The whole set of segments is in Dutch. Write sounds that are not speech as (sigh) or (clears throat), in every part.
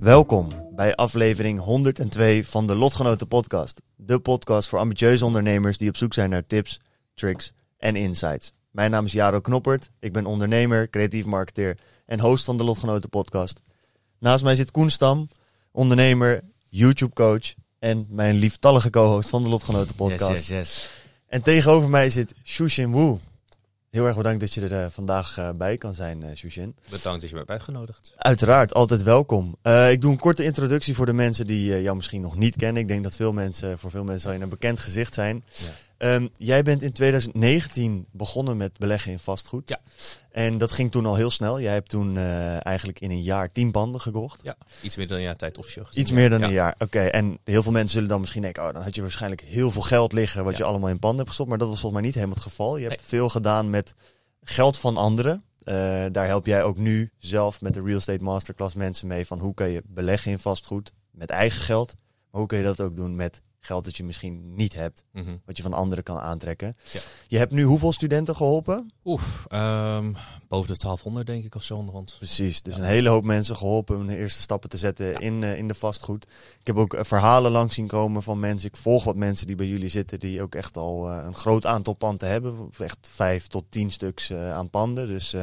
Welkom bij aflevering 102 van de Lotgenoten Podcast. De podcast voor ambitieuze ondernemers die op zoek zijn naar tips, tricks en insights. Mijn naam is Jaro Knoppert. Ik ben ondernemer, creatief marketeer en host van de Lotgenoten Podcast. Naast mij zit Koen Stam, ondernemer, YouTube coach en mijn lieftallige co-host van de Lotgenoten Podcast. Yes, yes, yes. En tegenover mij zit Shushin Wu. Heel erg bedankt dat je er eh, vandaag eh, bij kan zijn, eh Shushin. Bedankt dat je me hebt uitgenodigd. Uiteraard, altijd welkom. Ik doe een korte introductie voor de mensen die jou misschien nog niet kennen. Ik denk dat veel mensen, voor veel mensen zal je een bekend gezicht zijn. Ja. Ehm, jij bent in 2019 begonnen met beleggen in vastgoed. Ja. En dat ging toen al heel snel. Jij hebt toen eh, eigenlijk in een jaar tien panden gekocht. Ja, iets meer dan een jaar tijd officieel gezien. Iets meer dan Ja. een jaar. Oké, en heel veel mensen zullen dan misschien denken... oh, dan had je waarschijnlijk heel veel geld liggen... wat Ja. je allemaal in panden hebt gestopt. Maar dat was volgens mij niet helemaal het geval. Je hebt Nee. veel gedaan met geld van anderen. Eh, daar help jij ook nu zelf met de Real Estate Masterclass mensen mee... van hoe kan je beleggen in vastgoed met eigen geld... maar hoe kun je dat ook doen met geld dat je misschien niet hebt... Mhm. wat je van anderen kan aantrekken. Ja. Je hebt nu hoeveel studenten geholpen? Oef, ehm, boven de 1200 denk ik of zo onderhand. Precies, dus Ja. een hele hoop mensen geholpen om de eerste stappen te zetten in, eh, in de vastgoed. Ik heb ook eh, verhalen langs zien komen van mensen. Ik volg wat mensen die bij jullie zitten, die ook echt al eh, een groot aantal panden hebben. Echt vijf tot tien stuks aan panden. Dus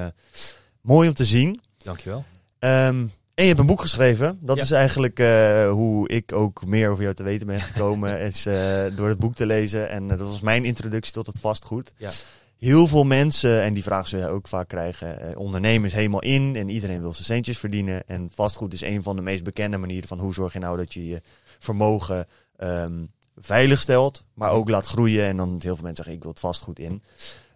mooi om te zien. Dankjewel. Ehm, en je hebt een boek geschreven. Dat Ja. is eigenlijk eh, hoe ik ook meer over jou te weten ben gekomen. (laughs) is eh, door het boek te lezen. En eh, dat was mijn introductie tot het vastgoed. Ja. Heel veel mensen, en die vraag zul je ook vaak krijgen, eh, ondernemen is helemaal in en iedereen wil zijn centjes verdienen. En vastgoed is een van de meest bekende manieren van hoe zorg je nou dat je je vermogen ehm, veilig stelt, maar ook laat groeien. En dan heel veel mensen zeggen, ik wil het vastgoed in.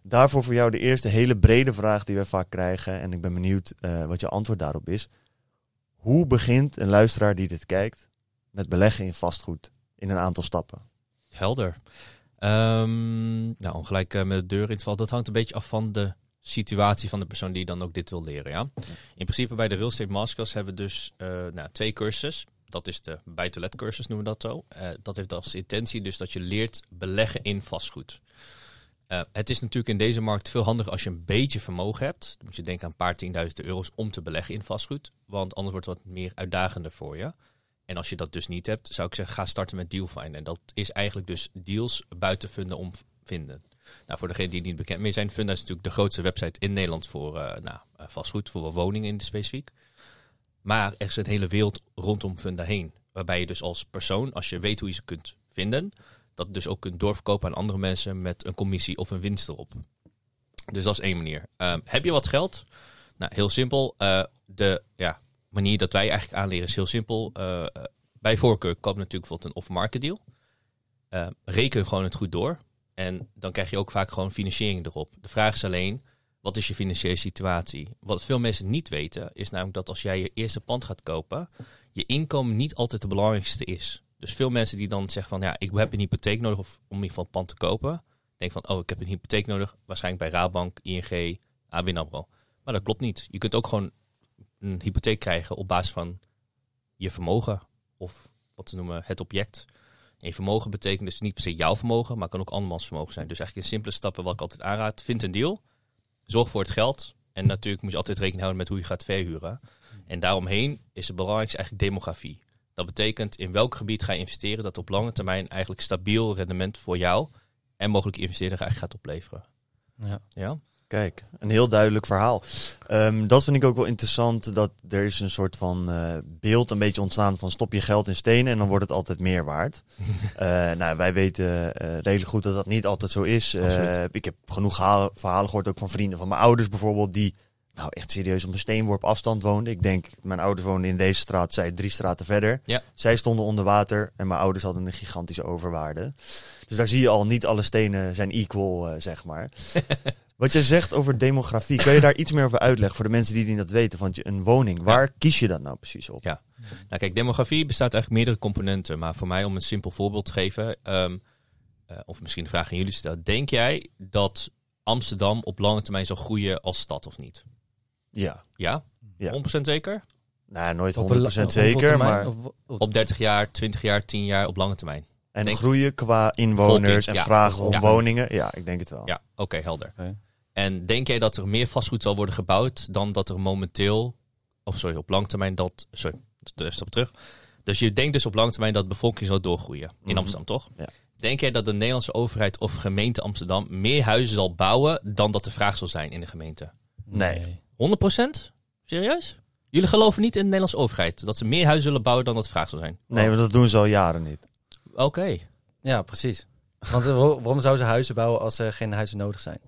Daarvoor voor jou de eerste hele brede vraag die we vaak krijgen. En ik ben benieuwd wat je antwoord daarop is. Hoe begint een luisteraar die dit kijkt met beleggen in vastgoed in een aantal stappen? Helder. Ehm, nou, om gelijk eh, met de deur in te vallen. Dat hangt een beetje af van de situatie van de persoon die dan ook dit wil leren. Ja? In principe bij de Real Estate Masterclass hebben we dus eh, nou, twee cursussen. Dat is de buy-to-let cursus, noemen we dat zo. Eh, dat heeft als intentie dus dat je leert beleggen in vastgoed. Eh, het is natuurlijk in deze markt veel handiger als je een beetje vermogen hebt. Dan moet je denken aan een paar tienduizenden euro's om te beleggen in vastgoed. Want anders wordt het wat meer uitdagender voor je. En als je dat dus niet hebt, zou ik zeggen, ga starten met DealFind. En dat is eigenlijk dus deals buiten Funda om vinden. Nou, voor degenen die niet bekend mee zijn, Funda is natuurlijk de grootste website in Nederland voor eh, nou, eh, vastgoed, voor woningen in de specifiek. Maar er is een hele wereld rondom Funda heen. Waarbij je dus als persoon, als je weet hoe je ze kunt vinden, dat dus ook kunt doorverkopen aan andere mensen met een commissie of een winst erop. Dus dat is één manier. Ehm, heb je wat geld? Nou, heel simpel. Eh, de ja, manier dat wij eigenlijk aanleren is heel simpel. Eh, eh, bij voorkeur koop natuurlijk bijvoorbeeld een off-market deal. Eh, reken gewoon het goed door. En dan krijg je ook vaak gewoon financiering erop. De vraag is alleen, wat is je financiële situatie? Wat veel mensen niet weten, is namelijk dat als jij je eerste pand gaat kopen, je inkomen niet altijd de belangrijkste is. Dus veel mensen die dan zeggen van, ja, ik heb een hypotheek nodig of, om in ieder geval een pand te kopen. Denken van, oh, ik heb een hypotheek nodig. Waarschijnlijk bij Raadbank, ING, ABN AMRO. Maar dat klopt niet. Je kunt ook gewoon een hypotheek krijgen op basis van je vermogen. Of wat ze noemen het object. En je vermogen betekent dus niet per se jouw vermogen, maar kan ook andermans vermogen zijn. Dus eigenlijk in simpele stappen wat ik altijd aanraad. Vind een deal. Zorg voor het geld. En natuurlijk moet je altijd rekening houden met hoe je gaat verhuren. En daaromheen is het belangrijkste eigenlijk demografie. Dat betekent in welk gebied ga je investeren dat op lange termijn eigenlijk stabiel rendement voor jou en mogelijk investeerder eigenlijk gaat opleveren. Ja. Ja? Kijk, een heel duidelijk verhaal. Ehm, dat vind ik ook wel interessant. Dat er is een soort van eh, beeld een beetje ontstaan van stop je geld in stenen en dan wordt het altijd meer waard. (laughs) Eh, nou, wij weten eh, redelijk goed dat dat niet altijd zo is. Eh, ik heb genoeg verhalen, verhalen gehoord ook van vrienden van mijn ouders bijvoorbeeld die nou echt serieus op een steenworp afstand woonde. Ik denk, mijn ouders woonden in deze straat, zij drie straten verder. Ja. Zij stonden onder water en mijn ouders hadden een gigantische overwaarde. Dus daar zie je al, niet alle stenen zijn equal, eh, zeg maar. (laughs) Wat jij zegt over demografie, kun je daar iets meer over uitleggen voor de mensen die niet dat weten? Want je, een woning, waar kies je dat nou precies op? Ja. Nou kijk, demografie bestaat eigenlijk meerdere componenten. Maar voor mij, om een simpel voorbeeld te geven, ehm, eh, of misschien een vraag aan jullie stellen. Denk jij dat Amsterdam op lange termijn zal groeien als stad of niet? Ja, Ja? Ja. 100% zeker? nou nooit 100% Op een la- op hoeveel zeker, termijn? maar... Op- op- Op 30 jaar, 20 jaar, 10 jaar, op lange termijn? En Denk- groeien qua inwoners Volking, en ja. vragen om Ja. woningen, ja, ik denk het wel. Ja, oké, helder. En denk jij dat er meer vastgoed zal worden gebouwd dan dat er momenteel, of sorry, op lange termijn dat, sorry, stap terug. Dus je denkt dus op lange termijn dat de bevolking zal doorgroeien in Mhm. Amsterdam, toch? Ja. Denk jij dat de Nederlandse overheid of gemeente Amsterdam meer huizen zal bouwen dan dat de vraag zal zijn in de gemeente? Nee. 100%? Serieus? Jullie geloven niet in de Nederlandse overheid dat ze meer huizen zullen bouwen dan dat vraag zal zijn? Nee, want dat doen ze al jaren niet. Oké. Ja, precies. Want eh, waar- waarom zouden ze huizen bouwen als er geen huizen nodig zijn?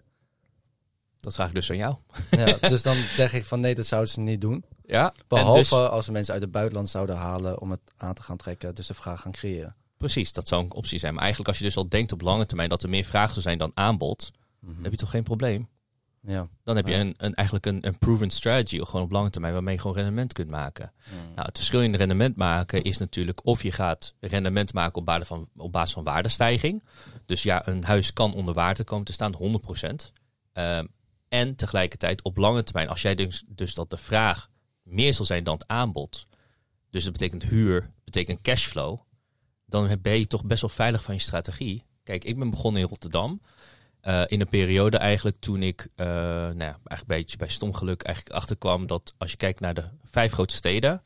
Dat vraag ik dus aan jou. Ja, dus dan zeg ik van nee, dat zouden ze niet doen. Ja. Behalve dus- als ze mensen uit het buitenland zouden halen om het aan te gaan trekken, dus de vraag gaan creëren. precies, dat zou een optie zijn. Maar eigenlijk als je dus al denkt op lange termijn dat er meer vraag zal zijn dan aanbod, dan heb je toch geen probleem? Ja. Dan heb je een, een, eigenlijk een, een proven strategy, of gewoon op lange termijn, waarmee je gewoon rendement kunt maken. Nou, het verschil in rendement maken is natuurlijk of je gaat rendement maken op basis van, op basis van waardestijging. Dus ja, een huis kan onder water komen te staan, 100%. Ehm, en tegelijkertijd op lange termijn, als jij dus, dus dat de vraag meer zal zijn dan het aanbod, dus dat betekent huur, betekent cashflow, dan ben je toch best wel veilig van je strategie. Kijk, ik ben begonnen in Rotterdam. Eh, in een periode eigenlijk toen ik, eh, nou ja, eigenlijk een beetje bij stomgeluk eigenlijk achterkwam dat als je kijkt naar de vijf grote steden,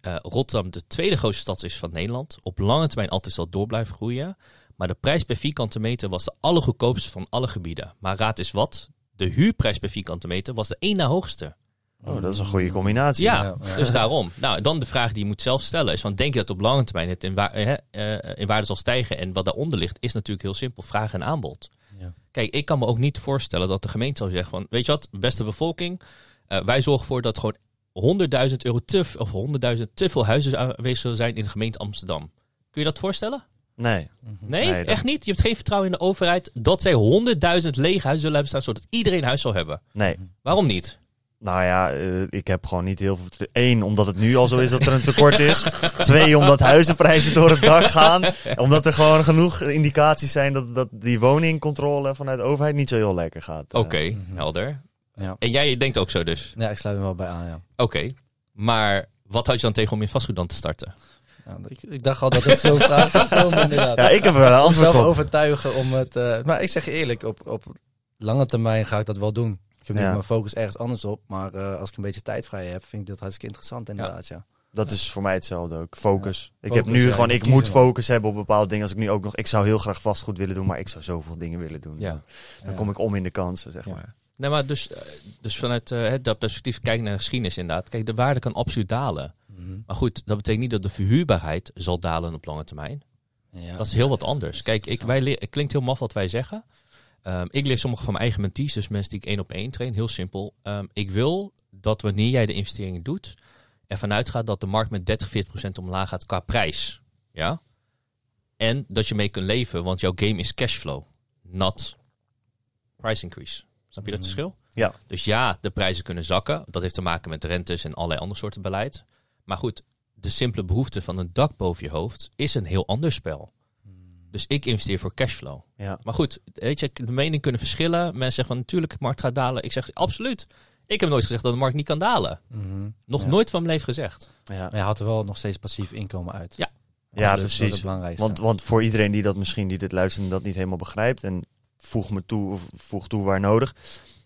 eh, Rotterdam de tweede grootste stad is van Nederland. Op lange termijn altijd zal door blijven groeien. Maar de prijs per vierkante meter was de allergoedkoopste van alle gebieden. Maar raad eens wat, de huurprijs per vierkante meter was de één na hoogste. Oh, dat is een goede combinatie. Ja, Ja, ja. dus daarom. Nou, dan de vraag die je moet zelf stellen is: van, denk je dat op lange termijn het in, wa- eh, eh, in waarde zal stijgen? En wat daaronder ligt, is natuurlijk heel simpel: vraag en aanbod. Kijk, ik kan me ook niet voorstellen dat de gemeente zou zeggen: van, weet je wat, beste bevolking, eh, wij zorgen ervoor dat gewoon 100.000 euro te, of 100.000 te veel huizen aanwezig zullen zijn in de gemeente Amsterdam. Kun je dat voorstellen? Nee. Nee, Nee, dat- echt niet. Je hebt geen vertrouwen in de overheid dat zij 100.000 lege huizen zullen hebben staan, zodat iedereen huis zal hebben. Nee. Waarom niet? Nou ja, eh, ik heb gewoon niet heel veel. Eén, omdat het nu al zo is dat er een tekort is. Twee, omdat huizenprijzen door het dak gaan. Omdat er gewoon genoeg indicaties zijn dat, dat die woningcontrole vanuit de overheid niet zo heel lekker gaat. Eh, Oké, Mhm. helder. Ja. En jij denkt ook zo dus? ja, ik sluit me wel bij aan, ja. Oké, maar wat had je dan tegen om in vastgoed dan te starten? Ja, ik, ik dacht al dat het zo'n vraag zou komen, (laughs) inderdaad. Ja, ik heb er wel een antwoord zelf op. overtuigen om het... eh, maar ik zeg je eerlijk, op, op lange termijn ga ik dat wel doen. Ik heb nu Ja. mijn focus ergens anders op. Maar eh, als ik een beetje tijd vrij heb, vind ik dat hartstikke interessant inderdaad, ja. Dat is voor mij hetzelfde ook. Focus. ik Focus, heb nu ja, gewoon, ik moet focus hebben op bepaalde dingen. Als ik nu ook nog, ik zou heel graag vastgoed willen doen, maar ik zou zoveel dingen willen doen. Ja. Dan, dan Ja. kom ik om in de kansen, zeg Ja. maar. Nee, maar dus, eh, dus vanuit eh, dat perspectief kijken naar de geschiedenis inderdaad. Kijk, de waarde kan absoluut dalen. Mhm. Maar goed, dat betekent niet dat de verhuurbaarheid zal dalen op lange termijn. ja. Dat is heel wat anders. Kijk, ik, wij leer, het klinkt heel maf wat wij zeggen. Ehm, ik leer sommige van mijn eigen mentees, dus mensen die ik één op één train, heel simpel. Ehm, ik wil dat wanneer jij de investering doet, ervan uitgaat dat de markt met 30, 40 procent omlaag gaat qua prijs. Ja? En dat je mee kunt leven, want jouw game is cashflow, not price increase. Snap je dat Mhm. verschil? Ja. Dus ja, de prijzen kunnen zakken. Dat heeft te maken met rentes en allerlei andere soorten beleid. Maar goed, de simpele behoefte van een dak boven je hoofd is een heel ander spel. Dus ik investeer voor cashflow. Ja. Maar goed, weet je, de meningen kunnen verschillen. Mensen zeggen van natuurlijk, de markt gaat dalen. Ik zeg absoluut. Ik heb nooit gezegd dat de markt niet kan dalen. Mhm. Nog Ja. nooit van mijn leven gezegd. Ja. Maar je houdt er wel nog steeds passief inkomen uit. Ja. Ja, Dat is- Dat is precies. het belangrijkste. Want, want voor iedereen die dat misschien die dit luistert en dat niet helemaal begrijpt, en voeg me toe of voeg toe waar nodig.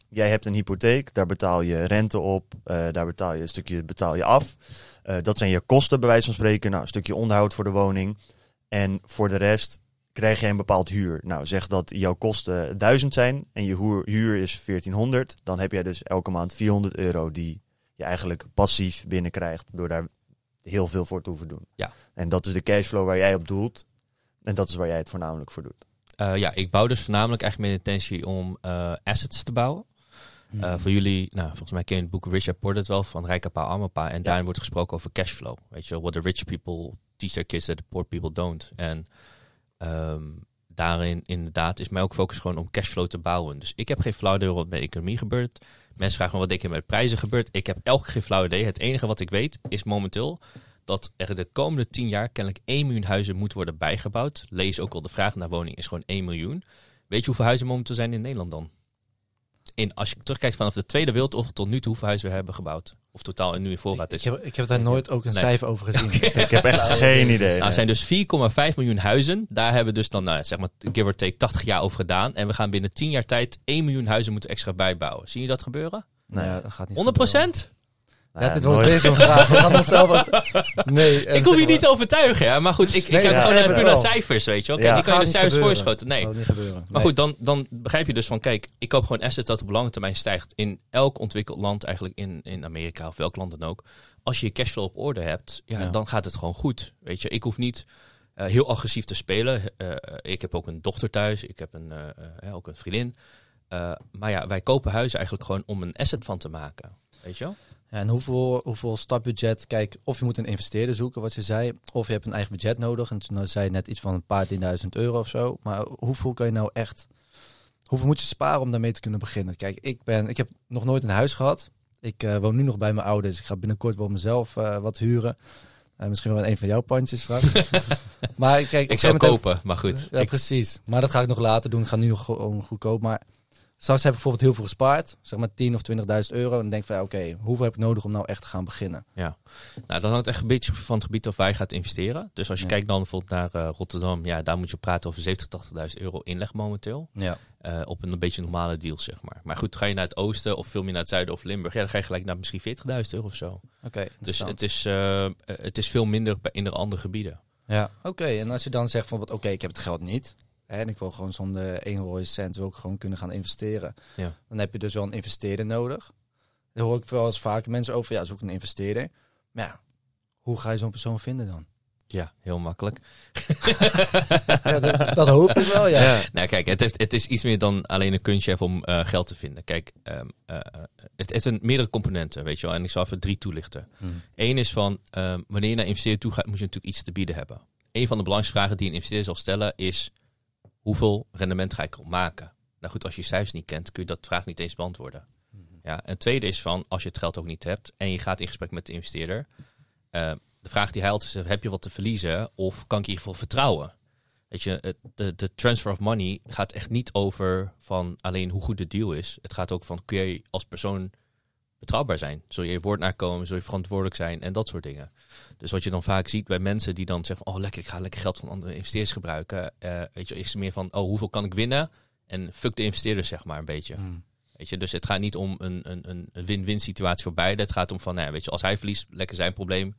Jij hebt een hypotheek, daar betaal je rente op, eh, daar betaal je een stukje betaal je af. Eh, dat zijn je kosten, bij wijze van spreken. Nou, een stukje onderhoud voor de woning. En voor de rest krijg jij een bepaald huur. Nou, zeg dat jouw kosten 1000 zijn en je huur, huur is 1400. Dan heb jij dus elke maand 400 euro die je eigenlijk passief binnenkrijgt door daar heel veel voor te hoeven doen. Ja. En dat is de cashflow waar jij op doelt. En dat is waar jij het voornamelijk voor doet. Eh, ja, ik bouw dus voornamelijk eigenlijk met intentie om eh, assets te bouwen. Hmm. Eh, voor jullie, nou, volgens mij ken je het boek Rich Dad Poor Dad wel van Rijke Pa, Arme Pa. En daarin wordt gesproken over cashflow. Weet je, what the rich people teach their kids that the poor people don't. En ehm, daarin inderdaad is mij ook focus gewoon om cashflow te bouwen. Dus ik heb geen flauw idee wat met de economie gebeurt. Mensen vragen me wat je met prijzen gebeurt. Ik heb keer geen flauw idee. Het enige wat ik weet is momenteel dat er de komende 10 jaar kennelijk 1 miljoen huizen moet worden bijgebouwd. Lees ook al de vraag naar woning is gewoon 1 miljoen. Weet je hoeveel huizen momenteel zijn in Nederland dan? In, als je terugkijkt vanaf de Tweede Wereldoorlog tot nu toe, hoeveel huizen we hebben gebouwd? Of totaal nu in voorraad Ik is. heb, ik heb daar nooit ook een Nee. cijfer over gezien. (laughs) Ik heb echt geen idee. Nou, er zijn dus 4,5 miljoen huizen. Daar hebben we dus dan, nou, zeg maar, give or take 80 jaar over gedaan. En we gaan binnen 10 jaar tijd 1 miljoen huizen moeten extra bijbouwen. Zie je dat gebeuren? Nee. Nou ja, dat gaat niet 100 gebeuren. Ja, ja, dit wordt nooit. weer zo'n vraag. We gaan onszelf ook... (laughs) Nee. ik hoef je niet te overtuigen, ja. Maar goed, ik, ik Nee, heb ja, gewoon naar cijfers, weet je wel. Ja. Kijk, die kan je de cijfers gebeuren. voorschoten. Nee. Dat gaat niet gebeuren. Maar goed, dan, dan begrijp je dus van, kijk, ik koop gewoon assets dat op lange termijn stijgt. In elk ontwikkeld land, eigenlijk in, in Amerika of welk land dan ook. Als je je cashflow op orde hebt, ja, Ja. dan gaat het gewoon goed. Weet je, ik hoef niet eh, heel agressief te spelen. Eh, ik heb ook een dochter thuis, ik heb een, eh, eh, ook een vriendin. Eh, maar ja, wij kopen huizen eigenlijk gewoon om een asset van te maken. Weet je wel? En hoeveel, hoeveel startbudget? Kijk, of je moet een investeerder zoeken, wat je zei. Of je hebt een eigen budget nodig. En toen zei je net iets van een paar tienduizend euro of zo. Maar hoeveel kan je nou echt... Hoeveel moet je sparen om daarmee te kunnen beginnen? Kijk, ik, ben, ik heb nog nooit een huis gehad. Ik eh, woon nu nog bij mijn ouders. Ik ga binnenkort wel mezelf eh, wat huren. Eh, misschien wel een van jouw pandjes straks. (laughs) maar kijk, Ik zou kopen, maar goed. Ja, Ik- precies. Maar dat ga ik nog later doen. Ik ga nu gewoon goedkoop. Maar straks heb ik bijvoorbeeld heel veel gespaard. Zeg maar 10 of 20.000 euro. En dan denk van, ja, oké, hoeveel heb ik nodig om nou echt te gaan beginnen? Nou, dan hangt echt een beetje van het gebied of waar je gaat investeren. Dus als je Ja. kijkt dan bijvoorbeeld naar eh, Rotterdam, ja, daar moet je praten over 70.000, 80.000 euro inleg momenteel. Ja. Eh, op een, een beetje normale deal, zeg maar. Maar goed, ga je naar het oosten of veel meer naar het zuiden of Limburg, ja, dan ga je gelijk naar misschien 40.000 euro of zo. Oké, Dus het is, eh, het is veel minder bij- in de andere gebieden. Ja, oké. En als je dan zegt van, oké, ik heb het geld niet. En ik wil gewoon zonder 1 rode cent wil ik gewoon kunnen gaan investeren. Ja. Dan heb je dus wel een investeerder nodig. Daar hoor ik wel eens vaker mensen over. Ja, zoek een investeerder. Maar ja, hoe ga je zo'n persoon vinden dan? Ja, heel makkelijk. (laughs) ja, dat, dat hoop ik wel, ja. Nou, kijk, het, heeft, het is iets meer dan alleen een kunstje om eh, geld te vinden. Kijk, ehm, eh, eh, het heeft een, meerdere componenten, weet je wel. En ik zal even drie toelichten. Hmm. Eén is van, ehm, wanneer je naar investeren toe gaat, moet je natuurlijk iets te bieden hebben. Een van de belangrijkste vragen die een investeerder zal stellen is, hoeveel rendement ga ik erop maken? Nou goed, als je cijfers niet kent, kun je dat vraag niet eens beantwoorden. Ja, en het tweede is van, als je het geld ook niet hebt en je gaat in gesprek met de investeerder, eh, de vraag die hij altijd is, heb je wat te verliezen of kan ik in ieder geval vertrouwen? Weet je, de, de transfer of money gaat echt niet over van alleen hoe goed de deal is. Het gaat ook van, kun je als persoon betrouwbaar zijn? Zul je je woord nakomen? Zul je verantwoordelijk zijn? En dat soort dingen. Dus wat je dan vaak ziet bij mensen die dan zeggen, oh lekker, ik ga lekker geld van andere investeerders gebruiken. eh, weet je, is meer van, oh hoeveel kan ik winnen? En fuck de investeerders zeg maar een beetje. Hmm. Weet je, dus het gaat niet om een, een, een- win-win situatie voor beide. Het gaat om van, nou ja, weet je, als hij verliest, lekker zijn probleem.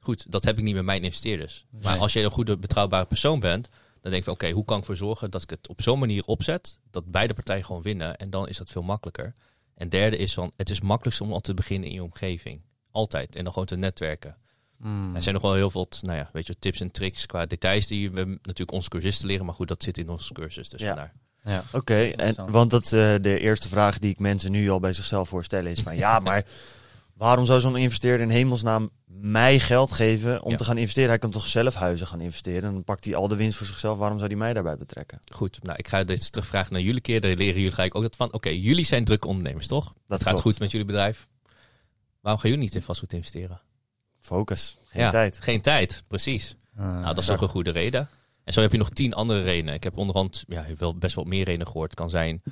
Goed, dat heb ik niet met mijn investeerders. Maar als je een goede, betrouwbare persoon bent, dan denk ik oké, hoe kan ik ervoor zorgen dat ik het op zo'n manier opzet, dat beide partijen gewoon winnen. En dan is dat veel makkelijker. En derde is van, het is makkelijkst om al te beginnen in je omgeving. Altijd. En dan gewoon te netwerken. Hmm. Er zijn nog wel heel veel, nou ja, weet je, tips en tricks qua details die we natuurlijk onze cursisten leren. Maar goed, dat zit in onze cursus. Dus Ja. vandaar. Ja. Oké, en want dat, eh, de eerste vraag die ik mensen nu al bij zichzelf voorstellen is van ja, maar (laughs) waarom zou zo'n investeerder in hemelsnaam mij geld geven om Ja. te gaan investeren? Hij kan toch zelf huizen gaan investeren en dan pakt hij al de winst voor zichzelf. Waarom zou hij mij daarbij betrekken? Goed, nou, ik ga dit terugvragen naar jullie keer. Daar leren jullie gelijk ook dat van. Oké, jullie zijn drukke ondernemers, toch? Dat gaat klopt. goed met jullie bedrijf. Waarom gaan jullie niet in vastgoed investeren? Focus, geen Ja, tijd. Geen tijd, precies. Ah, nou, dat is ja. ook een goede reden. En zo heb je nog tien andere redenen. Ik heb onderhand ja, wel best wel meer redenen gehoord. Het kan zijn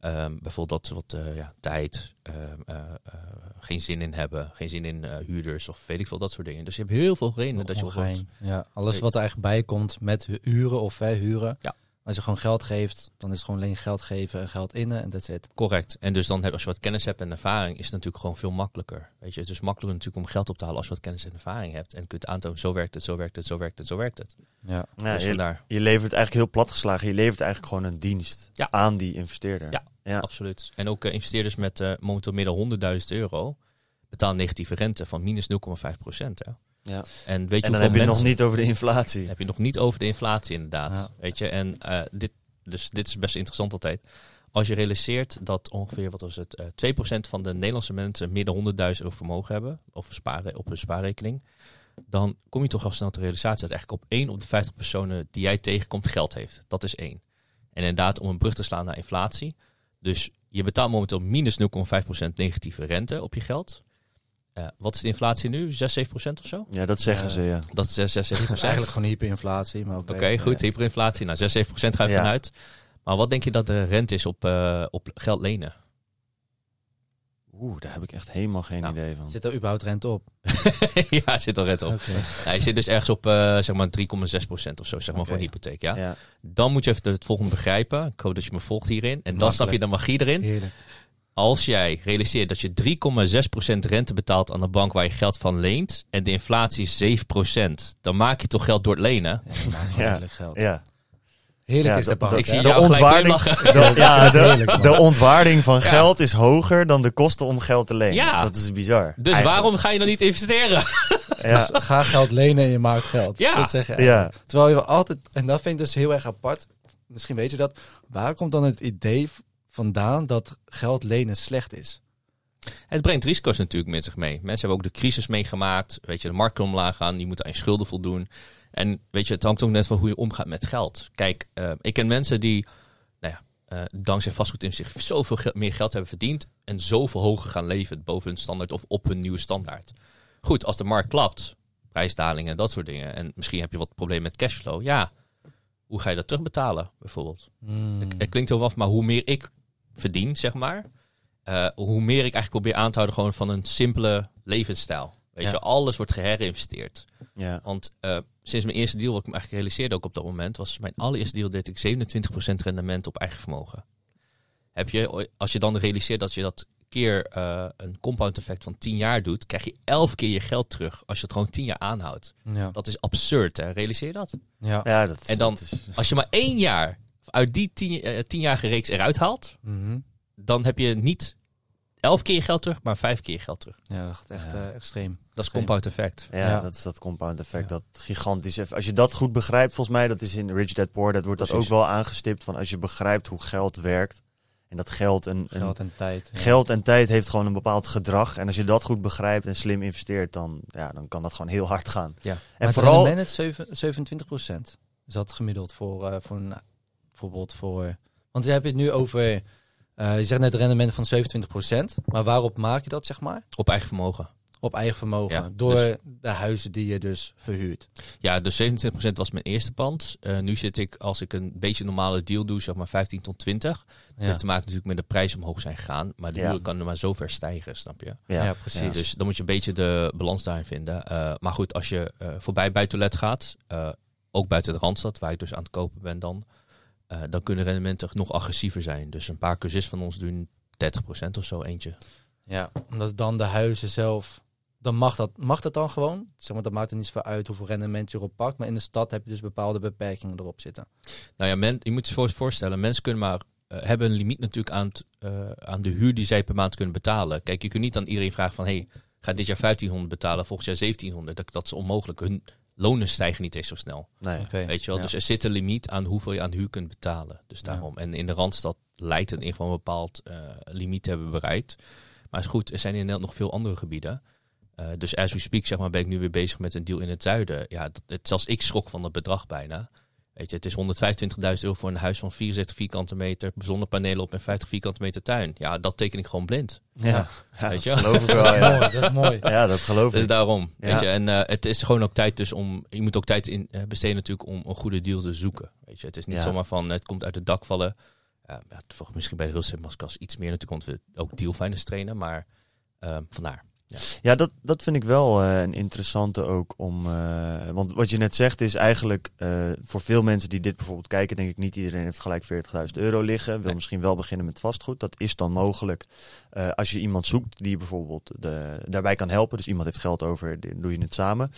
ehm, bijvoorbeeld dat ze wat eh, ja, tijd, ehm, eh, eh, geen zin in hebben, geen zin in eh, huurders of weet ik veel, dat soort dingen. Dus je hebt heel veel redenen dat je bijvoorbeeld... Ja, alles wat er eigenlijk bij komt met hu- huren of verhuren. Ja. Als je gewoon geld geeft, dan is het gewoon alleen geld geven en geld innen en that's it. Correct. En dus dan heb, als je wat kennis hebt en ervaring, is het natuurlijk gewoon veel makkelijker. Weet je, het is makkelijker natuurlijk om geld op te halen als je wat kennis en ervaring hebt. En kunt aantonen, zo werkt het, zo werkt het, zo werkt het, zo werkt het. Ja. Ja, dus je, vandaar, je levert eigenlijk heel platgeslagen, je levert eigenlijk gewoon een dienst Ja. aan die investeerder. Ja. ja. absoluut. En ook eh, investeerders met eh, momenteel meer dan 100.000 euro betalen negatieve rente van minus 0,5 procent. Ja. En weet je En dan heb je mensen... nog niet over de inflatie. Dan heb je nog niet over de inflatie inderdaad. Ja. Weet je, en eh, dit, dus dit is best interessant altijd. als je realiseert dat ongeveer, wat was het, eh 2% van de Nederlandse mensen meer dan 100.000 euro vermogen hebben, of sparen op hun spaarrekening, dan kom je toch al snel tot de realisatie dat eigenlijk op 1 op de 50 personen die jij tegenkomt geld heeft. Dat is één. En inderdaad, om een brug te slaan naar inflatie. Dus je betaalt momenteel minus 0,5% negatieve rente op je geld. Eh, wat is de inflatie nu? 6, 7% of zo? Ja, dat zeggen Eh, ze, ja. Dat is 6, 6, 7%. Dat is eigenlijk gewoon hyperinflatie. Maar oké. Oké, goed. Hyperinflatie. Nou, 6, 7% ga je Ja. vanuit. Maar wat denk je dat de rente is op, eh, op geld lenen? Oeh, daar heb ik echt helemaal geen Nou, idee van. Zit er überhaupt rente op? (laughs) ja, zit al rente op. Oké. Ja, je zit dus ergens op eh, zeg maar 3,6% of zo, zeg maar, voor een hypotheek. Ja? Ja. Dan moet je even het volgende begrijpen. Ik hoop dat je me volgt hierin. En dan snap je de magie erin. Heerlijk. Als jij realiseert dat je 3,6% rente betaalt aan de bank waar je geld van leent. En de inflatie is 7%. Dan maak je toch geld door het lenen. Ja, geld. ja. Heerlijk Ja, is de bank. Ik zie de ontwaarding-. De, (laughs) ja, de, ontwaarding van Ja. geld is hoger dan de kosten om geld te lenen. Ja. Dat is bizar. Dus Eigenlijk. waarom ga je dan niet investeren? (laughs) Ja. Dus ga geld lenen en je maakt geld. Ja. Dat zeg je Ja. Terwijl je altijd, en dat vind ik dus heel erg apart. Misschien weet je dat. Waar komt dan het idee vandaan dat geld lenen slecht is? Het brengt risico's natuurlijk met zich mee. Mensen hebben ook de crisis meegemaakt. Weet je, de markt kan omlaag gaan. Die moeten aan je schulden voldoen. En weet je, het hangt ook net van hoe je omgaat met geld. Kijk, eh, ik ken mensen die, nou ja, eh, dankzij vastgoed in zich zoveel ge- meer geld hebben verdiend. En zoveel hoger gaan leven boven hun standaard of op hun nieuwe standaard. Goed, als de markt klapt, prijsdalingen, dat soort dingen. En misschien heb je wat probleem met cashflow. Ja, hoe ga je dat terugbetalen bijvoorbeeld? Hmm. Het, het klinkt heel af, maar hoe meer ik verdien, zeg maar, eh, hoe meer ik eigenlijk probeer aan te houden gewoon van een simpele levensstijl. Weet Ja. je, alles wordt geherinvesteerd. Ja. Want eh, sinds mijn eerste deal, wat ik me eigenlijk realiseerde ook op dat moment, was mijn allereerste deal deed ik 27% rendement op eigen vermogen. Heb je, als je dan realiseert dat je dat keer eh, een compound effect van 10 jaar doet, krijg je 11 keer je geld terug als je het gewoon 10 jaar aanhoudt. Ja. Dat is absurd, hè? Realiseer je dat? ja. Ja, dat, En dan- dat is, Als je maar één jaar uit die 10 eh, 10-jarige reeks eruit haalt, Mhm. dan heb je niet 11 keer geld terug, maar 5 keer geld terug. ja, dat gaat echt Ja. eh, extreem. Dat is compound effect. ja, Ja. dat is dat compound effect, Ja. dat gigantisch. Als je dat goed begrijpt, volgens mij, dat is in Rich Dad Poor, dat wordt dat ook wel aangestipt van als je begrijpt hoe geld werkt en dat geld een, een Geld en tijd. ja. Geld en tijd heeft gewoon een bepaald gedrag. En als je dat goed begrijpt en slim investeert, dan, ja, dan kan dat gewoon heel hard gaan. Ja. En Maar het vooral. zeven- 27% Is dat gemiddeld voor, eh, voor een, bijvoorbeeld voor... Want je hebt het nu over... eh, je zegt net rendement van 27% Maar waarop maak je dat, zeg maar? Op eigen vermogen. Op eigen vermogen. Ja, door dus- de huizen die je dus verhuurt. Ja, dus 27% was mijn eerste pand. Eh, nu zit ik, als ik een beetje normale deal doe, zeg maar 15 tot 20. Dat Ja, heeft te maken natuurlijk met de prijs omhoog zijn gegaan. Maar de Ja. deal kan er maar zo ver stijgen, snap je? ja, ja, precies. Dus dan moet je een beetje de balans daarin vinden. Eh, maar goed, als je eh, voorbij buitenlet gaat, eh, ook buiten de Randstad, waar ik dus aan het kopen ben dan, eh, dan kunnen rendementen nog agressiever zijn. Dus een paar cursisten van ons doen 30% of zo eentje. Ja, omdat dan de huizen zelf... Dan mag dat, mag dat dan gewoon? Zeg maar, dat maakt er niet zoveel uit hoeveel rendement je erop pakt. Maar in de stad heb je dus bepaalde beperkingen erop zitten. Nou ja, men, je moet je voor- voorstellen, mensen kunnen maar eh, hebben een limiet natuurlijk aan, eh, aan de huur die zij per maand kunnen betalen. Kijk, je kunt niet aan iedereen vragen van, hey, ga dit jaar 1500 betalen, volgend jaar 1700. Dat, dat is onmogelijk. Hun lonen stijgen niet eens zo snel. Nee. Weet je wel? Ja. Dus er zit een limiet aan hoeveel je aan huur kunt betalen. Dus daarom. En in de Randstad lijkt het in ieder geval een bepaald eh, limiet te hebben bereikt. Maar is goed, er zijn in Nederland nog veel andere gebieden. Eh, dus as we speak, zeg maar, ben ik nu weer bezig met een deal in het zuiden. Ja, dat, het, zelfs ik schrok van het bedrag bijna. Weet je, het is 125.000 euro voor een huis van 64 vierkante meter, zonnepanelen op en 50 vierkante meter tuin. Ja, dat teken ik gewoon blind. Ja, ja, Weet dat je? geloof ik wel. Ja, Mooi, dat is mooi. ja dat geloof Dus ik. daarom. Ja. Weet je, en eh, het is gewoon ook tijd dus om. Je moet ook tijd in eh, besteden natuurlijk om een goede deal te zoeken. Weet je, het is niet Ja. zomaar van het komt uit het dak vallen. Ja, toevallig misschien bij de Estate Maskas iets meer natuurlijk, want we ook dealfinders trainen. Maar eh, vandaar. Ja, dat, dat vind ik wel eh, een interessante ook om. eh, want wat je net zegt is eigenlijk eh, voor veel mensen die dit bijvoorbeeld kijken, denk ik niet iedereen heeft gelijk 40.000 euro liggen. Wil Nee. misschien wel beginnen met vastgoed. Dat is dan mogelijk als je iemand zoekt die bijvoorbeeld de, daarbij kan helpen. Dus iemand heeft geld over, dan doe je het samen.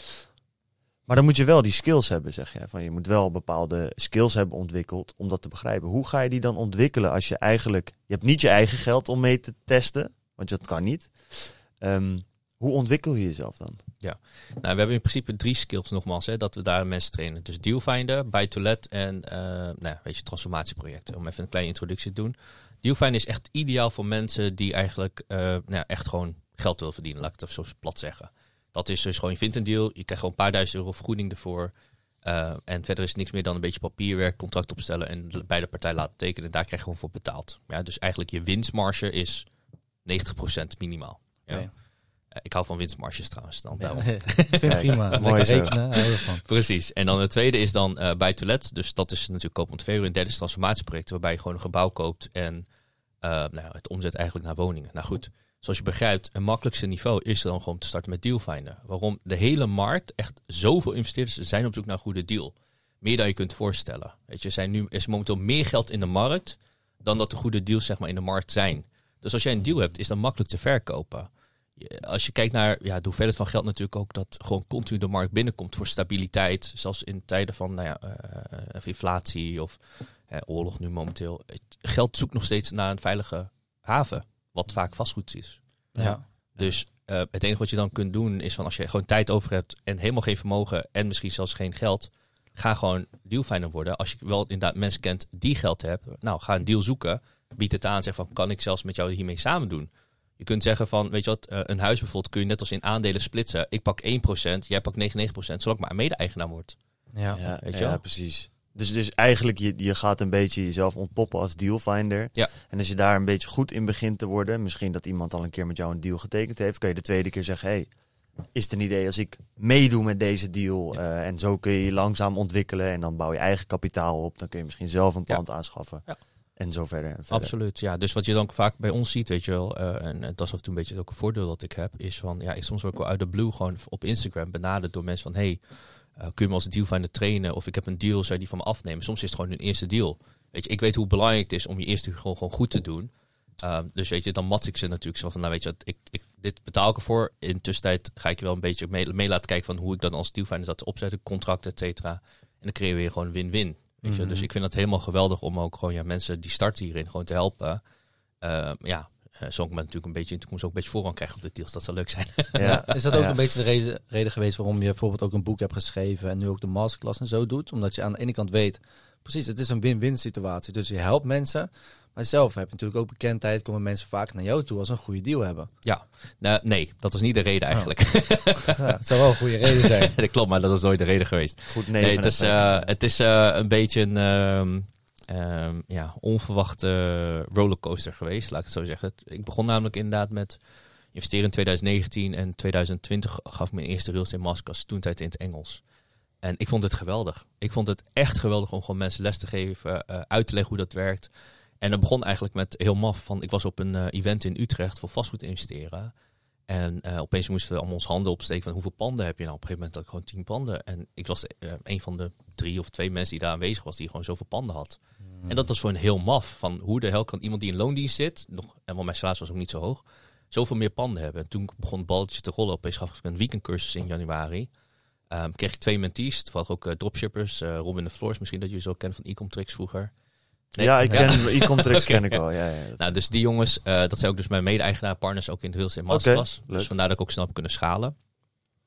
Maar dan moet je wel die skills hebben, zeg je. Van je moet wel bepaalde skills hebben ontwikkeld om dat te begrijpen. Hoe ga je die dan ontwikkelen als je eigenlijk... Je hebt niet je eigen geld om mee te testen, want dat kan niet. Ehm, hoe ontwikkel je jezelf dan? Nou, we hebben in principe drie skills nogmaals, hè, dat we daar mensen trainen. Dus dealfinder, buy to let en eh, nou, ja, weet je, transformatieprojecten. Om even een kleine introductie te doen. DealFinder is echt ideaal voor mensen die eigenlijk eh, nou ja, echt gewoon geld willen verdienen. Laat ik het zo plat zeggen. Dat is dus gewoon, je vindt een deal, je krijgt gewoon een paar duizend euro vergoeding ervoor. Eh, en verder is niks meer dan een beetje papierwerk, contract opstellen en beide partijen laten tekenen. En daar krijg je gewoon voor betaald. Ja, dus eigenlijk je winstmarge is 90% minimaal. Ja. Eh, ik hou van winstmarges trouwens. Dan Ja, daarom. (laughs) vind ik prima. Mooi rekenen. Precies. En dan het tweede is dan eh bij to let. Dus dat is natuurlijk koop Ontario. En derde is transformatieprojecten, waarbij je gewoon een gebouw koopt en eh, nou, het omzet eigenlijk naar woningen. Nou goed, zoals je begrijpt, het makkelijkste niveau is dan gewoon te starten met Dealfinder. Waarom? De hele markt, echt zoveel investeerders zijn op zoek naar een goede deal. Meer dan je kunt voorstellen. Weet je, zijn nu is momenteel meer geld in de markt dan dat er goede deals zeg maar, in de markt zijn. Dus als jij een deal hebt, is dat makkelijk te verkopen. Je- Als je kijkt naar ja, de hoeveelheid van geld natuurlijk ook dat gewoon continu de markt binnenkomt voor stabiliteit. Zelfs in tijden van nou ja, eh, inflatie of eh, oorlog nu momenteel. Geld zoekt nog steeds naar een veilige haven, wat vaak vastgoed is. Ja. Dus eh, het enige wat je dan kunt doen is van als je gewoon tijd over hebt en helemaal geen vermogen en misschien zelfs geen geld, ga gewoon dealfinder worden. Als je wel inderdaad mensen kent die geld hebben, nou ga een deal zoeken, bied het aan, zeg van kan ik zelfs met jou hiermee samen doen. Je kunt zeggen van, weet je wat, eh, een huis bijvoorbeeld kun je net als in aandelen splitsen. Ik pak 1%, jij pakt 99%, zolang ik maar een mede-eigenaar word. Ja. Ja, weet je ja precies. Dus, dus eigenlijk, je, je gaat een beetje jezelf ontpoppen als dealfinder. Ja. En als je daar een beetje goed in begint te worden, misschien dat iemand al een keer met jou een deal getekend heeft, kan je de tweede keer zeggen, hey, is het een idee als ik meedoe met deze deal? Eh, en zo kun je je langzaam ontwikkelen en dan bouw je eigen kapitaal op. Dan kun je misschien zelf een Ja. pand aanschaffen. Ja. En zo verder. Absoluut, ja. Dus wat je dan vaak bij ons ziet, weet je wel, eh, en, en dat is af een beetje ook een voordeel dat ik heb, is van, ja, ik soms word ik wel uit de blue gewoon op Instagram benaderd door mensen van, hey, eh, kun je me als dealfinder trainen? Of ik heb een deal, zou je die van me afnemen? Soms is het gewoon hun eerste deal. Weet je, ik weet hoe belangrijk het is om je eerste gewoon, gewoon goed te doen. Ehm, dus weet je, dan mat ik ze natuurlijk zo van, nou weet je, ik, ik, dit betaal ik ervoor. In tussentijd ga ik je wel een beetje mee, laten kijken van hoe ik dan als dealfinder dat opzetten, contract, et cetera. En dan creëer je weer gewoon win-win. Weet je? Mhm. Dus ik vind het helemaal geweldig om ook gewoon ja, mensen die starten hierin gewoon te helpen. Ehm, ja, eh, zo ik me natuurlijk een beetje in de toekomst ook een beetje voorrang krijgen op de deals. Dat zou leuk zijn. (laughs) Ja. (laughs) Is dat ook Ja. een beetje de reden, reden geweest waarom je bijvoorbeeld ook een boek hebt geschreven en nu ook de masterclass en zo doet? Omdat je aan de ene kant weet, precies, het is een win-win situatie. Dus je helpt mensen, maar zelf heb je natuurlijk ook bekendheid, komen mensen vaak naar jou toe als ze een goede deal hebben. Nou, nee, dat is niet de reden Oh. eigenlijk. Ja, het zou wel een goede reden zijn. (laughs) dat klopt, maar dat is nooit de reden geweest. Goed Nee, het is, eh, het is eh, een beetje een ehm, ehm, ja, onverwachte rollercoaster geweest, laat ik het zo zeggen. Ik begon namelijk inderdaad met investeren in 2019 en 2020 gaf ik mijn eerste real estate masterclass, toen tijd in het Engels. En ik vond het geweldig. Ik vond het echt geweldig om gewoon mensen les te geven, eh, uit te leggen hoe dat werkt. En dat begon eigenlijk met heel maf van, ik was op een eh, event in Utrecht voor vastgoed investeren. En eh, opeens moesten we allemaal ons handen opsteken van hoeveel panden heb je nou? Op een gegeven moment had ik gewoon tien panden. En ik was eh, een van de drie of twee mensen die daar aanwezig was, die gewoon zoveel panden had. En dat was gewoon heel maf. Van hoe de hel kan iemand die in loondienst zit, nog, en want mijn salaris was ook niet zo hoog, zoveel meer panden hebben. En toen begon het balletje te rollen. Opeens gaf ik een weekendcursus in januari. Ehm, kreeg ik twee mentees, toevallig ook dropshippers. Robin de Floors, misschien dat je ook kent van Ecomtrix vroeger. Nee? ja, ik Ja. ken e-contracts (laughs) Oké. ken ik wel. Ja, ja. Nou, dus die jongens, eh, dat zijn ook dus mijn mede-eigenaar partners ook in de Real Estate Masterclass. dus vandaar dat ik ook snel heb kunnen schalen.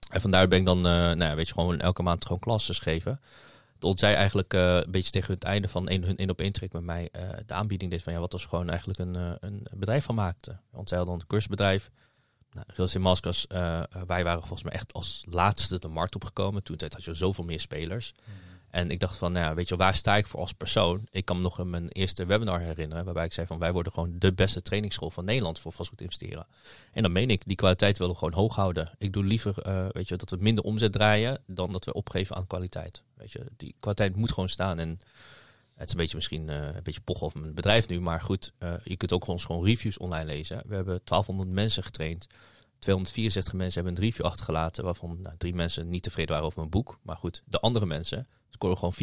En vandaar ben ik dan, eh, nou ja, weet je, gewoon elke maand gewoon klassen geven. Tot zij eigenlijk eh, een beetje tegen het einde van een, hun in op één trek met mij eh, de aanbieding deed van ja, wat als we gewoon eigenlijk een, een bedrijf van maakten. Want zij hadden een cursusbedrijf. Nou, Masterclass, eh, wij waren volgens mij echt als laatste de markt opgekomen. Toen tijd had je zoveel meer spelers. En ik dacht van, nou ja, weet je waar sta ik voor als persoon? Ik kan me nog in mijn eerste webinar herinneren, waarbij ik zei van, wij worden gewoon de beste trainingsschool van Nederland voor vastgoed investeren. En dan meen ik, die kwaliteit willen we gewoon hoog houden. Ik doe liever, eh, weet je, dat we minder omzet draaien, dan dat we opgeven aan kwaliteit. Weet je, die kwaliteit moet gewoon staan en het is een beetje misschien eh, een beetje pochen over mijn bedrijf nu, maar goed, eh, je kunt ook gewoon, gewoon reviews online lezen. We hebben 1200 mensen getraind. 264 mensen hebben een review achtergelaten, waarvan nou, drie mensen niet tevreden waren over mijn boek. Maar goed, de andere mensen scoren gewoon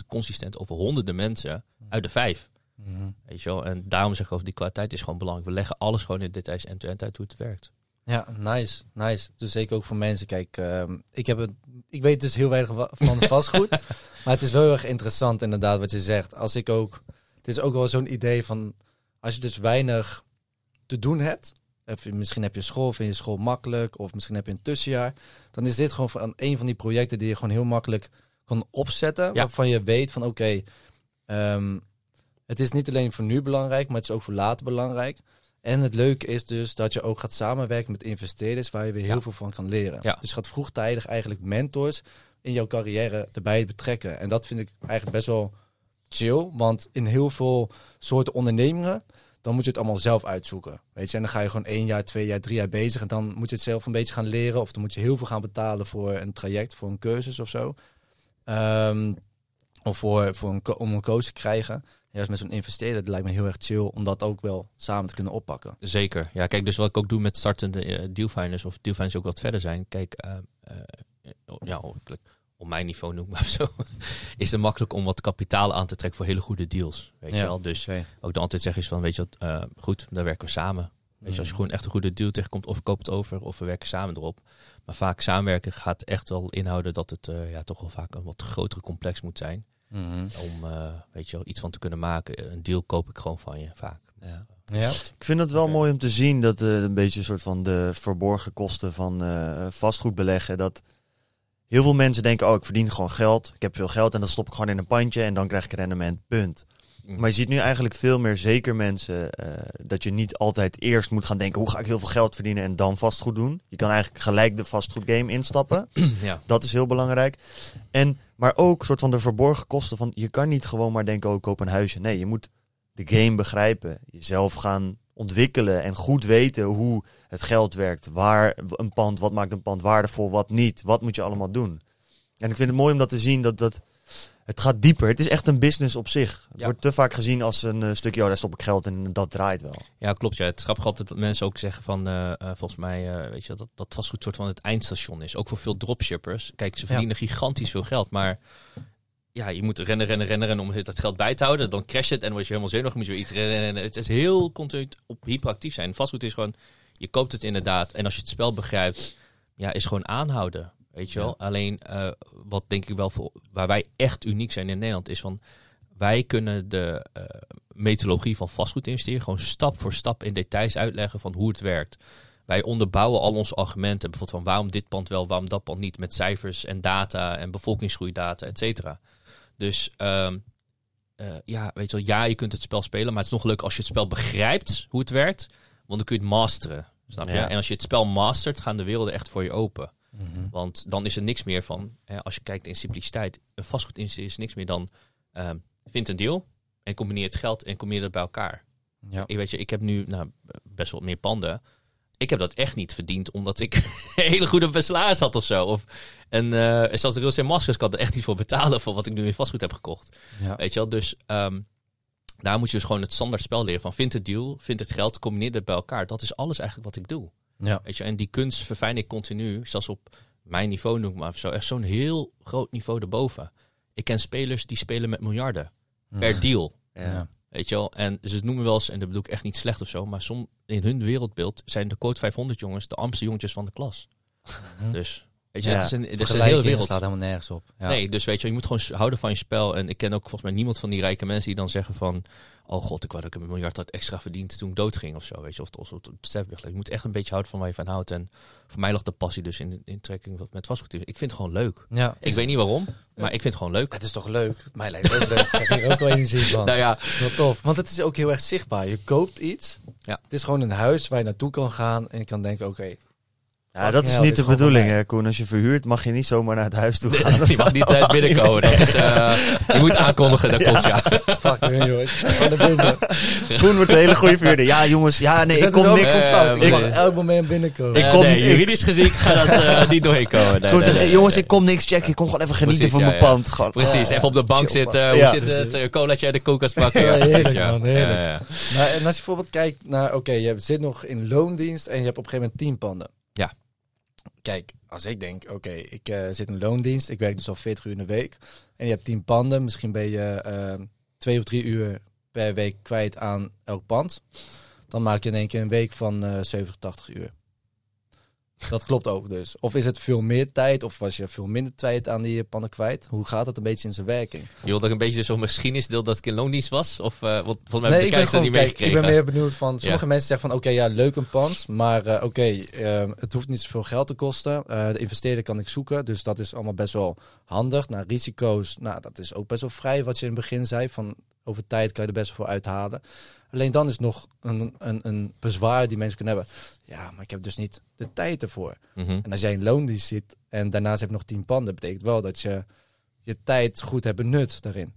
4,8 consistent over honderden mensen uit de vijf. Mhm. Weet je wel? En daarom zeg ik over die kwaliteit is gewoon belangrijk. We leggen alles gewoon in details end-to-end uit hoe het werkt. Ja, nice, nice. Dus zeker ook voor mensen. Kijk, ehm, ik, heb het, ik weet dus heel weinig van vastgoed. (laughs) maar het is wel heel erg interessant inderdaad wat je zegt. Als ik ook, het is ook wel zo'n idee van, als je dus weinig te doen hebt. Of misschien heb je school, vind je school makkelijk. Of misschien heb je een tussenjaar. Dan is dit gewoon van een van die projecten die je gewoon heel makkelijk kan opzetten. Waarvan je weet van oké, ehm, Het is niet alleen voor nu belangrijk, maar het is ook voor later belangrijk. En het leuke is dus dat je ook gaat samenwerken met investeerders waar je weer heel Ja. veel van kan leren. Ja. Dus je gaat vroegtijdig eigenlijk mentors in jouw carrière erbij betrekken. En dat vind ik eigenlijk best wel chill, want in heel veel soorten ondernemingen dan moet je het allemaal zelf uitzoeken. Weet je, en dan ga je gewoon één jaar, twee jaar, drie jaar bezig. En dan moet je het zelf een beetje gaan leren. Of dan moet je heel veel gaan betalen voor een traject, voor een cursus of zo. Ehm, of voor, voor een, om een coach te krijgen. Juist met zo'n investeerder, dat lijkt me heel erg chill om dat ook wel samen te kunnen oppakken. Zeker. Ja, kijk, dus wat ik ook doe met startende eh, dealfinders, of dealfinders ook wat verder zijn. Kijk, eh, eh, ja, op- op mijn niveau noem ik (laughs) maar zo, is het makkelijk om wat kapitaal aan te trekken voor hele goede deals. Weet je wel? Dus ook dan altijd zeg is van, weet je wat, goed, dan werken we samen. Weet je, als je gewoon echt een goede deal tegenkomt, of koop het over, of we werken samen erop. Maar vaak samenwerken gaat echt wel inhouden dat het eh, ja, toch wel vaak een wat grotere complex moet zijn. Mhm. Om eh, weet je wel, iets van te kunnen maken. Een deal koop ik gewoon van je, vaak. Ja. Ja. Ik vind het wel mooi om te zien dat eh, een beetje een soort van de verborgen kosten van eh, vastgoed beleggen. Dat heel veel mensen denken, oh ik verdien gewoon geld. Ik heb veel geld en dat stop ik gewoon in een pandje en dan krijg ik rendement, punt. Maar je ziet nu eigenlijk veel meer zeker mensen eh, dat je niet altijd eerst moet gaan denken, hoe ga ik heel veel geld verdienen en dan vastgoed doen. Je kan eigenlijk gelijk de vastgoedgame instappen. (clears throat) ja. Dat is heel belangrijk. En, maar ook soort van de verborgen kosten van je kan niet gewoon maar denken, oh ik koop een huisje. Nee, je moet de game begrijpen. Jezelf gaan ontwikkelen en goed weten hoe het geld werkt. Waar een pand, wat maakt een pand waardevol, wat niet. Wat moet je allemaal doen. En ik vind het mooi om dat te zien dat dat... Het gaat dieper. Het is echt een business op zich. Het Ja. wordt te vaak gezien als een eh, stukje, oh, daar stop ik geld en dat draait wel. Ja, klopt. Ja. Het is grappig altijd dat mensen ook zeggen van, eh, eh, volgens mij, eh, weet je, dat dat vastgoed soort van het eindstation is. Ook voor veel dropshippers. Kijk, ze verdienen gigantisch veel geld, maar ja, je moet rennen, rennen, rennen, rennen om dat geld bij te houden. Dan crash het en word je helemaal zenuwachtig, moet je weer iets rennen, rennen. Het is heel continu op hyperactief zijn. Vastgoed is gewoon, je koopt het inderdaad en als je het spel begrijpt, ja, is gewoon aanhouden. Weet je wel? Alleen, eh, wat denk ik wel voor, waar wij echt uniek zijn in Nederland, is van, wij kunnen de eh, methodologie van vastgoed investeren gewoon stap voor stap in details uitleggen van hoe het werkt. Wij onderbouwen al onze argumenten, bijvoorbeeld van waarom dit pand wel, waarom dat pand niet, met cijfers en data en bevolkingsgroeidata, et cetera. Dus ehm, eh, ja, weet je wel, ja, je kunt het spel spelen, maar het is nog leuk als je het spel begrijpt hoe het werkt, want dan kun je het masteren. Snap je? Ja. En als je het spel mastert, gaan de werelden echt voor je open. Mhm. Want dan is er niks meer van, hè, als je kijkt in simpliciteit, een vastgoedinstituut is niks meer dan ehm vind een deal en combineer het geld en combineer het bij elkaar. Ja. Ik weet je, ik heb nu nou, best wel meer panden. Ik heb dat echt niet verdiend omdat ik (laughs) een hele goede salaris had of zo. Of, en eh zelfs de real estate masters kan er echt niet voor betalen voor wat ik nu in vastgoed heb gekocht. Ja. Weet je wel, dus ehm, daar moet je dus gewoon het standaard spel leren van vind het deal, vind het geld, combineer het bij elkaar. Dat is alles eigenlijk wat ik doe. Ja. Weet je, en die kunst verfijn ik continu, zelfs op mijn niveau noem ik maar zo, echt zo'n heel groot niveau erboven. Ik ken spelers die spelen met miljarden per deal. Ja. Weet je wel, en ze noemen wel eens, en dat bedoel ik echt niet slecht of zo, maar som, in hun wereldbeeld zijn de Code 500 jongens de armste jongetjes van de klas. Mhm. Dus, weet je, Ja. het is een, het is een hele wereld. slaat helemaal nergens op. Ja. Nee, dus weet je, je moet gewoon houden van je spel. En ik ken ook volgens mij niemand van die rijke mensen die dan zeggen van... Oh god, ik wou dat ik een miljard had extra verdiend toen ik doodging of zo. Weet je, of, of, of sterfelijk. Je moet echt een beetje houden van waar je van houdt. En voor mij lag de passie dus in, in trekking met vastgoed. Ik vind het gewoon leuk. Ja. Ik weet niet waarom, maar ik vind het gewoon leuk. Het is toch leuk? Mij lijkt het ook leuk. Ik krijg hier ook wel energie van. (laughs) Nou ja, Het is wel tof. Want het is ook heel erg zichtbaar. Je koopt iets. Ja. Het is gewoon een huis waar je naartoe kan gaan. En je kan denken, oké. Ja, dat is niet de bedoeling, hè, Koen. Als je verhuurt, mag je niet zomaar naar het huis toe gaan. (laughs) die mag niet thuis binnenkomen. Dat is, eh, je moet aankondigen, dat (laughs) ja. Fuck you, jongens. Gewoon naar binnen. Koen wordt een hele goede verhuurder. Ja, jongens, ja, nee, ik kom niks. op Eh, fout. Ik mag elk moment binnenkomen. Ik Eh, kom- nee, juridisch gezien gaat dat eh, niet doorheen komen. Nee, nee, nee, jongens, nee. ik kom niks checken. Ik kom gewoon even genieten Precies, van ja, mijn ja. pand. Gewoon, Precies, oh, even op de bank chill, zitten. Hoe Ja, zit het? Uh, colaatje uit de koelkast pakken. Ja, Ja, precies, heerlijk, ja. man, heerlijk. Ja, ja, ja. En als je bijvoorbeeld kijkt naar, oké, je zit nog in loondienst en je hebt op een gegeven moment tien panden. Kijk, als ik denk, oké, ik eh, zit in loondienst, ik werk dus al 40 uur in de week. En je hebt tien panden, misschien ben je eh, twee of drie uur per week kwijt aan elk pand. Dan maak je in één keer een week van eh 70, 80 uur. Dat klopt ook dus. Of is het veel meer tijd, of was je veel minder tijd aan die panden kwijt? Hoe gaat dat een beetje in zijn werking? Je wilde ook een beetje zo'n geschiedenisdeel dat ik in loondienst was? Of, uh, want volgens mij Nee, heb ik ben, dat gewoon, niet kijk, ik meegekregen. ben meer benieuwd van. Sommige Ja. mensen zeggen van, oké, ja, leuk een pand, maar eh, oké, eh, het hoeft niet zoveel geld te kosten. Eh, de investeerder kan ik zoeken, dus dat is allemaal best wel handig. Nou, risico's, nou, dat is ook best wel vrij, wat je in het begin zei. Van, over tijd kan je er best voor uithalen. Alleen dan is nog een, een, een bezwaar die mensen kunnen hebben. Ja, maar ik heb dus niet de tijd ervoor. Mhm. En als jij in loondienst zit en daarnaast heb je nog tien panden, betekent wel dat je je tijd goed hebt benut daarin.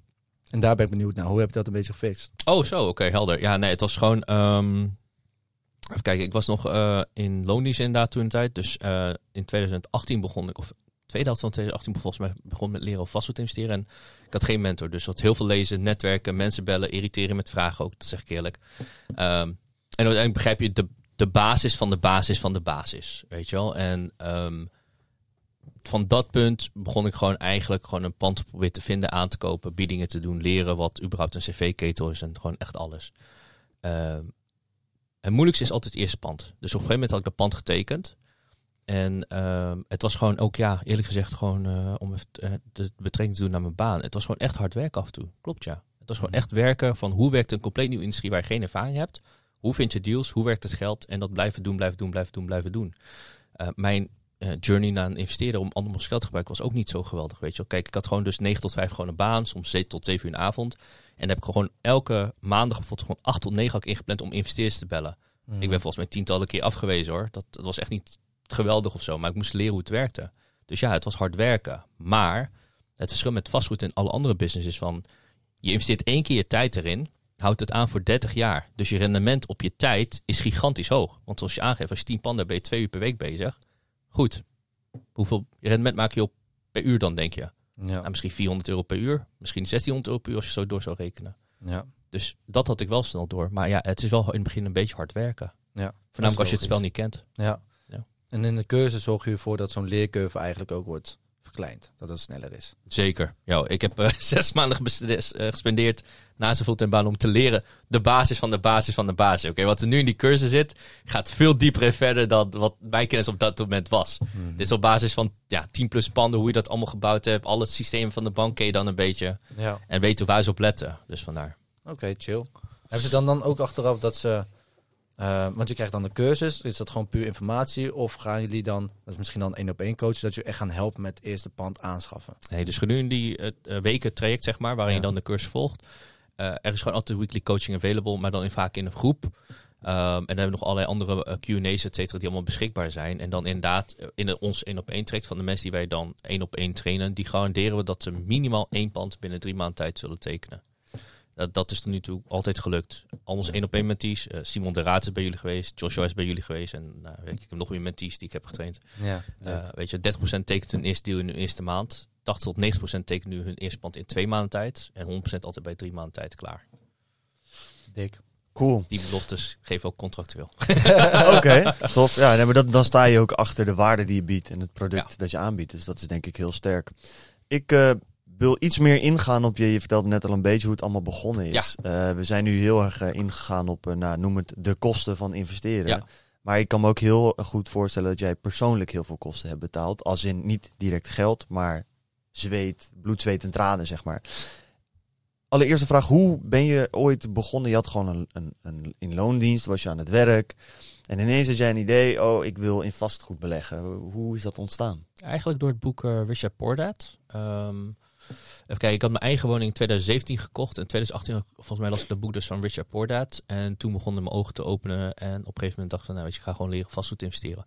En daar ben ik benieuwd naar. Hoe heb je dat een beetje gefixt? Oh, zo, oké, helder. Ja, nee, het was gewoon. ehm, even kijken, ik was nog eh, in loondienst inderdaad toen een tijd. Dus eh, in 2018 begon ik, of tweede van 2018 volgens mij begon met leren over vastgoed investeren. En ik had geen mentor, dus wat heel veel lezen, netwerken, mensen bellen, irriteren met vragen ook, dat zeg ik eerlijk. Ehm, en uiteindelijk begrijp je de, de basis van de basis van de basis, weet je wel. En ehm, van dat punt begon ik gewoon eigenlijk gewoon een pand te proberen te vinden, aan te kopen, biedingen te doen, leren wat überhaupt een cv-ketel is en gewoon echt alles. Ehm, het moeilijkste is altijd het eerste pand. Dus op een gegeven moment had ik dat pand getekend. En ehm, het was gewoon ook, ja, eerlijk gezegd, gewoon eh, om even eh, de betrekking te doen naar mijn baan. Het was gewoon echt hard werken af en toe. Klopt, ja. Het was gewoon echt werken van hoe werkt een compleet nieuwe industrie waar je geen ervaring hebt. Hoe vind je deals? Hoe werkt het geld? En dat blijven doen, blijven doen, blijven doen, blijven doen. Eh, mijn journey naar een investeerder om andermans geld te gebruiken was ook niet zo geweldig, weet je wel. Kijk, ik had gewoon dus 9 tot 5 gewoon een baan, soms 7 tot 7 uur in de avond. En dan heb ik gewoon elke maandag bijvoorbeeld gewoon 8 tot 9 had ik ingepland om investeerders te bellen. Mhm. Ik ben volgens mij tientallen keer afgewezen hoor. Dat, dat was echt niet geweldig of zo, maar ik moest leren hoe het werkte. Dus ja, het was hard werken. Maar het verschil met vastgoed en alle andere businesses is van... je investeert één keer je tijd erin, houdt het aan voor 30 jaar. Dus je rendement op je tijd is gigantisch hoog. Want zoals je aangeeft, als je 10 panden ben je twee uur per week bezig. Goed. Hoeveel rendement maak je op per uur dan, denk je? Ja. Nou, misschien 400 euro per uur. Misschien 1600 euro per uur als je zo door zou rekenen. ja. Dus dat had ik wel snel door. Maar ja, het is wel in het begin een beetje hard werken. Ja. Voornamelijk als je het spel niet kent. Ja. En in de cursus zorg je ervoor dat zo'n leercurve eigenlijk ook wordt verkleind. Dat het sneller is. Zeker. Ja, ik heb eh, (laughs) zes maanden eh, gespendeerd na zijn fulltime baan om te leren de basis van de basis van de basis. Oké, wat er nu in die cursus zit, gaat veel dieper en verder dan wat mijn kennis op dat moment was. Dit is op basis van ja, 10 plus panden, hoe je dat allemaal gebouwd hebt. Al het systeem van de bank ken je dan een beetje. Ja. En weten waar ze op letten. Dus vandaar. Oké, chill. Hebben ze dan, dan ook achteraf dat ze... eh, want je krijgt dan een cursus. Is dat gewoon puur informatie? Of gaan jullie dan, dat is misschien dan één op één coach, dat je echt gaan helpen met het eerste pand aanschaffen? Nee, dus gedurende die eh, weken traject, zeg maar, waarin Ja. je dan de cursus volgt. eh, er is gewoon altijd weekly coaching available, maar dan in, vaak in een groep. Ehm, en dan hebben we nog allerlei andere Q&A's, et cetera, die allemaal beschikbaar zijn. En dan inderdaad, in de, ons één op één traject van de mensen die wij dan één op één trainen, die garanderen we dat ze minimaal één pand binnen drie maanden tijd zullen tekenen. Dat, dat is tot nu toe altijd gelukt. Al onze één op één mentees, eh, Simon de Raad is bij jullie geweest, Joshua is bij jullie geweest en weet ik, heb nog meer mentees die ik heb getraind. Ja. Eh, weet je, 30% tekent hun eerste deal in hun eerste maand. 80 tot 90% tekent nu hun eerste pand in twee maanden tijd. En 100% altijd bij drie maanden tijd klaar. Dik. Cool. Die beloftes geven ook contractueel. (laughs) (laughs) Oké, tof. Ja, nee, maar dat, dan sta je ook achter de waarde die je biedt en het product Ja. dat je aanbiedt. Dus dat is denk ik heel sterk. Ik eh, wil iets meer ingaan op je. Je vertelde net al een beetje hoe het allemaal begonnen is. Eh, we zijn nu heel erg eh, ingegaan op, eh, nou, noem het, de kosten van investeren. Ja. Maar ik kan me ook heel goed voorstellen dat jij persoonlijk heel veel kosten hebt betaald. Als in niet direct geld, maar zweet, bloed, zweet en tranen, zeg maar. Allereerste vraag, hoe ben je ooit begonnen? Je had gewoon een, een, een in loondienst, was je aan het werk. En ineens had jij een idee, oh, ik wil in vastgoed beleggen. Hoe is dat ontstaan? Eigenlijk door het boek eh, Richard Poordad. Ehm, even kijken, ik had mijn eigen woning in 2017 gekocht. In 2018, volgens mij las ik dat boek dus van Richard Poordad. En toen begonnen mijn ogen te openen. En op een gegeven moment dacht ik van, nou weet je, ik ga gewoon leren vastgoed investeren.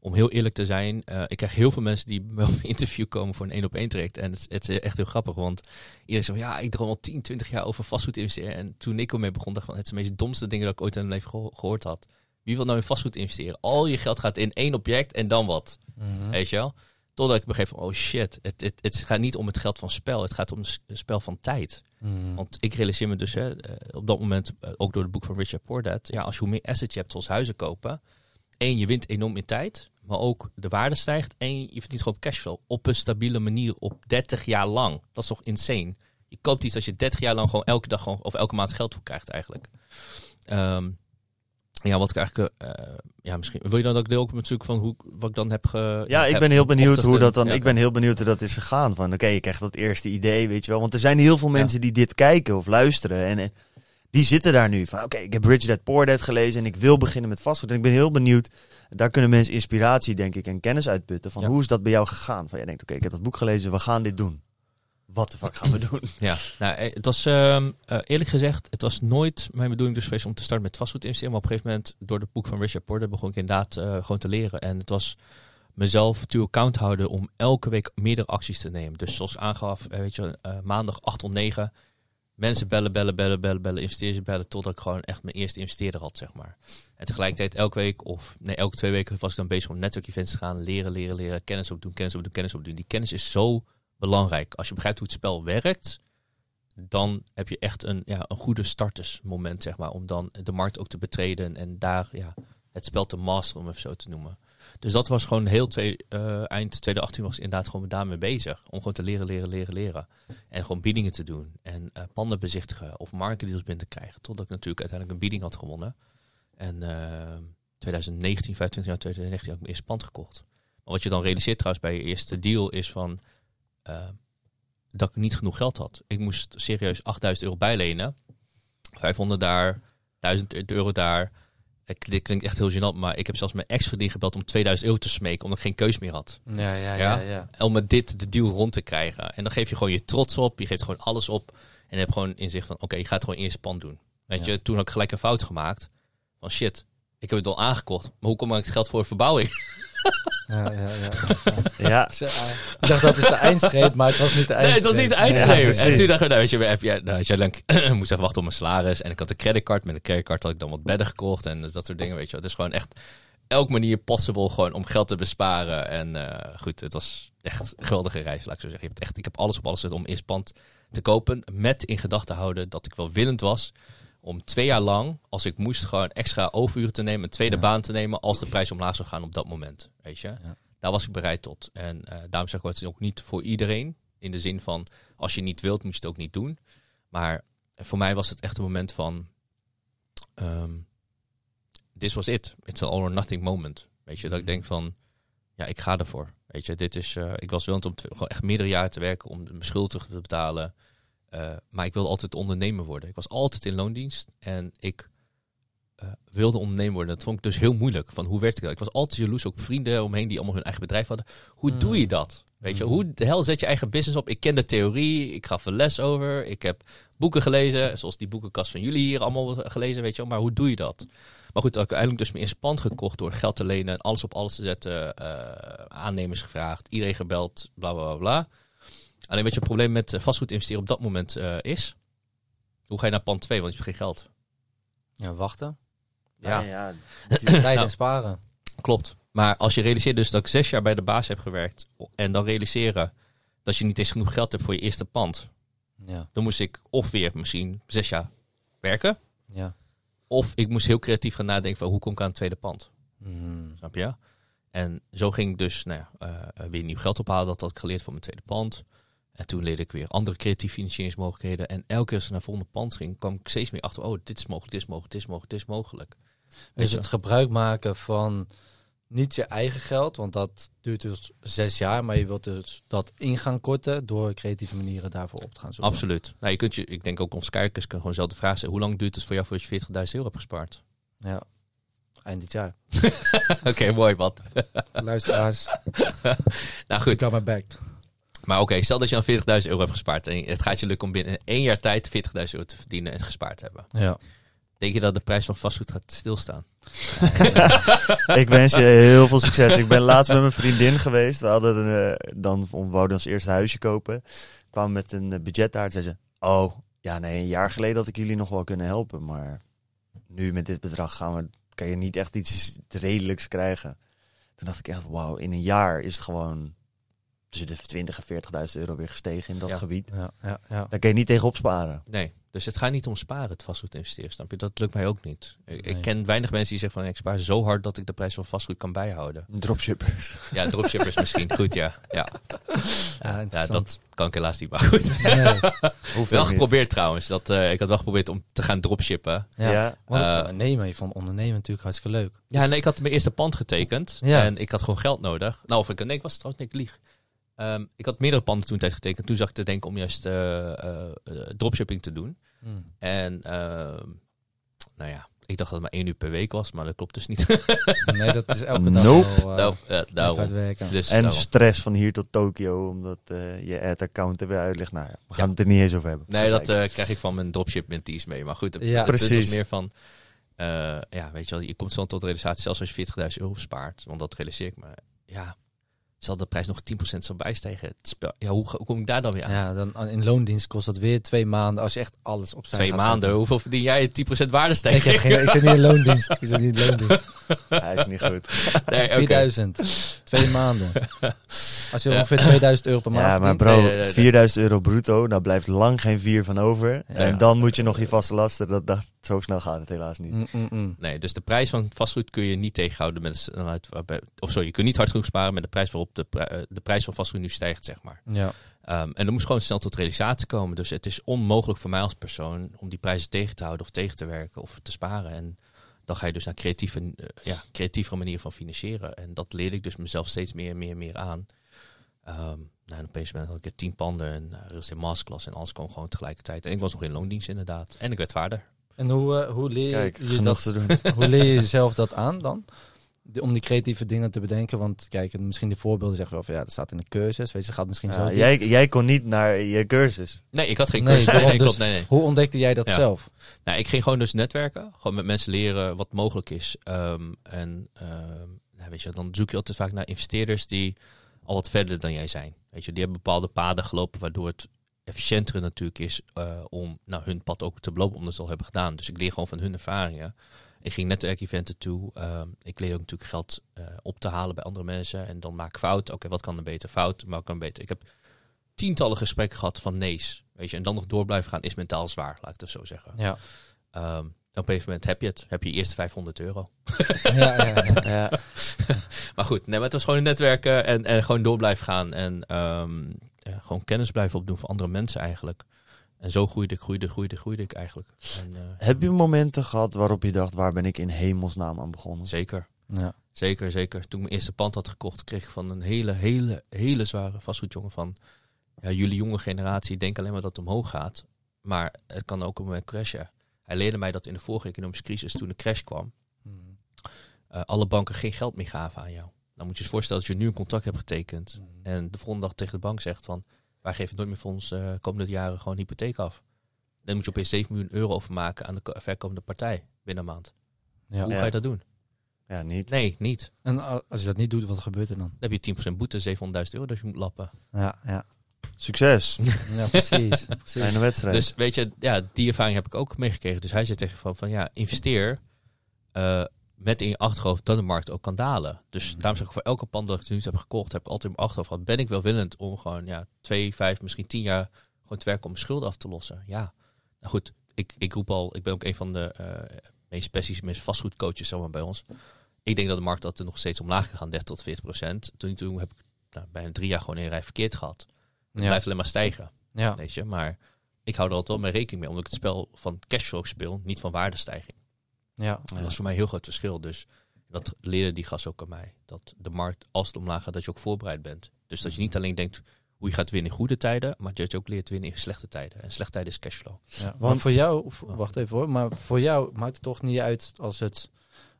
Om heel eerlijk te zijn, eh, ik krijg heel veel mensen die bij me op een interview komen voor een één op één traject. En het, is- het is echt heel grappig, want iedereen zegt, ja, ik droom al 10, 20 jaar over vastgoed investeren. En toen ik ermee begon, dacht ik van, het is de meest domste dingen dat ik ooit in mijn leven geho- gehoord had. Wie wil nou in vastgoed investeren? Al je geld gaat in één object en dan wat. Mhm. Weet je wel? Totdat ik begreep van, oh shit, het, het, het gaat niet om het geld van spel. Het gaat om het spel van tijd. Mhm. Want ik realiseer me dus hè, eh, op dat moment, eh, ook door het boek van Richard Poordad, ja, als je hoe meer assets je hebt, zoals huizen kopen, één, je wint enorm in tijd, maar ook de waarde stijgt en je verdient gewoon cashflow op een stabiele manier op 30 jaar lang. Dat is toch insane? Je koopt iets als je 30 jaar lang gewoon elke dag gewoon, of elke maand geld voor krijgt eigenlijk. Ehm, ja, wat ik eigenlijk, eh, ja, misschien wil je dan ook deel ook natuurlijk van hoe wat ik dan heb ge. Ja, ik heb ben heel benieuwd hoe dat dan. ja, ik ben heel benieuwd hoe dat is gegaan. Van oké, je krijgt dat eerste idee, weet je wel. Want er zijn heel veel mensen die dit kijken of luisteren. En, en die zitten daar nu van oké, ik heb Rich Dad Poor Dad gelezen en ik wil beginnen met vastgoed. En ik ben heel benieuwd. Daar kunnen mensen inspiratie, denk ik, en kennis uitputten. Van Ja. hoe is dat bij jou gegaan? Van jij denkt, oké, ik heb dat boek gelezen, we gaan dit doen. Wat de fuck gaan we doen? Ja, nou, eh, het was ehm, eh, eerlijk gezegd, het was nooit mijn bedoeling dus geweest om te starten met vastgoed investeren. Maar op een gegeven moment, door het boek van Richard Porter, begon ik inderdaad eh, gewoon te leren. En het was mezelf to account houden om elke week meerdere acties te nemen. Dus zoals aangaf, weet je, maandag 8 tot 9. Mensen bellen, bellen, bellen, bellen, bellen, investeerders bellen, totdat ik gewoon echt mijn eerste investeerder had, zeg maar. En tegelijkertijd elke week, of nee, elke twee weken was ik dan bezig om network events te gaan, leren, leren, leren, kennis opdoen, kennis opdoen, kennis opdoen. Die kennis is zo belangrijk. Als je begrijpt hoe het spel werkt, dan heb je echt een, ja, een goede startersmoment, zeg maar, om dan de markt ook te betreden en daar ja, het spel te masteren, om even zo te noemen. Dus dat was gewoon heel twee, eh, eind 2018 was ik inderdaad gewoon daarmee bezig. Om gewoon te leren, leren, leren, leren. En gewoon biedingen te doen. En eh, panden bezichtigen of marktdeals binnen te krijgen. Totdat ik natuurlijk uiteindelijk een bieding had gewonnen. En eh 2019, 25 jaar 2019 had ik mijn eerste pand gekocht. Maar wat je dan realiseert trouwens bij je eerste deal is van... eh, dat ik niet genoeg geld had. Ik moest serieus 8000 euro bijlenen. 500 daar, 1000 euro daar. Dit klinkt echt heel gênant, maar ik heb zelfs mijn ex-vriendin gebeld om 2000 euro te smeken, omdat ik geen keus meer had. Ja, ja, Ja? ja. ja. Om met dit de deal rond te krijgen. En dan geef je gewoon je trots op, je geeft gewoon alles op. En je hebt gewoon inzicht van, oké, je gaat gewoon eerst pand doen. Weet Ja. je, toen had ik gelijk een fout gemaakt. Van shit, ik heb het al aangekocht, maar hoe kom ik het geld voor de verbouwing? (laughs) ja, ja, ja. Ja, Ik dacht dat is de eindstreep, maar het was niet de Nee, eindstreep. het was niet de Ja, eindstreep. en toen dacht ik, nou, weet je, heb je, nou, je, lang, (clears throat) moest even wachten op mijn salaris. En ik had een creditcard. Met een creditcard had ik dan wat bedden gekocht. En dus dat soort dingen, weet je. wel. Het is gewoon echt elk manier possible gewoon om geld te besparen. En eh, goed, het was echt een geweldige reis, laat ik zo zeggen. Je hebt echt, ik heb alles op alles gezet om eerst pand te kopen. Met in gedachten houden dat ik wel willend was om twee jaar lang, als ik moest, gewoon extra overuren te nemen, een tweede Ja. baan te nemen, als de prijs omlaag zou gaan op dat moment. Weet je? Ja. Daar was ik bereid tot. En eh, daarom zeg ik, het is ook niet voor iedereen. In de zin van, als je niet wilt, moet je het ook niet doen. Maar voor mij was het echt een moment van, ehm this was it. It's an all or nothing moment. Weet je, dat ik denk van, ja, ik ga ervoor. Weet je, dit is, eh, ik was willend om te- gewoon echt meerdere jaren te werken om mijn schuld terug te betalen. Eh, maar ik wilde altijd ondernemer worden. Ik was altijd in loondienst en ik eh, wilde ondernemer worden. Dat vond ik dus heel moeilijk. Van hoe werd ik dat? Ik was altijd jaloers, ook vrienden omheen die allemaal hun eigen bedrijf hadden. Hoe Mm. doe je dat? Weet je, Mm. hoe de hel zet je eigen business op? Ik ken de theorie, ik gaf er les over, ik heb boeken gelezen, zoals die boekenkast van jullie hier allemaal gelezen, weet je wel. Maar hoe doe je dat? Maar goed, uiteindelijk dus mijn eerste pand gekocht door geld te lenen en alles op alles te zetten, eh, aannemers gevraagd, iedereen gebeld, bla bla bla bla. Alleen weet je, het probleem met eh, vastgoed investeren op dat moment eh, is, hoe ga je naar pand 2, want je hebt geen geld. Ja, wachten. Ja. ja. (clears throat) Tijd Nou. en sparen. Klopt. Maar als je realiseert dus dat ik zes jaar bij de baas heb gewerkt en dan realiseren dat je niet eens genoeg geld hebt voor je eerste pand, Ja, dan moest ik of weer misschien zes jaar werken, ja. of ik moest heel creatief gaan nadenken van hoe kom ik aan het tweede pand. Mm. Snap je? En zo ging ik dus nou ja, eh, weer nieuw geld ophalen. Dat had ik geleerd voor mijn tweede pand. En toen leerde ik weer andere creatieve financieringsmogelijkheden. En elke keer als ik naar volgende pand ging, kwam ik steeds meer achter. Oh, dit is mogelijk, dit is mogelijk, dit is mogelijk, dit is mogelijk. Dus het gebruik maken van niet je eigen geld, want dat duurt dus zes jaar, maar je wilt dus dat in gaan korten door creatieve manieren daarvoor op te gaan zoeken. Absoluut. Nou, je kunt je, ik denk ook ons kijkers kunnen gewoon zelf de vraag stellen. Hoe lang duurt het voor jou voordat je 40.000 euro hebt gespaard? Ja. Eind dit jaar. (laughs) Oké, mooi wat. Luisteraars, (laughs) Nou goed, got my back. Maar oké, stel dat je dan 40.000 euro hebt gespaard. En het gaat je lukken om binnen één jaar tijd 40.000 euro te verdienen en gespaard te hebben. Ja. Denk je dat de prijs van vastgoed gaat stilstaan? (laughs) Ik wens je heel veel succes. Ik ben laatst met mijn vriendin geweest. We hadden een, eh, dan, we wouden ons eerste huisje kopen. Kwamen met een eh, budget daar. Zei ze, oh, ja nee, een jaar geleden had ik jullie nog wel kunnen helpen. Maar nu met dit bedrag gaan we, kan je niet echt iets redelijks krijgen. Toen dacht ik echt, wauw, in een jaar is het gewoon tussen de 20 en 40.000 euro weer gestegen in dat Ja. gebied. Ja, ja, ja. Daar kun je niet tegen opsparen. Nee, dus het gaat niet om sparen, het vastgoed investeren, snap je? Dat lukt mij ook niet. Ik, ik Nee. ken weinig mensen die zeggen van ik spaar zo hard dat ik de prijs van vastgoed kan bijhouden. Dropshippers. Ja, dropshippers (laughs) misschien, goed ja. Ja, Ja, dat kan ik helaas niet, maar goed. Nee. Hoeft wel niet. geprobeerd trouwens. Dat, eh, ik had wel geprobeerd om te gaan dropshippen. Ja. Ja. Want Eh, ondernemen, je vond ondernemen natuurlijk hartstikke leuk. Ja, nee, ik had mijn eerste pand getekend Ja. en ik had gewoon geld nodig. Nou, of ik, nee, ik was trouwens niet, ik lieg. Ehm, ik had meerdere panden toen tijd getekend. Toen zag ik te denken om juist eh, eh, eh, dropshipping te doen. Mm. En ehm, nou ja, Ik dacht dat het maar één uur per week was, maar dat klopt dus niet. (laughs) Nee, dat is elke dag Nope. wel, (laughs) nou, ja, daarom. hard werken. Dus En daarom. stress van hier tot Tokio, omdat eh, je ad-account er weer uit ligt. Nou ja, we gaan Ja. het er niet eens over hebben. Nee, dat eh, krijg ik van mijn dropship mentees mee. Maar goed, het- Ja. Precies. meer van... eh, ja, weet je wel, je komt zo tot de realisatie, zelfs als je 40.000 euro spaart, want dat realiseer ik me. Ja, zal de prijs nog 10% zou bijstijgen. Het spel, ja, hoe, hoe kom ik daar dan weer aan? Ja, dan in loondienst kost dat weer twee maanden als je echt alles opzij Twee gaat maanden, zetten. hoeveel verdien jij? 10% waardestijging? Ik, heb geen, ik zit niet in loondienst. Ik zit niet in loondienst. (laughs) Hij is niet goed. (laughs) Nee, oké. 4000. Twee maanden. (laughs) Als je Ja. ongeveer 2000 euro per maand Ja, maar bro, Nee, nee, nee. 4000 euro bruto, daar blijft lang geen vier van over. En dan moet je nog je vaste lasten. Dat, dat, zo snel gaat het helaas niet. Mm, mm, mm. Nee, dus de prijs van vastgoed kun je niet tegenhouden met of sorry, je kunt niet hard genoeg sparen met de prijs waarop de, pri- eh, de prijs van vastgoed nu stijgt, zeg maar. Ja. Ehm, en er moest gewoon snel tot realisatie komen. Dus het is onmogelijk voor mij als persoon om die prijzen tegen te houden of tegen te werken of te sparen. En dan ga je dus naar creatieve, eh, ja, creatievere manieren van financieren. En dat leerde ik dus mezelf steeds meer en meer en meer aan. Ehm, nou, en opeens ben ik tien panden en uh, real estate masterclass en alles kwam gewoon tegelijkertijd. En ik was nog in loondienst inderdaad. En ik werd vaarder. En hoe, hoe leer Kijk, je genoeg dat? te doen. (laughs) Hoe leer je jezelf dat aan dan? De- om die creatieve dingen te bedenken. Want kijk, misschien die voorbeelden zeggen wel van ja, dat staat in de cursus. Weet je, gaat misschien zo. Jij, jij kon niet naar je cursus. Nee, ik had geen Nee, cursus. (laughs) Nee, nee, dus- klopt. Nee, nee. Hoe ontdekte jij dat Ja. zelf? Nou, ik ging gewoon dus netwerken. Gewoon met mensen leren wat mogelijk is. Ehm, en ehm, nou, weet je, dan zoek je altijd vaak naar investeerders die al wat verder dan jij zijn. Weet je, die hebben bepaalde paden gelopen waardoor het efficiënter natuurlijk is eh, om nou, hun pad ook te belopen, omdat ze al hebben gedaan. Dus ik leer gewoon van hun ervaringen. Ik ging netwerkeventen toe. Ehm, ik leer ook natuurlijk geld eh, op te halen bij andere mensen. En dan maak ik fout. Oké, wat kan er beter? Fout, maar kan beter? Ik heb tientallen gesprekken gehad van nee's. Weet je, en dan nog door blijven gaan is mentaal zwaar, laat ik het zo zeggen. Ja. Ehm, op een gegeven moment heb je het. Heb je je eerste 500 euro. (laughs) ja, ja, ja. Ja, (laughs) Maar goed, nee, maar het was gewoon netwerken en, en gewoon door blijven gaan. En ehm, ja, gewoon kennis blijven opdoen voor andere mensen eigenlijk. En zo groeide ik, groeide, groeide, groeide ik eigenlijk. En, eh, Heb je momenten gehad waarop je dacht, waar ben ik in hemelsnaam aan begonnen? zeker, ja. zeker, zeker. Toen ik mijn eerste pand had gekocht, kreeg ik van een hele, hele, hele zware vastgoedjongen van... Ja, jullie jonge generatie denken alleen maar dat het omhoog gaat. Maar het kan ook op een moment crashen. Hij leerde mij dat in de vorige economische crisis, toen de crash kwam... Mm. eh, alle banken geen geld meer gaven aan jou. Dan moet je je voorstellen dat je nu een contract hebt getekend... Mm. En de volgende dag tegen de bank zegt van... wij geven nooit meer voor ons eh, komende jaren gewoon hypotheek af. Dan moet je opeens 7 miljoen euro overmaken aan de ko- verkomende partij binnen een maand. Ja. Hoe Ja. ga je dat doen? Ja, niet. Nee, niet. En als je dat niet doet, wat gebeurt er dan? Dan heb je 10% boete, 700.000 euro dat je moet lappen. Ja, ja. Succes. (laughs) ja precies. precies. Fijne wedstrijd. Dus weet je, ja, die ervaring heb ik ook meegekregen. Dus hij zei tegen van, van ja, investeer eh, met in je achterhoofd dat de markt ook kan dalen. Dus daarom zeg ik voor elke pand dat ik nu heb gekocht, heb ik altijd in mijn achterhoofd gehad, ben ik wel willend om gewoon ja, twee, vijf, misschien tien jaar gewoon te werken om mijn schulden af te lossen. Ja, nou goed, ik, ik roep al, ik ben ook een van de eh, meest passieve, meest vastgoedcoaches zeg maar, bij ons. Ik denk dat de markt altijd nog steeds omlaag kan gaan, 30 tot 40 procent. Toen, toen heb ik nou, bijna drie jaar gewoon een rij verkeerd gehad. Het Ja. blijft alleen maar stijgen. Ja. Weet je, maar ik hou er altijd wel mee rekening mee, omdat ik het spel van cashflow speel, niet van waardestijging. Ja. Dat is voor mij een heel groot verschil. Dus dat leerde die gast ook aan mij. Dat de markt, als het omlaag gaat, dat je ook voorbereid bent. Dus dat je niet alleen denkt hoe je gaat winnen in goede tijden, maar dat je ook leert winnen in slechte tijden. En slechte tijden is cashflow. Ja, Want- voor jou, wacht even hoor, maar voor jou maakt het toch niet uit als, het,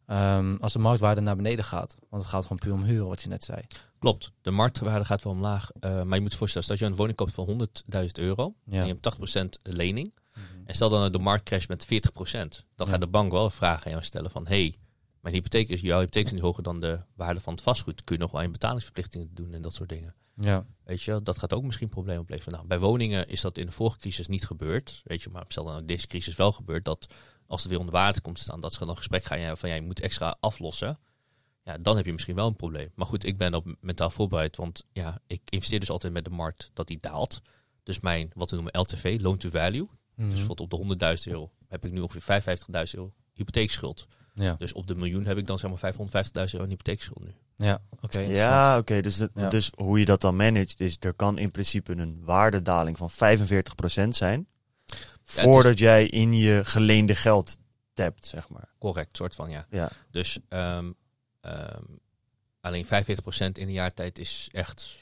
ehm, als de marktwaarde naar beneden gaat. Want het gaat gewoon puur om huren, wat je net zei. Klopt, de marktwaarde gaat wel omlaag. eh, maar je moet je voorstellen, dat je een woning koopt van 100.000 euro Ja. en je hebt 80% lening. En stel dan de markt crasht met 40%. Dan Ja. gaat de bank wel een vraag aan jou stellen van... hey, mijn hypotheek is, jouw hypotheek is niet hoger dan de waarde van het vastgoed. Kun je nog wel je betalingsverplichtingen doen en dat soort dingen. Ja. Weet je, dat gaat ook misschien problemen opleveren. Nou, bij woningen is dat in de vorige crisis niet gebeurd. Weet je, maar stel dan deze crisis wel gebeurt dat als het weer onder waarde komt te staan, dat ze dan een gesprek gaan ja, van jij moet extra aflossen. Ja, dan heb je misschien wel een probleem. Maar goed, ik ben op mentaal voorbereid, want ja, ik investeer dus altijd met de markt dat die daalt. Dus mijn, wat we noemen LTV, loan to value. Mhm. Dus bijvoorbeeld op de 100.000 euro heb ik nu ongeveer 55.000 euro hypotheekschuld. ja. Dus op de miljoen heb ik dan zeg maar 550.000 euro hypotheekschuld nu. Ja, oké. Ja, oké. dus, Ja. dus hoe je dat dan managt, is er kan in principe een waardedaling van 45% zijn. voordat jij in je geleende geld tapt, zeg maar. Correct, soort van ja. Ja. Dus ehm, ehm, alleen 45% in een jaar tijd is echt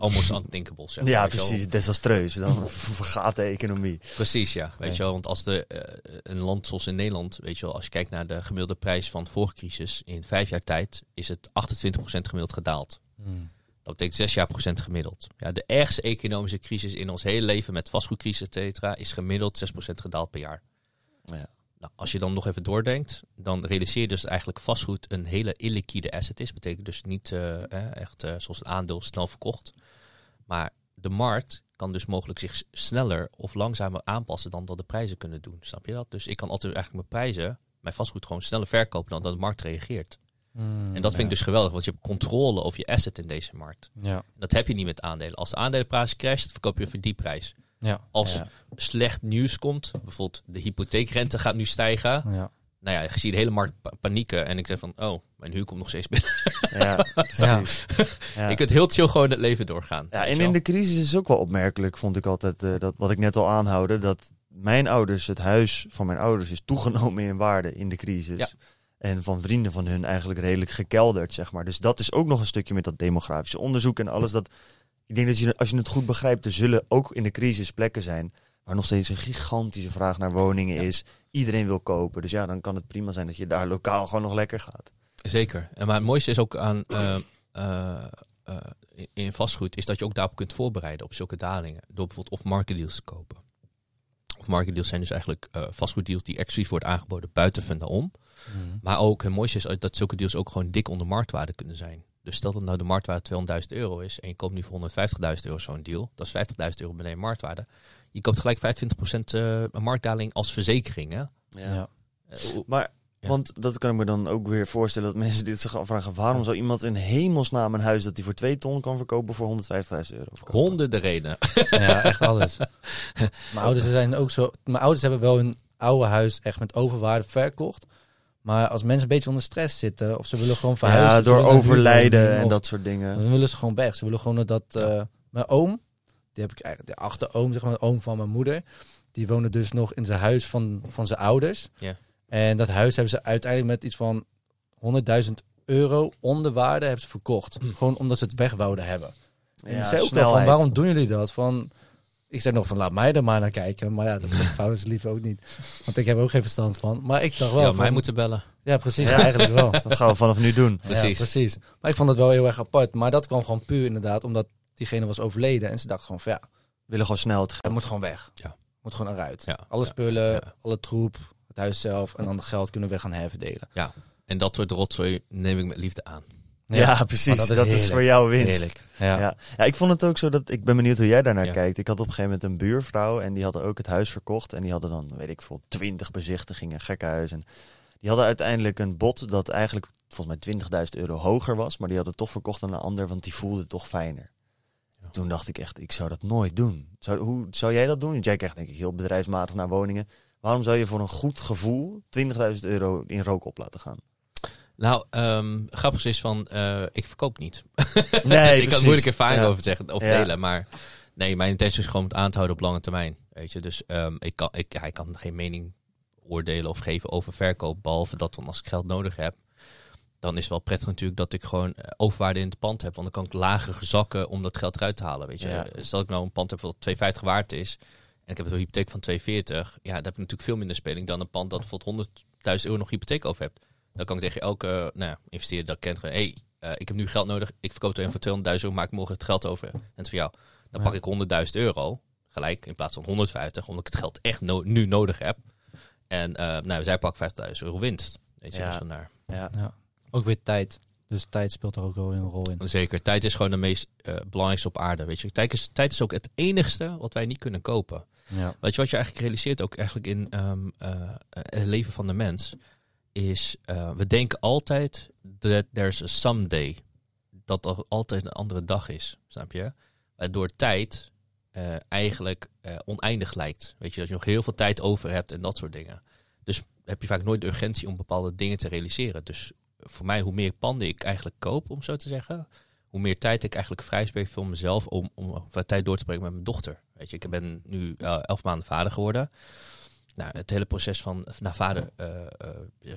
almost unthinkable, zeg maar. Ja, wel. precies. Desastreus. Dan (laughs) vergaat de economie. Precies, ja. Weet Ja. je wel, want als de, eh, een land zoals in Nederland, weet je wel, als je kijkt naar de gemiddelde prijs van de vorige crisis, in vijf jaar tijd is het 28% gemiddeld gedaald. Hmm. Dat betekent zes jaar procent gemiddeld. Ja, de ergste economische crisis in ons hele leven met vastgoedcrisis, et cetera, is gemiddeld 6% gedaald per jaar. Ja. Nou, als je dan nog even doordenkt, dan realiseer je dus eigenlijk vastgoed een hele illiquide asset is. Betekent dus niet eh, echt eh, zoals het aandeel snel verkocht. Maar de markt kan dus mogelijk zich sneller of langzamer aanpassen dan dat de prijzen kunnen doen. Snap je dat? Dus ik kan altijd eigenlijk mijn prijzen, mijn vastgoed gewoon sneller verkopen dan dat de markt reageert. Hmm. En dat vind ik dus geweldig, want je hebt controle over je asset in deze markt. Ja. Dat heb je niet met aandelen. Als de aandelenprijs crasht, verkoop je voor die prijs. Ja. Als Ja. slecht nieuws komt, bijvoorbeeld de hypotheekrente gaat nu stijgen. Ja. Nou ja, je ziet de hele markt pa- panieken. En ik zeg van, oh, mijn huur komt nog steeds binnen. Ja, (laughs) precies. Ja. Je kunt heel chill gewoon het leven doorgaan. Ja, en in de crisis is ook wel opmerkelijk, vond ik altijd, eh, dat, wat ik net al aanhouden, dat mijn ouders, het huis van mijn ouders is toegenomen in waarde in de crisis. Ja. En van vrienden van hun eigenlijk redelijk gekelderd, zeg maar. Dus dat is ook nog een stukje met dat demografische onderzoek en alles. Dat, ik denk dat je, als je het goed begrijpt, er zullen ook in de crisis plekken zijn waar nog steeds een gigantische vraag naar woningen Ja. is. Iedereen wil kopen. Dus ja, dan kan het prima zijn dat je daar lokaal gewoon nog lekker gaat. Zeker. En maar het mooiste is ook aan eh, eh, eh, in- vastgoed, is dat je ook daarop kunt voorbereiden op zulke dalingen. Door bijvoorbeeld of market deals te kopen. Of market deals zijn dus eigenlijk eh, vastgoeddeals die exclusief worden aangeboden buiten Funda om. Hmm. Maar ook het mooiste is dat zulke deals ook gewoon dik onder marktwaarde kunnen zijn. Dus stel dat nou de marktwaarde 200.000 euro is en je koopt nu voor 150.000 euro zo'n deal. Dat is 50.000 euro beneden marktwaarde. Je koopt gelijk 25% eh, een marktdaling als verzekering. Hè? Ja. Eh, Maar, Ja. want dat kan ik me dan ook weer voorstellen dat mensen dit zich afvragen. Waarom zou iemand in hemelsnaam een huis dat hij voor 2 ton kan verkopen voor 150.000 euro verkopen? honderden redenen. Ja, echt alles. (laughs) mijn ouders zijn ook zo. Mijn ouders hebben wel hun oude huis echt met overwaarde verkocht. Maar als mensen een beetje onder stress zitten of ze willen gewoon verhuizen. Ja, door overlijden en of- dat soort dingen. Dan willen ze gewoon weg. Ze willen gewoon dat. Eh, mijn oom, die heb ik eigenlijk, de achteroom, zeg maar, de oom van mijn moeder. Die woonde dus nog in zijn huis van, van zijn ouders. Ja. En dat huis hebben ze uiteindelijk met iets van 100.000 euro onder waarde hebben ze verkocht. Gewoon omdat ze het weg wouden hebben. En Ja, zei ook wel van, snelheid. waarom doen jullie dat? Van, ik zei nog van, laat mij er maar naar kijken. Maar ja, dat vindt ouders liever ook niet. Want ik heb er ook geen verstand van. Maar ik dacht wel Ja, van, mij moeten bellen. ja precies, Ja. eigenlijk wel. Dat gaan we vanaf nu doen. Precies. Ja, precies. Maar ik vond het wel heel erg apart. Maar dat kwam gewoon puur inderdaad omdat diegene was overleden. En ze dacht gewoon van ja, We willen gewoon snel het het moet gewoon weg. Ja. Moet gewoon eruit. Ja, Alle ja, spullen, ja. alle troep, het huis zelf. En dan het geld kunnen we gaan herverdelen. En dat soort rotzooi neem ik met liefde aan. Ja, precies. Dat, dat is, voor jou winst. Heerlijk. Ja. Ja. Ja. ik vond het ook zo dat ik ben benieuwd hoe jij daarnaar Ja. kijkt. Ik had op een gegeven moment een buurvrouw en die hadden ook het huis verkocht. En die hadden dan, weet ik veel, 20 bezichtigingen, gekke huis. En die hadden uiteindelijk een bod dat eigenlijk volgens mij 20.000 euro hoger was. Maar die hadden het toch verkocht aan een ander, want die voelde het toch fijner. Toen dacht ik echt, ik zou dat nooit doen. Zou, hoe zou jij dat doen? Want jij kijkt denk ik heel bedrijfsmatig naar woningen. Waarom zou je voor een goed gevoel 20.000 euro in rook op laten gaan? Nou, ehm grappig is van, eh, ik verkoop niet. (laughs) Nee, dus ik kan moeilijk ervaring Ja. over zeggen of delen. Maar nee, mijn intentie is gewoon het aan te houden op lange termijn. Weet je, dus ehm, ik, kan, ik, ik kan geen mening oordelen of geven over verkoop. Behalve dat dan als ik geld nodig heb, dan is het wel prettig natuurlijk dat ik gewoon eh, overwaarde in het pand heb. Want dan kan ik lager zakken om dat geld eruit te halen. Weet je, Ja. Stel ik nou een pand heb wat 2,50 waard is. En ik heb een hypotheek van 2,40. Ja, dan heb ik natuurlijk veel minder speling dan een pand dat bijvoorbeeld 100.000 euro nog hypotheek over hebt. Dan kan ik tegen elke nou, ja, investeerder dat ik ken van, hey, eh, ik heb nu geld nodig. Ik verkoop het even voor 200.000 euro, maak ik morgen het geld over. En het is voor jou. Dan Ja. pak ik 100.000 euro gelijk in plaats van 150, omdat ik het geld echt no- nu nodig heb. En eh, nou, zij pakt 50.000 euro winst. Weet je, Ja. dus vandaar. Ja. Ook weer tijd. Dus tijd speelt er ook wel een rol in. Zeker, tijd is gewoon de meest eh, belangrijkste op aarde. Weet je, tijd is, tijd is ook het enigste wat wij niet kunnen kopen. Ja. Weet je wat je eigenlijk realiseert ook eigenlijk in ehm, eh, het leven van de mens? Is eh, we denken altijd that there's a someday. Dat er altijd een andere dag is. Snap je? Waardoor tijd eh, eigenlijk eh, oneindig lijkt. Weet je, dat je nog heel veel tijd over hebt en dat soort dingen. Dus heb je vaak nooit de urgentie om bepaalde dingen te realiseren. Dus voor mij, hoe meer panden ik eigenlijk koop, om zo te zeggen, hoe meer tijd ik eigenlijk vrij spreek voor mezelf om, om tijd door te brengen met mijn dochter. Weet je, ik ben nu elf maanden vader geworden. Nou, het hele proces van naar vader, eh,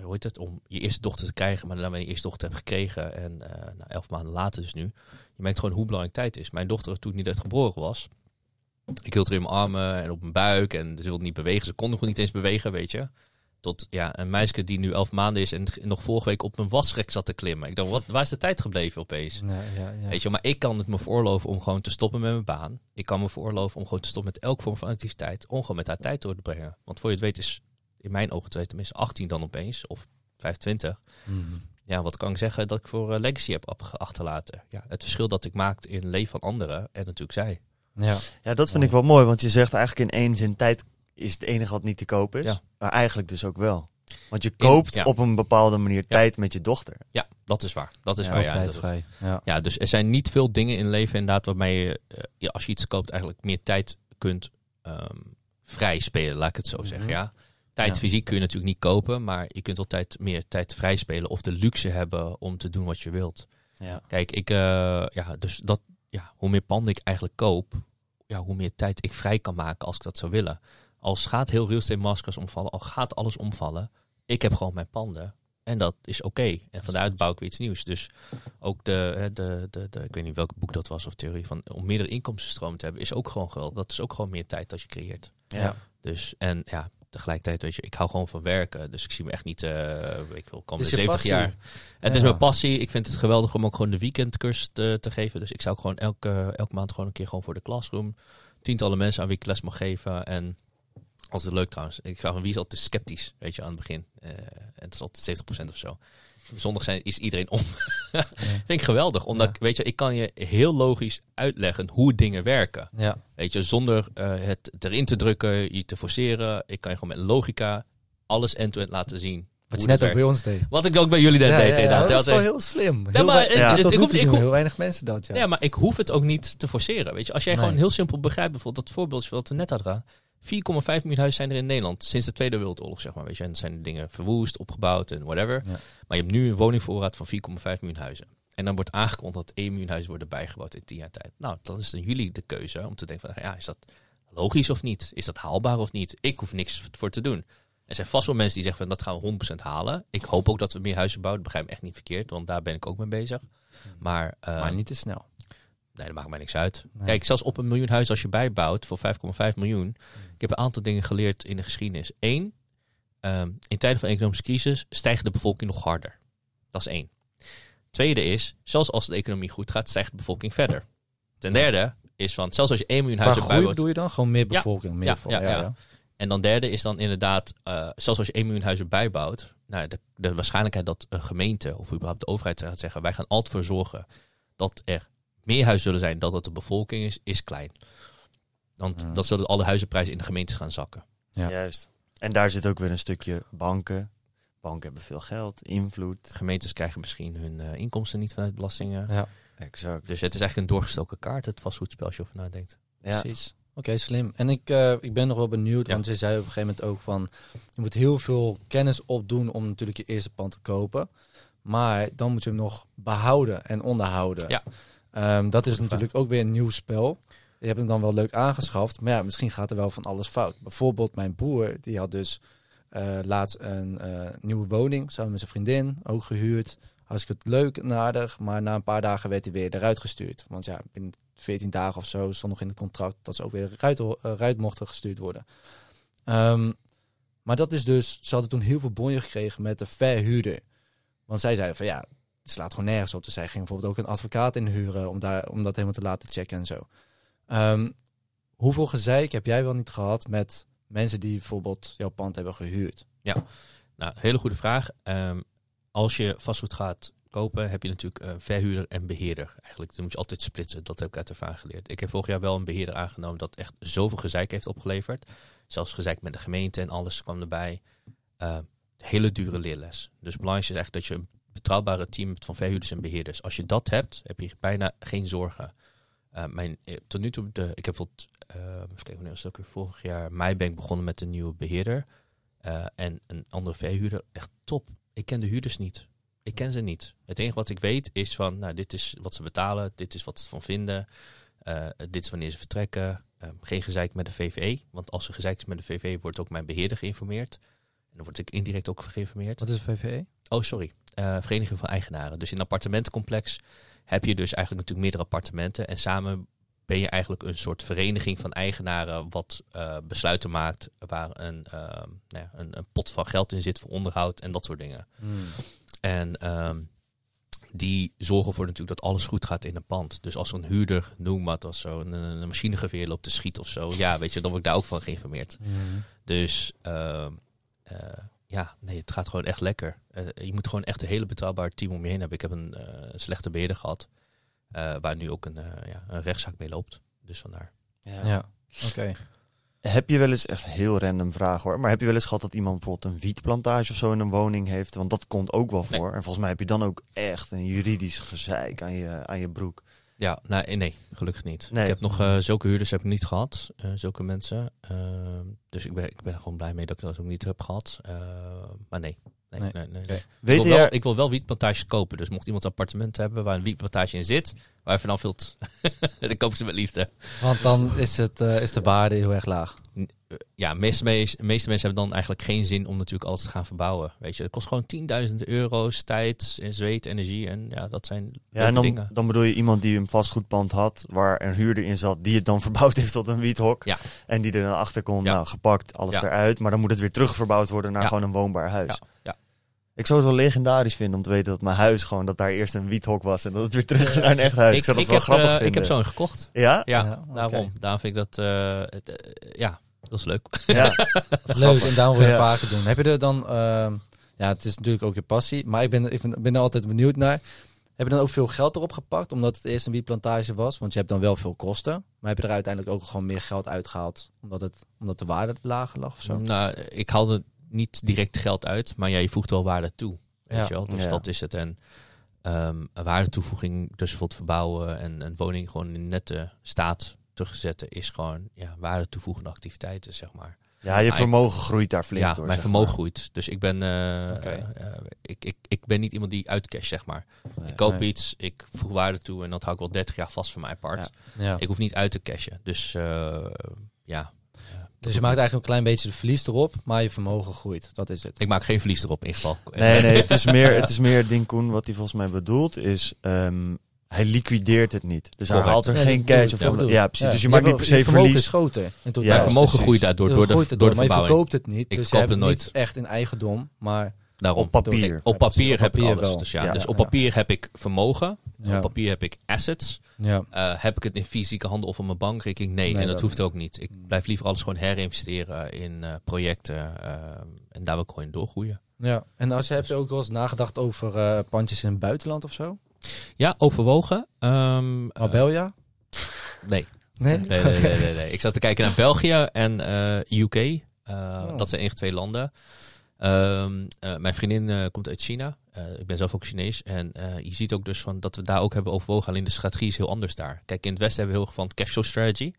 hoe heet het, om je eerste dochter te krijgen, maar dan je eerste dochter hebt gekregen en nou, elf maanden later dus nu, je merkt gewoon hoe belangrijk tijd is. Mijn dochter, toen niet uit geboren was, ik hield er in mijn armen en op mijn buik en ze wilde niet bewegen, ze kon nog niet eens bewegen, weet je. Tot ja, een meisje die nu elf maanden is en nog vorige week op mijn wasrek zat te klimmen. Ik dacht, wat, waar is de tijd gebleven opeens? Ja, ja, ja. Weet je, maar ik kan het me veroorloven om gewoon te stoppen met mijn baan. Ik kan me veroorloven om gewoon te stoppen met elke vorm van activiteit. Om gewoon met haar tijd door te brengen. Want voor je het weet is, in mijn ogen twee tenminste 18 dan opeens. Of 25. Mhm. Ja, wat kan ik zeggen dat ik voor eh, Legacy heb achterlaten? Ja, het verschil dat ik maak in het leven van anderen en natuurlijk zij. Ja. Ja, dat vind ik wel mooi, want je zegt eigenlijk in één zin tijd is het enige wat niet te koop is. Ja. Maar eigenlijk dus ook wel. Want je koopt ja. op een bepaalde manier tijd met je dochter. Ja, dat is waar. Dat is Ja, waar. Ook Ja, dat is-. Ja. Ja, dus er zijn niet veel dingen in leven inderdaad waarmee je, eh, ja, als je iets koopt, eigenlijk meer tijd kunt ehm, vrij spelen, laat ik het zo Mhm. zeggen. Ja. Tijd Ja. fysiek kun je natuurlijk niet kopen, maar je kunt altijd meer tijd vrij spelen of de luxe hebben om te doen wat je wilt. Ja. Kijk, ik, eh, ja, dus dat, ja, hoe meer panden ik eigenlijk koop, ja, hoe meer tijd ik vrij kan maken als ik dat zou willen. Als gaat heel real estate maskers omvallen, al gaat alles omvallen, ik heb gewoon mijn panden. En dat is oké. En van daaruit bouw ik weer iets nieuws. Dus ook de, hè, de, de, de, ik weet niet welk boek dat was of theorie van om meerdere inkomstenstromen te hebben, is ook gewoon geweldig. Dat is ook gewoon meer tijd dat je creëert. Ja. Dus en ja, tegelijkertijd weet je, ik hou gewoon van werken. Dus ik zie me echt niet, eh ik wil komen Het is je 70 passie. jaar. Het is mijn passie. Ik vind het geweldig om ook gewoon de weekendcursus te, te geven. Dus ik zou ook gewoon elke, elke maand gewoon een keer gewoon voor de classroom tientallen mensen aan wie ik les mag geven. En altijd leuk trouwens. Ik vraag van wie is altijd sceptisch, weet je, aan het begin. Eh, en het is altijd 70% of zo. Zondag zijn, is iedereen om. (laughs) Vind ik geweldig. Omdat, Ja. weet je, ik kan je heel logisch uitleggen hoe dingen werken. Ja. Weet je, zonder eh, het erin te drukken, je te forceren. Ik kan je gewoon met logica alles end-to-end laten zien. Wat je net ook bij ons deed. wat ik ook bij jullie net Ja, deed, ja, dat is wel heel slim. Ja, Heel maar het- het- ik hoef ik Heel weinig mensen dat, ja. Ja, maar ik hoef het ook niet te forceren. Weet je, als jij Nee. gewoon heel simpel begrijpt, bijvoorbeeld dat voorbeeldje wat we net hadden. 4,5 miljoen huizen zijn er in Nederland sinds de Tweede Wereldoorlog, zeg maar. Weet je, en zijn dingen verwoest, opgebouwd en whatever. Ja. Maar je hebt nu een woningvoorraad van 4,5 miljoen huizen. En dan wordt aangekondigd dat 1 miljoen huizen worden bijgebouwd in 10 jaar tijd. Nou, dan is dan jullie de keuze om te denken van, ja, is dat logisch of niet? Is dat haalbaar of niet? Ik hoef niks voor te doen. Er zijn vast wel mensen die zeggen van, dat gaan we 100% halen. Ik hoop ook dat we meer huizen bouwen. Dat begrijp ik echt niet verkeerd, want daar ben ik ook mee bezig. Maar, eh, Maar niet te snel. Nee, dat maakt mij niks uit. Nee. Kijk, zelfs op een miljoen huis als je bijbouwt voor 5,5 miljoen. Ik heb een aantal dingen geleerd in de geschiedenis. Eén, ehm, in tijden van economische crisis stijgt de bevolking nog harder. Dat is één. Tweede is, zelfs als de economie goed gaat, stijgt de bevolking verder. Ten derde is van, zelfs als je 1 miljoen huizen groei bijbouwt. doe je dan? Gewoon meer Ja. bevolking? Meer Ja, ja, ja. En dan derde is dan inderdaad, eh, zelfs als je 1 miljoen huizen bijbouwt, nou, de, de waarschijnlijkheid dat een gemeente of überhaupt de overheid gaat zeggen, wij gaan altijd voor zorgen dat er meer huizen zullen zijn dan dat de bevolking is, is klein. Want dan zullen alle huizenprijzen in de gemeentes gaan zakken. Ja. Juist. En daar zit ook weer een stukje banken. Banken hebben veel geld, invloed. Gemeentes krijgen misschien hun eh, inkomsten niet vanuit belastingen. Ja, Exact. Dus het is eigenlijk een doorgestoken kaart, het vastgoedspel, als je over nadenkt. Ja. precies. Oké, slim. En ik, eh, ik ben nog wel benieuwd, Ja. want ze zei op een gegeven moment ook van... Je moet heel veel kennis opdoen om natuurlijk je eerste pand te kopen. Maar dan moet je hem nog behouden en onderhouden. Ja. Ehm, dat is natuurlijk ook weer een nieuw spel. Je hebt hem dan wel leuk aangeschaft, maar ja, misschien gaat er wel van alles fout. Bijvoorbeeld mijn broer, die had dus eh, laatst een eh, nieuwe woning samen met zijn vriendin, ook gehuurd. Hartstikke leuk en aardig, maar na een paar dagen werd hij weer eruit gestuurd. Want ja, binnen 14 dagen of zo stond nog in het contract dat ze ook weer eruit, eh, mochten gestuurd worden. Ehm, maar dat is dus, ze hadden toen heel veel bonje gekregen met de verhuurder. Want zij zeiden van ja, het slaat gewoon nergens op. Dus zij ging bijvoorbeeld ook een advocaat inhuren om, daar, om dat helemaal te laten checken en zo. Ehm, hoeveel gezeik heb jij wel niet gehad met mensen die bijvoorbeeld jouw pand hebben gehuurd? Nou, hele goede vraag. Ehm, als je vastgoed gaat kopen, heb je natuurlijk een verhuurder en beheerder. Eigenlijk, moet je altijd splitsen. Dat heb ik uit ervaring geleerd. Ik heb vorig jaar wel een beheerder aangenomen dat echt zoveel gezeik heeft opgeleverd. Zelfs gezeik met de gemeente en alles kwam erbij. Eh, hele dure leerles. Dus het belangrijkste is eigenlijk dat je een betrouwbare team hebt van verhuurders en beheerders. Als je dat hebt, heb je bijna geen zorgen. Eh, mijn, eh, tot nu toe, de, ik heb eh even kijken, wanneer was vorig jaar mei ben ik begonnen met een nieuwe beheerder. Eh, en een andere verhuurder, echt top. Ik ken de huurders niet. Ik ken ze niet. Het enige wat ik weet is van, nou, dit is wat ze betalen, dit is wat ze van vinden, dit is wanneer ze vertrekken. geen gezeik met de VVE. Want als er gezeik is met de VVE, wordt ook mijn beheerder geïnformeerd. En dan word ik indirect ook geïnformeerd. Wat is VVE? Oh, sorry. Vereniging van Eigenaren. Dus in een appartementencomplex heb je dus eigenlijk natuurlijk meerdere appartementen. En samen ben je eigenlijk een soort vereniging van eigenaren wat eh, besluiten maakt waar een, ehm, nou ja, een, een pot van geld in zit voor onderhoud en dat soort dingen. Hmm. En ehm, die zorgen ervoor natuurlijk dat alles goed gaat in een pand. Dus als een huurder, noem wat, als zo een, een machinegeweer loopt te schieten of zo, ja, weet je, dan word ik daar ook van geïnformeerd. Hmm. Dus eh, ja, nee, het gaat gewoon echt lekker. Eh, je moet gewoon echt een hele betrouwbaar team om je heen hebben. Ik heb een eh, slechte beheerder gehad, eh, waar nu ook een, eh, ja, een rechtszaak mee loopt. Dus vandaar. Ja, oké. Heb je wel eens, echt een heel random vraag hoor, maar heb je wel eens gehad dat iemand bijvoorbeeld een wietplantage of zo in een woning heeft? Want dat komt ook wel Nee. voor. En volgens mij heb je dan ook echt een juridisch gezeik aan je, aan je broek. Ja, nou, nee, gelukkig niet. Nee. Ik heb nog eh, zulke huurders heb ik niet gehad, eh, zulke mensen. Ehm, dus ik ben, ik ben er gewoon blij mee dat ik dat ook niet heb gehad. Ehm, maar nee, nee, nee. Nee. nee, Oké. Ik, Weet wil je, wel, ik wil wel wietplantages kopen. Dus mocht iemand een appartement hebben waar een wietplantage in zit, waar je vanaf wilt, (laughs) dan koop ik ze met liefde. Want dan is, het, eh, is de waarde heel erg laag. Eh, ja, meeste, meeste, meeste mensen hebben dan eigenlijk geen zin om natuurlijk alles te gaan verbouwen. Weet je, het kost gewoon 10.000 euro's, tijd, en zweet, energie. En ja, dat zijn ja, en dan, dingen. dan bedoel je iemand die een vastgoedpand had, waar een huurder in zat, die het dan (laughs) verbouwd heeft tot een wiethok. Ja. En die er dan achter komt, Ja. nou gepakt, alles Ja. eruit. Maar dan moet het weer terugverbouwd worden naar Ja. gewoon een woonbaar huis. Ja, ja. Ik zou het wel legendarisch vinden om te weten dat mijn huis gewoon, dat daar eerst een wiethok was en dat het weer terug is naar een echt huis. Ik, zou dat wel heb, grappig eh, vinden. ik heb zo'n gekocht. Ja? Ja, Ja, oké. daarom. Daarom vind ik dat, eh, het, eh, ja, dat is leuk. Ja. (laughs) Leuk, en daarom wil je het Ja. vaker doen. Heb je er dan, ehm, ja, het is natuurlijk ook je passie, maar ik ben, ik ben, er altijd benieuwd naar. Heb je dan ook veel geld erop gepakt, omdat het eerst een wietplantage was? Want je hebt dan wel veel kosten, maar heb je er uiteindelijk ook gewoon meer geld uitgehaald, omdat, het, omdat de waarde lager lag of zo? Nou, ik haalde niet direct geld uit, maar ja, je voegt wel waarde toe. Weet Ja. je wel? Dus Ja. dat is het. En ehm, een waardetoevoeging, dus bijvoorbeeld verbouwen en een woning gewoon in nette staat terugzetten, is gewoon ja, waarde toevoegende activiteiten, zeg maar. ja, je Maar vermogen groeit daar flink ja, door. mijn vermogen maar. groeit. Dus ik ben, eh, eh, eh, ik, ik, ik ben niet iemand die uitcash, zeg maar. Nee. ik koop Nee. iets, ik voeg waarde toe en dat hou ik wel 30 jaar vast voor mij apart. Ja. Ja. Ik hoef niet uit te cashen. Dus eh, ja. Dus je maakt eigenlijk een klein beetje de verlies erop, maar je vermogen groeit. Dat is het. Ik maak geen verlies erop in ieder geval. Nee, nee, (laughs) het is meer, het is meer ding Koen, wat hij volgens mij bedoelt, is ehm, hij liquideert het niet. Dus hij haalt er geen cash of Ja, precies. Ja. Dus je Je maakt niet per se verlies. is groter. In totaal. Ja, Mijn vermogen precies. groeit daardoor Je door de, groeit het door de maar je verkoopt het niet. Ik dus je hebt het nooit. niet echt in eigendom, maar Daarom. Op papier. Ik- op papier heb ik alles. wel. Dus ja, Ja. dus op papier heb ik vermogen. ja. Op papier heb ik assets. ja. Eh, heb ik het in fysieke handen of op mijn bankrekening? Nee, Nee, en dat, dat- hoeft ook niet. Ik blijf liever alles gewoon herinvesteren in eh, projecten. eh, en daar wil ik gewoon in doorgroeien. ja. En als je hebt je ook wel eens nagedacht over eh, pandjes in het buitenland of zo? Ja, overwogen. Marbella? nee. Nee? Nee, nee, nee, nee, nee. Ik zat te kijken naar België en eh, UK. Eh, Oh. Dat zijn enige twee landen. Ehm, eh, mijn vriendin komt uit China. Ik ben zelf ook Chinees. En je ziet ook dus van dat we daar ook hebben overwogen. Alleen de strategie is heel anders daar. Kijk, in het westen hebben we heel erg van cash flow strategy.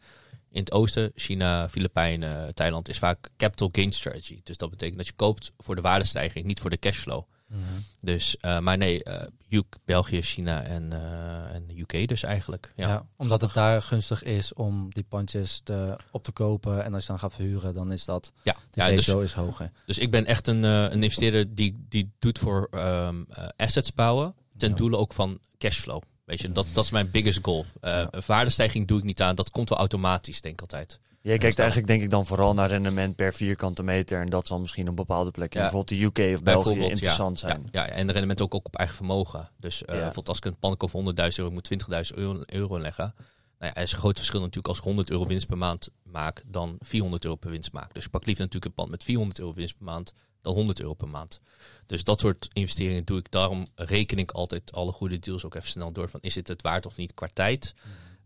In het oosten, China, Filipijnen, Thailand, is vaak capital gain strategy. Dus dat betekent dat je koopt voor de waardestijging, niet voor de cashflow. Mhm. Dus, eh, maar nee, eh, UK, België, China en, eh, en UK dus eigenlijk. Ja. Ja. omdat het daar gunstig is om die pandjes te, op te kopen. En als je dan gaat verhuren, dan is dat, Ja, de ja dus, is hoger. dus ik ben echt een, een investeerder die, die doet voor ehm, eh, assets bouwen. Ten Ja. doele ook van cashflow. Weet je, dat, dat is mijn biggest goal. Ja. Waardestijging doe ik niet aan. Dat komt wel automatisch, denk ik altijd. Jij kijkt eigenlijk denk ik dan vooral naar rendement per vierkante meter. En dat zal misschien op bepaalde plekken, Ja. bijvoorbeeld de UK of België, interessant ja, zijn. Ja, ja, en de rendement ook, ook op eigen vermogen. Dus eh, bijvoorbeeld als ik een pand koop voor 100.000 euro, moet 20.000 euro, euro leggen. Nou ja, er is een groot verschil natuurlijk als ik 100 euro winst per maand maak dan 400 euro per winst maak. Dus ik pak liever natuurlijk een pand met 400 euro winst per maand dan 100 euro per maand. Dus dat soort investeringen doe ik. Daarom reken ik altijd alle goede deals ook even snel door van is dit het waard of niet qua tijd.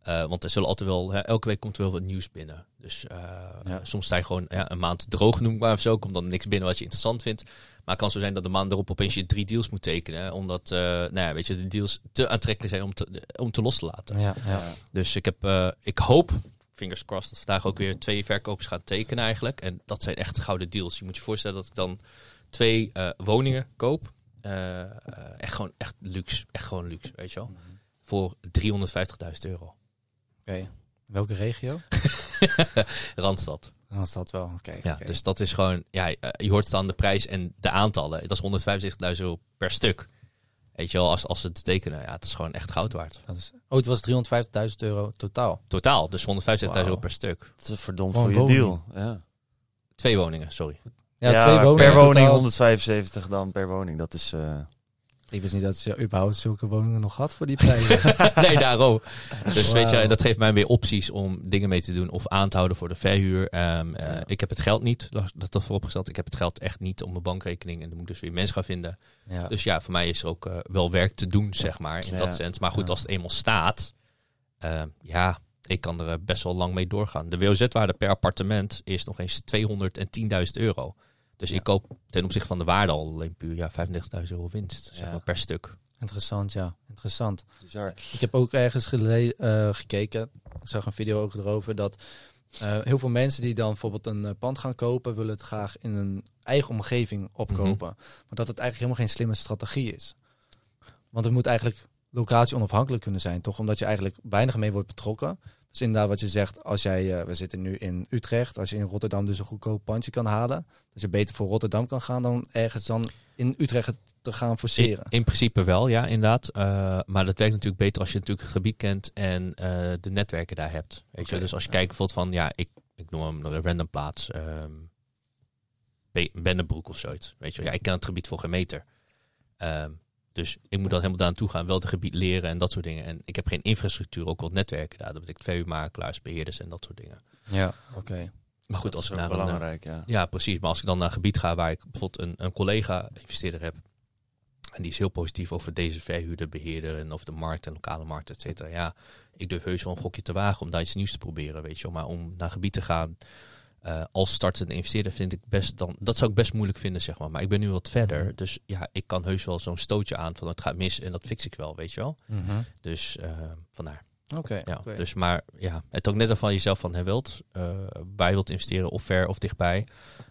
Eh, want er zullen altijd wel, hè, elke week komt er wel wat nieuws binnen. Dus eh, Ja. soms sta je gewoon ja, een maand droog noem ik maar of zo. Komt dan niks binnen wat je interessant vindt. Maar het kan zo zijn dat de maand erop opeens je drie deals moet tekenen. hè, Omdat eh, nou ja, weet je, de deals te aantrekkelijk zijn om te, om te los te laten. Ja, ja. Dus ik, heb, eh, ik hoop, fingers crossed, dat vandaag ook weer twee verkopers gaan tekenen eigenlijk. En dat zijn echt gouden deals. Je moet je voorstellen dat ik dan twee eh, woningen koop. Echt gewoon echt luxe. Echt gewoon luxe, weet je wel. Voor 350.000 euro. Oké. Welke regio? (laughs) Randstad. Dat wel. Oké. Ja, dus dat is gewoon, ja, eh, je hoort dan de prijs en de aantallen. Dat is 175.000 euro per stuk. Weet je wel, als, als ze het tekenen, ja, het is gewoon echt goud waard. Dat is, oh, het was 350.000 euro totaal. Totaal, dus 175.000 euro per stuk. Dat is een verdomd goede woning. deal. Ja. Twee woningen, sorry. Ja, twee woningen per woning totaal. 175 dan per woning. Dat is... eh, Ik wist niet dat ze überhaupt zulke woningen nog had voor die prijzen. (laughs) nee, daarom. Dus weet je, en dat geeft mij weer opties om dingen mee te doen of aan te houden voor de verhuur. Ehm, eh, Ja. Ik heb het geld niet, dat dat vooropgesteld. Ik heb het geld echt niet op mijn bankrekening en dan moet ik dus weer mensen gaan vinden. ja. Dus ja, voor mij is er ook eh, wel werk te doen, zeg maar, in Ja. dat sens. Maar goed, als het eenmaal staat, eh, ja, ik kan er eh, best wel lang mee doorgaan. De WOZ-waarde per appartement is nog eens 210.000 euro. Dus Ja. ik koop ten opzichte van de waarde al alleen puur ja, 35.000 euro winst, zeg Ja. maar, per stuk. Interessant, ja. Interessant. bizar. Ik heb ook ergens gele- eh, gekeken, ik zag een video ook erover, dat eh, heel veel mensen die dan bijvoorbeeld een eh, pand gaan kopen, willen het graag in een eigen omgeving opkopen. Maar dat het eigenlijk helemaal geen slimme strategie is. Want het moet eigenlijk locatie onafhankelijk kunnen zijn, toch? Omdat je eigenlijk weinig mee wordt betrokken. Dus inderdaad wat je zegt, als jij, eh, we zitten nu in Utrecht, als je in Rotterdam dus een goedkoop pandje kan halen, dat je beter voor Rotterdam kan gaan dan ergens dan in Utrecht te gaan forceren. in principe wel, ja, inderdaad. Eh, maar dat werkt natuurlijk beter als je natuurlijk het gebied kent en eh, de netwerken daar hebt. Weet je, dus als je kijkt bijvoorbeeld van, ja, ik, ik noem hem een random plaats, Be- Bennebroek of zoiets. Weet je, ja, ik ken het gebied voor geen meter. Ehm, dus ik moet dan helemaal daar naartoe gaan, wel het gebied leren en dat soort dingen. En ik heb geen infrastructuur, ook wat netwerken daar. Dat betekent VU-makelaars, beheerders en dat soort dingen. Ja, oké. Maar goed, dat als is ik naar een, eh, belangrijk, ja. ja, precies. Maar als ik dan naar een gebied ga waar ik bijvoorbeeld een, een collega-investeerder heb. En die is heel positief over deze verhuurder, beheerder en over de markt en lokale markt, et cetera. Ja, ik durf heus wel een gokje te wagen om daar iets nieuws te proberen, weet je wel. Maar om naar gebied te gaan eh, als startende investeerder vind ik best dan... Dat zou ik best moeilijk vinden, zeg maar. Maar ik ben nu wat verder. Dus ja, ik kan heus wel zo'n stootje aan van het gaat mis en dat fix ik wel, weet je wel. Mhm. Dus eh, vandaar. Oké, Ja, dus maar ja, het ook net al van jezelf van hij wilt, eh bij wilt investeren of ver of dichtbij.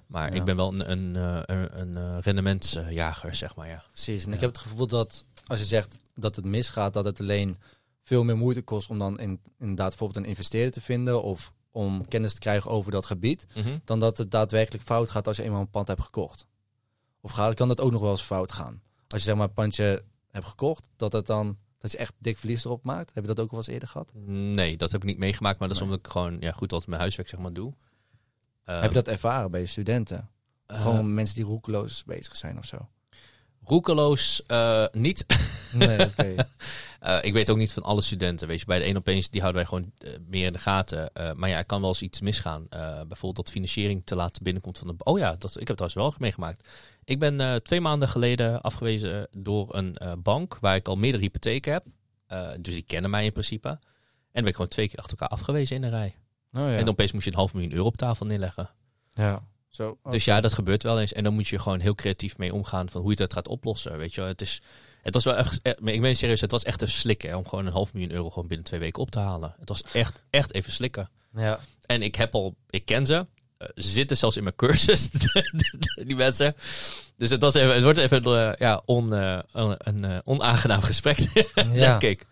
Maar Ja. ik ben wel een, een, een, een rendementsjager, zeg maar, ja. Precies. En Ja. ik heb het gevoel dat als je zegt dat het misgaat, dat het alleen veel meer moeite kost om dan in, inderdaad bijvoorbeeld een investeerder te vinden of om kennis te krijgen over dat gebied, dan dat het daadwerkelijk fout gaat als je eenmaal een pand hebt gekocht. Of gaat, kan dat ook nog wel eens fout gaan? Als je zeg maar een pandje hebt gekocht, dat het dan dat je echt dik verlies erop maakt. Heb je dat ook wel eens eerder gehad? Nee, dat heb ik niet meegemaakt, maar dat is Nee. omdat ik gewoon ja, goed wat mijn huiswerk zeg maar doe. Ehm, heb je dat ervaren bij je studenten? eh, Gewoon mensen die roekeloos bezig zijn of zo? Roekeloos eh, niet. Nee. (laughs) Eh, ik weet ook niet van alle studenten. Weet je, bij de een opeens die houden wij gewoon eh, meer in de gaten. Maar ja, er kan wel eens iets misgaan. Bijvoorbeeld dat financiering te laat binnenkomt van de. Oh ja, dat, ik heb trouwens wel meegemaakt. Ik ben twee maanden geleden afgewezen door een bank waar ik al meerdere hypotheken heb. Dus die kennen mij in principe. En dan ben ik gewoon twee keer achter elkaar afgewezen in de rij. Oh, ja. En opeens moest je een half miljoen euro op tafel neerleggen. ja. Zo, Dus ja, dat gebeurt wel eens. En dan moet je gewoon heel creatief mee omgaan van hoe je dat gaat oplossen. Weet je, wel. het is. Het was wel echt, eh, maar ik ben serieus, het was echt even slikken hè, om gewoon een half miljoen euro gewoon binnen twee weken op te halen. Het was echt, echt even slikken. ja. En ik heb al, ik ken ze. Eh, ze zitten zelfs in mijn cursus, (laughs) die mensen. Dus het, was even, het wordt even eh, ja, on, eh, een, een eh, onaangenaam gesprek, (laughs) Ja. denk ik.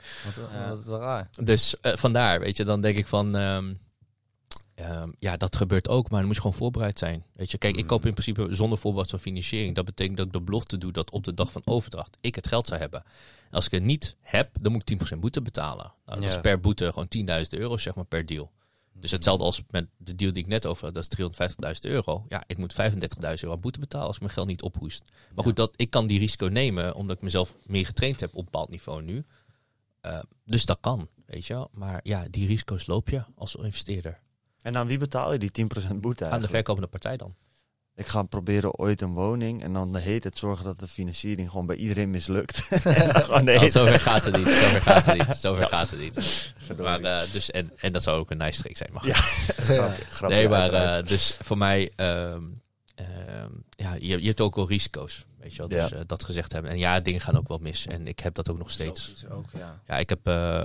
Wat, wat raar. Dus eh, vandaar, weet je, dan denk ik van, ehm, ehm, ja, dat gebeurt ook, maar dan moet je gewoon voorbereid zijn. Weet je, kijk, ik koop in principe zonder voorbeeld van financiering. Dat betekent dat ik de belofte doe dat op de dag van overdracht ik het geld zou hebben. En als ik het niet heb, dan moet ik 10% boete betalen. Nou, dat Ja. is per boete gewoon 10.000 euro, zeg maar, per deal. Dus hetzelfde als met de deal die ik net over had, dat is 350.000 euro. Ja, ik moet 35.000 euro aan boete betalen als ik mijn geld niet ophoest. Maar goed, dat, ik kan die risico nemen, omdat ik mezelf meer getraind heb op een bepaald niveau nu. Eh, dus dat kan, weet je wel. Maar ja, die risico's loop je als investeerder. En aan wie betaal je die 10% boete Aan de verkopende partij dan. Ik ga proberen ooit een woning en dan de heet het zorgen dat de financiering gewoon bij iedereen mislukt. (laughs) en de hele zover gaat het niet. Zover gaat het niet. (laughs) Zover gaat het niet. Maar, eh, dus, en, en dat zou ook een nice trick zijn. Maar Ja. grapje, (laughs) grapje, nee, maar eh, dus voor mij, ehm, ja, je, je hebt ook wel risico's. Weet je wel, dus Ja. eh, dat gezegd hebben. En ja, dingen gaan ook wel mis. En ik heb dat ook nog steeds. Ook, ja. Ja, ik heb. eh,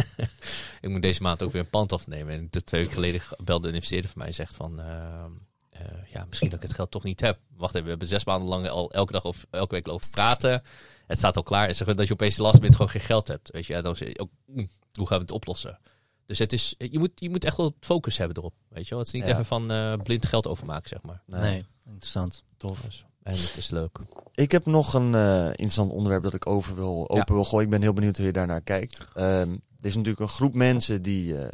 (laughs) ik moet deze maand ook weer een pand afnemen. En de twee weken geleden belde een investeerder van mij en zegt van. ehm, eh, ja, misschien dat ik het geld toch niet heb. Wacht even, we hebben zes maanden lang al elke dag of elke week over praten. Het staat al klaar. En zeggen dat je opeens de last bent gewoon geen geld hebt. Weet je, ja, dan zeg je ook, "Oeh, hoe gaan we het oplossen? Dus het is, je, moet, je moet echt wel focus hebben erop. Weet je wel? Het is niet Ja. even van eh, blind geld overmaken, zeg maar. Nee, interessant. tof. Dus, en het is leuk. Ik heb nog een eh, interessant onderwerp dat ik over wil, open Ja. wil gooien. Ik ben heel benieuwd hoe je daarnaar kijkt. Ehm, er is natuurlijk een groep mensen die, eh,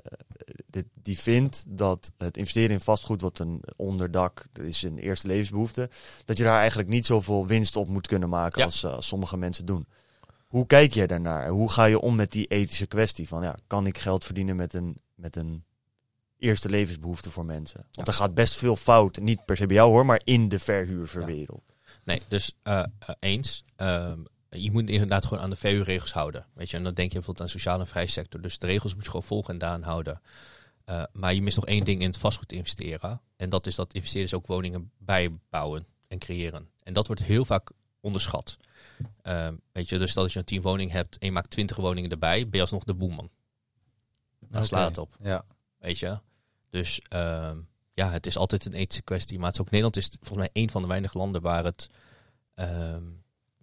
dit, die vindt dat het investeren in vastgoed, wat een onderdak, dat is een eerste levensbehoefte, dat je daar eigenlijk niet zoveel winst op moet kunnen maken Ja. als, als sommige mensen doen. Hoe kijk jij daarnaar? Hoe ga je om met die ethische kwestie van, ja, kan ik geld verdienen met een, met een eerste levensbehoefte voor mensen? Want er gaat best veel fout, niet per se bij jou hoor, maar in de verhuurverwereld. Nee, dus eh, eh, eens. Ehm, je moet inderdaad gewoon aan de verhuurregels houden. Weet je, en dan denk je bijvoorbeeld aan sociale en vrije sector. Dus de regels moet je gewoon volgen en daaraan houden. Eh, maar je mist nog één ding in het vastgoed investeren. En dat is dat investeerders ook woningen bijbouwen en creëren. En dat wordt heel vaak onderschat. Ehm, weet je, dus stel dat je een 10 woningen hebt en je maakt 20 woningen erbij, ben je alsnog de boeman. Daar slaat het op. Ja. Weet je? Dus ehm, ja, het is altijd een ethische kwestie. Maar het is ook Nederland is volgens mij een van de weinige landen waar het ehm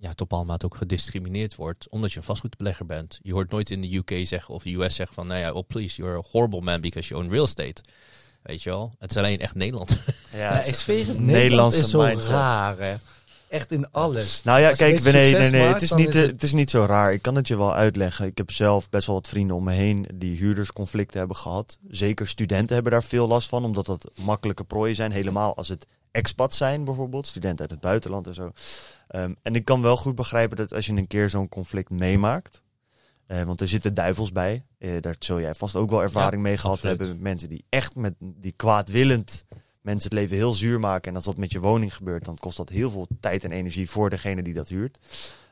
ja, op bepaalde mate ook gediscrimineerd wordt. Omdat je een vastgoedbelegger bent. Je hoort nooit in de UK zeggen of de US zeggen van, nou ja, oh please, you're a horrible man because you own real estate. Weet je wel? Het is alleen echt Nederland. Ja, het, Nederland Nederlandse is zo mindset. raar, hè. Echt in alles. Nou ja, kijk, nee, nee, nee. maakt, Het is, niet, is eh, het- het is niet zo raar. Ik kan het je wel uitleggen. Ik heb zelf best wel wat vrienden om me heen die huurdersconflicten hebben gehad. Zeker studenten hebben daar veel last van, omdat dat makkelijke prooien zijn. Helemaal als het expats zijn, bijvoorbeeld. Studenten uit het buitenland en zo. Ehm, en ik kan wel goed begrijpen dat als je een keer zo'n conflict meemaakt. eh, want er zitten duivels bij. eh, daar zul jij vast ook wel ervaring mee gehad absoluut. hebben. Met mensen die echt met die kwaadwillend mensen het leven heel zuur maken. En als dat met je woning gebeurt, dan kost dat heel veel tijd en energie voor degene die dat huurt.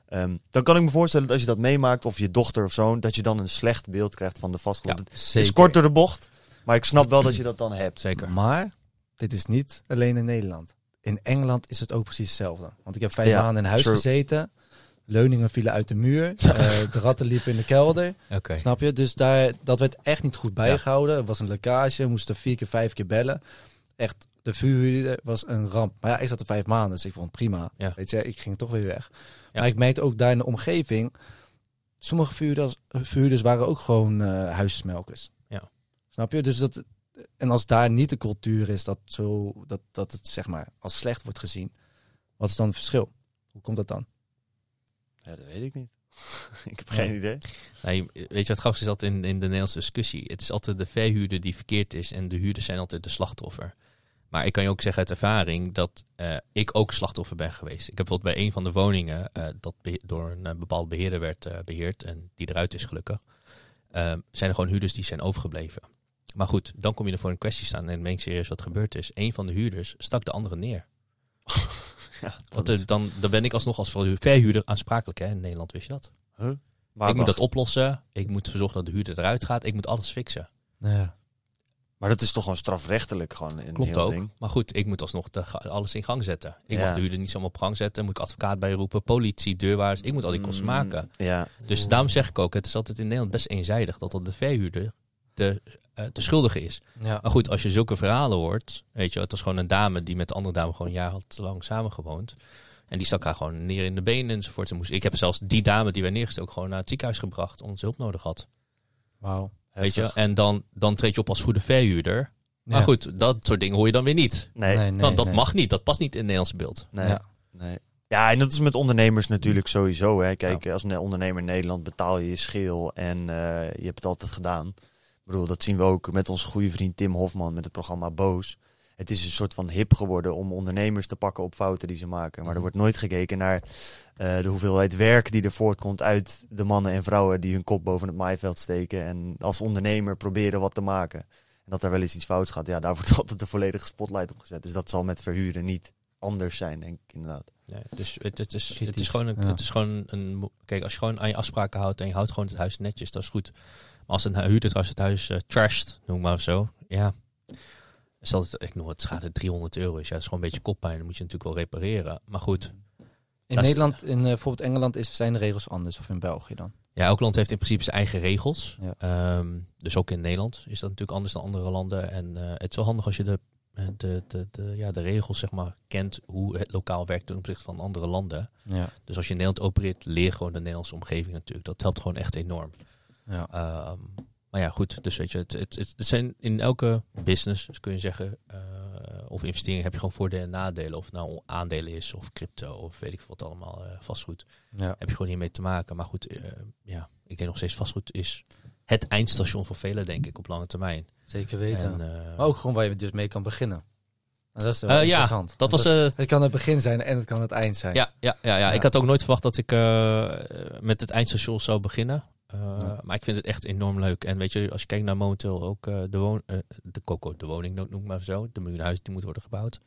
Ehm, dan kan ik me voorstellen dat als je dat meemaakt, of je dochter of zoon, dat je dan een slecht beeld krijgt van de vastgoed. Ja, het is kort door de bocht, maar ik snap wel dat je dat dan hebt. Zeker. Maar dit is niet alleen in Nederland. In Engeland is het ook precies hetzelfde. Want ik heb vijf Ja, maanden in huis true. gezeten. Leuningen vielen uit de muur. (laughs) eh, de ratten liepen in de kelder. Oké. Snap je? Dus daar, dat werd echt niet goed bijgehouden. Er was een lekkage. We moesten vier keer, vijf keer bellen. Echt, de vuurhuurder was een ramp. Maar ja, ik zat er vijf maanden, dus ik vond het prima. Ja. Weet je, ik ging toch weer weg. Ja. Maar ik merkte ook daar in de omgeving... Sommige vuurhuurders, vuurhuurders waren ook gewoon eh huismelkers. Ja. Snap je? Dus dat... En als daar niet de cultuur is dat, zo, dat, dat het zeg maar als slecht wordt gezien... Wat is dan het verschil? Hoe komt dat dan? Ja, dat weet ik niet. (laughs) ik heb geen idee. Nee, weet je wat grappig is altijd in, in de Nederlandse discussie? Het is altijd de verhuurder die verkeerd is en de huurders zijn altijd de slachtoffer. Maar ik kan je ook zeggen uit ervaring dat eh, ik ook slachtoffer ben geweest. Ik heb bijvoorbeeld bij een van de woningen, eh, dat door een eh, bepaald beheerder werd eh, beheerd en die eruit is gelukkig, eh, zijn er gewoon huurders die zijn overgebleven. Maar goed, dan kom je er voor een kwestie staan en denk serieus wat gebeurd is. Een van de huurders stak de andere neer. (laughs) Ja, dat Want is- dan, dan ben ik alsnog als verhuurder aansprakelijk. Hè? In Nederland wist je dat. maar, ik moet dat oplossen. Ik moet verzorgen dat de huurder eruit gaat. Ik moet alles fixen. Ja. Maar dat is toch gewoon strafrechtelijk gewoon een Klopt heel ook. ding. Maar goed, ik moet alsnog de, alles in gang zetten. Ik Ja. mag de huurder niet zomaar op gang zetten. Moet ik advocaat bijroepen, politie, deurwaarders. Ik moet al die kosten Mm, maken. Ja, Dus daarom zeg ik ook, het is altijd in Nederland best eenzijdig dat dat de verhuurder de, eh, de schuldige is. Ja. Maar goed, als je zulke verhalen hoort, weet je, het was gewoon een dame die met de andere dame gewoon een jaar had lang samengewoond. En die stak haar gewoon neer in de benen enzovoort. Ze moest, ik heb zelfs die dame die wij neergestoken ook gewoon naar het ziekenhuis gebracht, omdat ze hulp nodig had. Wauw. Weet je? En dan, dan treed je op als goede verhuurder. Maar Ja. goed, dat soort dingen hoor je dan weer niet. Nee, nee. nee, Want dat nee. mag niet, dat past niet in het Nederlandse beeld. Nee. Ja. Ja, en dat is met ondernemers natuurlijk sowieso. Hè. Kijk, als een ondernemer in Nederland betaal je je schil en eh, je hebt het altijd gedaan. Ik bedoel, dat zien we ook met onze goede vriend Tim Hofman met het programma Boos. Het is een soort van hip geworden om ondernemers te pakken op fouten die ze maken. Maar er Mhm. wordt nooit gekeken naar eh, de hoeveelheid werk die er voortkomt uit de mannen en vrouwen die hun kop boven het maaiveld steken. En als ondernemer proberen wat te maken. En dat daar wel eens iets fout gaat, ja, daar (laughs) wordt altijd de volledige spotlight op gezet. Dus dat zal met verhuren niet anders zijn, denk ik inderdaad. Nee, dus het, het, is, het, is gewoon een, ja. het is gewoon een... Kijk, als je gewoon aan je afspraken houdt en je houdt gewoon het huis netjes, dat is goed. Maar als een huurder trouwens het huis eh trasht, noem maar zo, ja... Stel dat, ik noem het schade 300 euro is, ja, dat is gewoon een beetje koppijn. Dan moet je natuurlijk wel repareren. Maar goed, In Nederland, in eh, bijvoorbeeld Engeland, is, zijn de regels anders. Of in België dan. ja, elk land heeft in principe zijn eigen regels. Ja. Ehm, dus ook in Nederland is dat natuurlijk anders dan andere landen. En eh, het is wel handig als je de, eh, de, de, de, ja, de regels zeg maar, kent, hoe het lokaal werkt ten opzichte van andere landen. Ja. Dus als je in Nederland opereert, leer gewoon de Nederlandse omgeving natuurlijk. Dat helpt gewoon echt enorm. ja. Ehm, maar ja, goed. Dus weet je, het, het, het, het zijn in elke business, dus kun je zeggen, eh, of investering heb je gewoon voordelen en nadelen. Of nou aandelen is, of crypto, of weet ik veel wat allemaal, eh, vastgoed. Ja. Heb je gewoon hiermee te maken. Maar goed, eh, ja, ik denk nog steeds vastgoed is het eindstation voor velen, denk ik, op lange termijn. Zeker weten. En, maar ook gewoon waar je dus mee kan beginnen. En dat is wel ja, dat was... eh, het kan het begin zijn en het kan het eind zijn. Ja, ja, ja, ja. Ja. ik had ook nooit verwacht dat ik met het eindstation zou beginnen. Eh, Ja. Maar ik vind het echt enorm leuk. En weet je, als je kijkt naar momenteel ook eh, de, woon, eh, de Coco, de woning noem maar zo, de miljoenenhuizen die moeten worden gebouwd.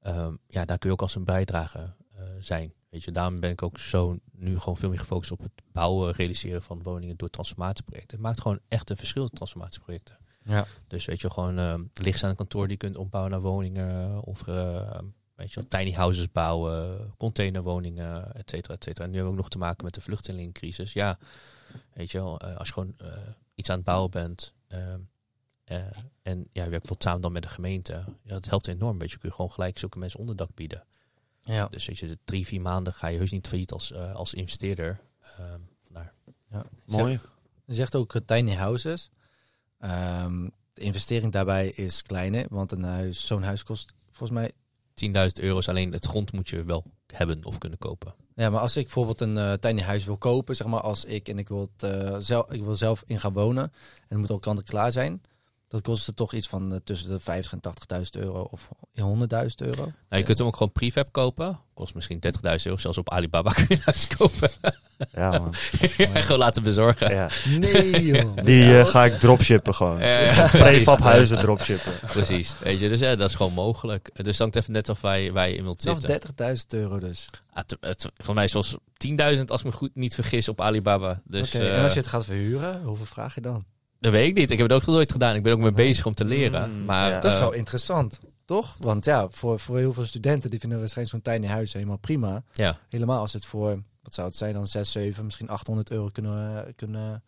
Ehm, ja, daar kun je ook als een bijdrage zijn. Weet je, daarom ben ik ook zo nu gewoon veel meer gefocust op het bouwen, realiseren van woningen door transformatieprojecten. Het maakt gewoon echt een verschil, transformatieprojecten. Ja. Dus weet je, gewoon uh, lichtstaande kantoor die je kunt ombouwen naar woningen. Of uh, weet je wel, tiny houses bouwen, containerwoningen, et cetera, et cetera. En nu hebben we ook nog te maken met de vluchtelingencrisis. Ja, weet je wel, uh, als je gewoon uh, iets aan het bouwen bent. uh, en ja, je werkt wel samen dan met de gemeente. Ja, dat helpt enorm. Weet je, kun je gewoon gelijk zulke mensen onderdak bieden. Ja. Dus weet je, drie, vier maanden ga je heus niet failliet als, uh, als investeerder. Ehm, vandaar. Ja. Mooi. Je zegt ook tiny houses. Um, de investering daarbij is kleiner, want een huis, zo'n huis kost volgens mij 10.000 euro's. Alleen het grond moet je wel hebben of kunnen kopen. Ja, maar als ik bijvoorbeeld een uh, tiny huis wil kopen, zeg maar als ik en ik wil, het, uh, zelf, ik wil zelf in gaan wonen en het moet ook kant klaar zijn, dat kost het toch iets van uh, tussen de 50 en 80.000 euro of 100.000 euro. Nou, je kunt hem ook gewoon prefab kopen. Kost misschien 30.000 euro. Zelfs op Alibaba (laughs) kun je huis kopen. Ja, man. en (laughs) gewoon laten bezorgen. Ja. Nee, joh. (laughs) Die uh, ga ik dropshippen gewoon. Ja, Prefab huizen dropshippen. Precies. Weet je, dus ja, dat is gewoon mogelijk. Dus hangt even net of wij, wij in wilt zitten. Nog 30.000 euro dus. Ah, van mij zoals 10.000 als ik me goed niet vergis op Alibaba. Dus, okay, uh, en als je het gaat verhuren, hoeveel vraag je dan? Dat weet ik niet. Ik heb het ook nog nooit gedaan. Ik ben ook mee bezig om te leren. Mm, maar, ja. Dat is uh, wel interessant, toch? Want ja, voor, voor heel veel studenten die vinden waarschijnlijk zo'n tiny huis helemaal prima. Ja. Helemaal als het voor, wat zou het zijn dan, 6, 7, misschien 800 euro kunnen, kunnen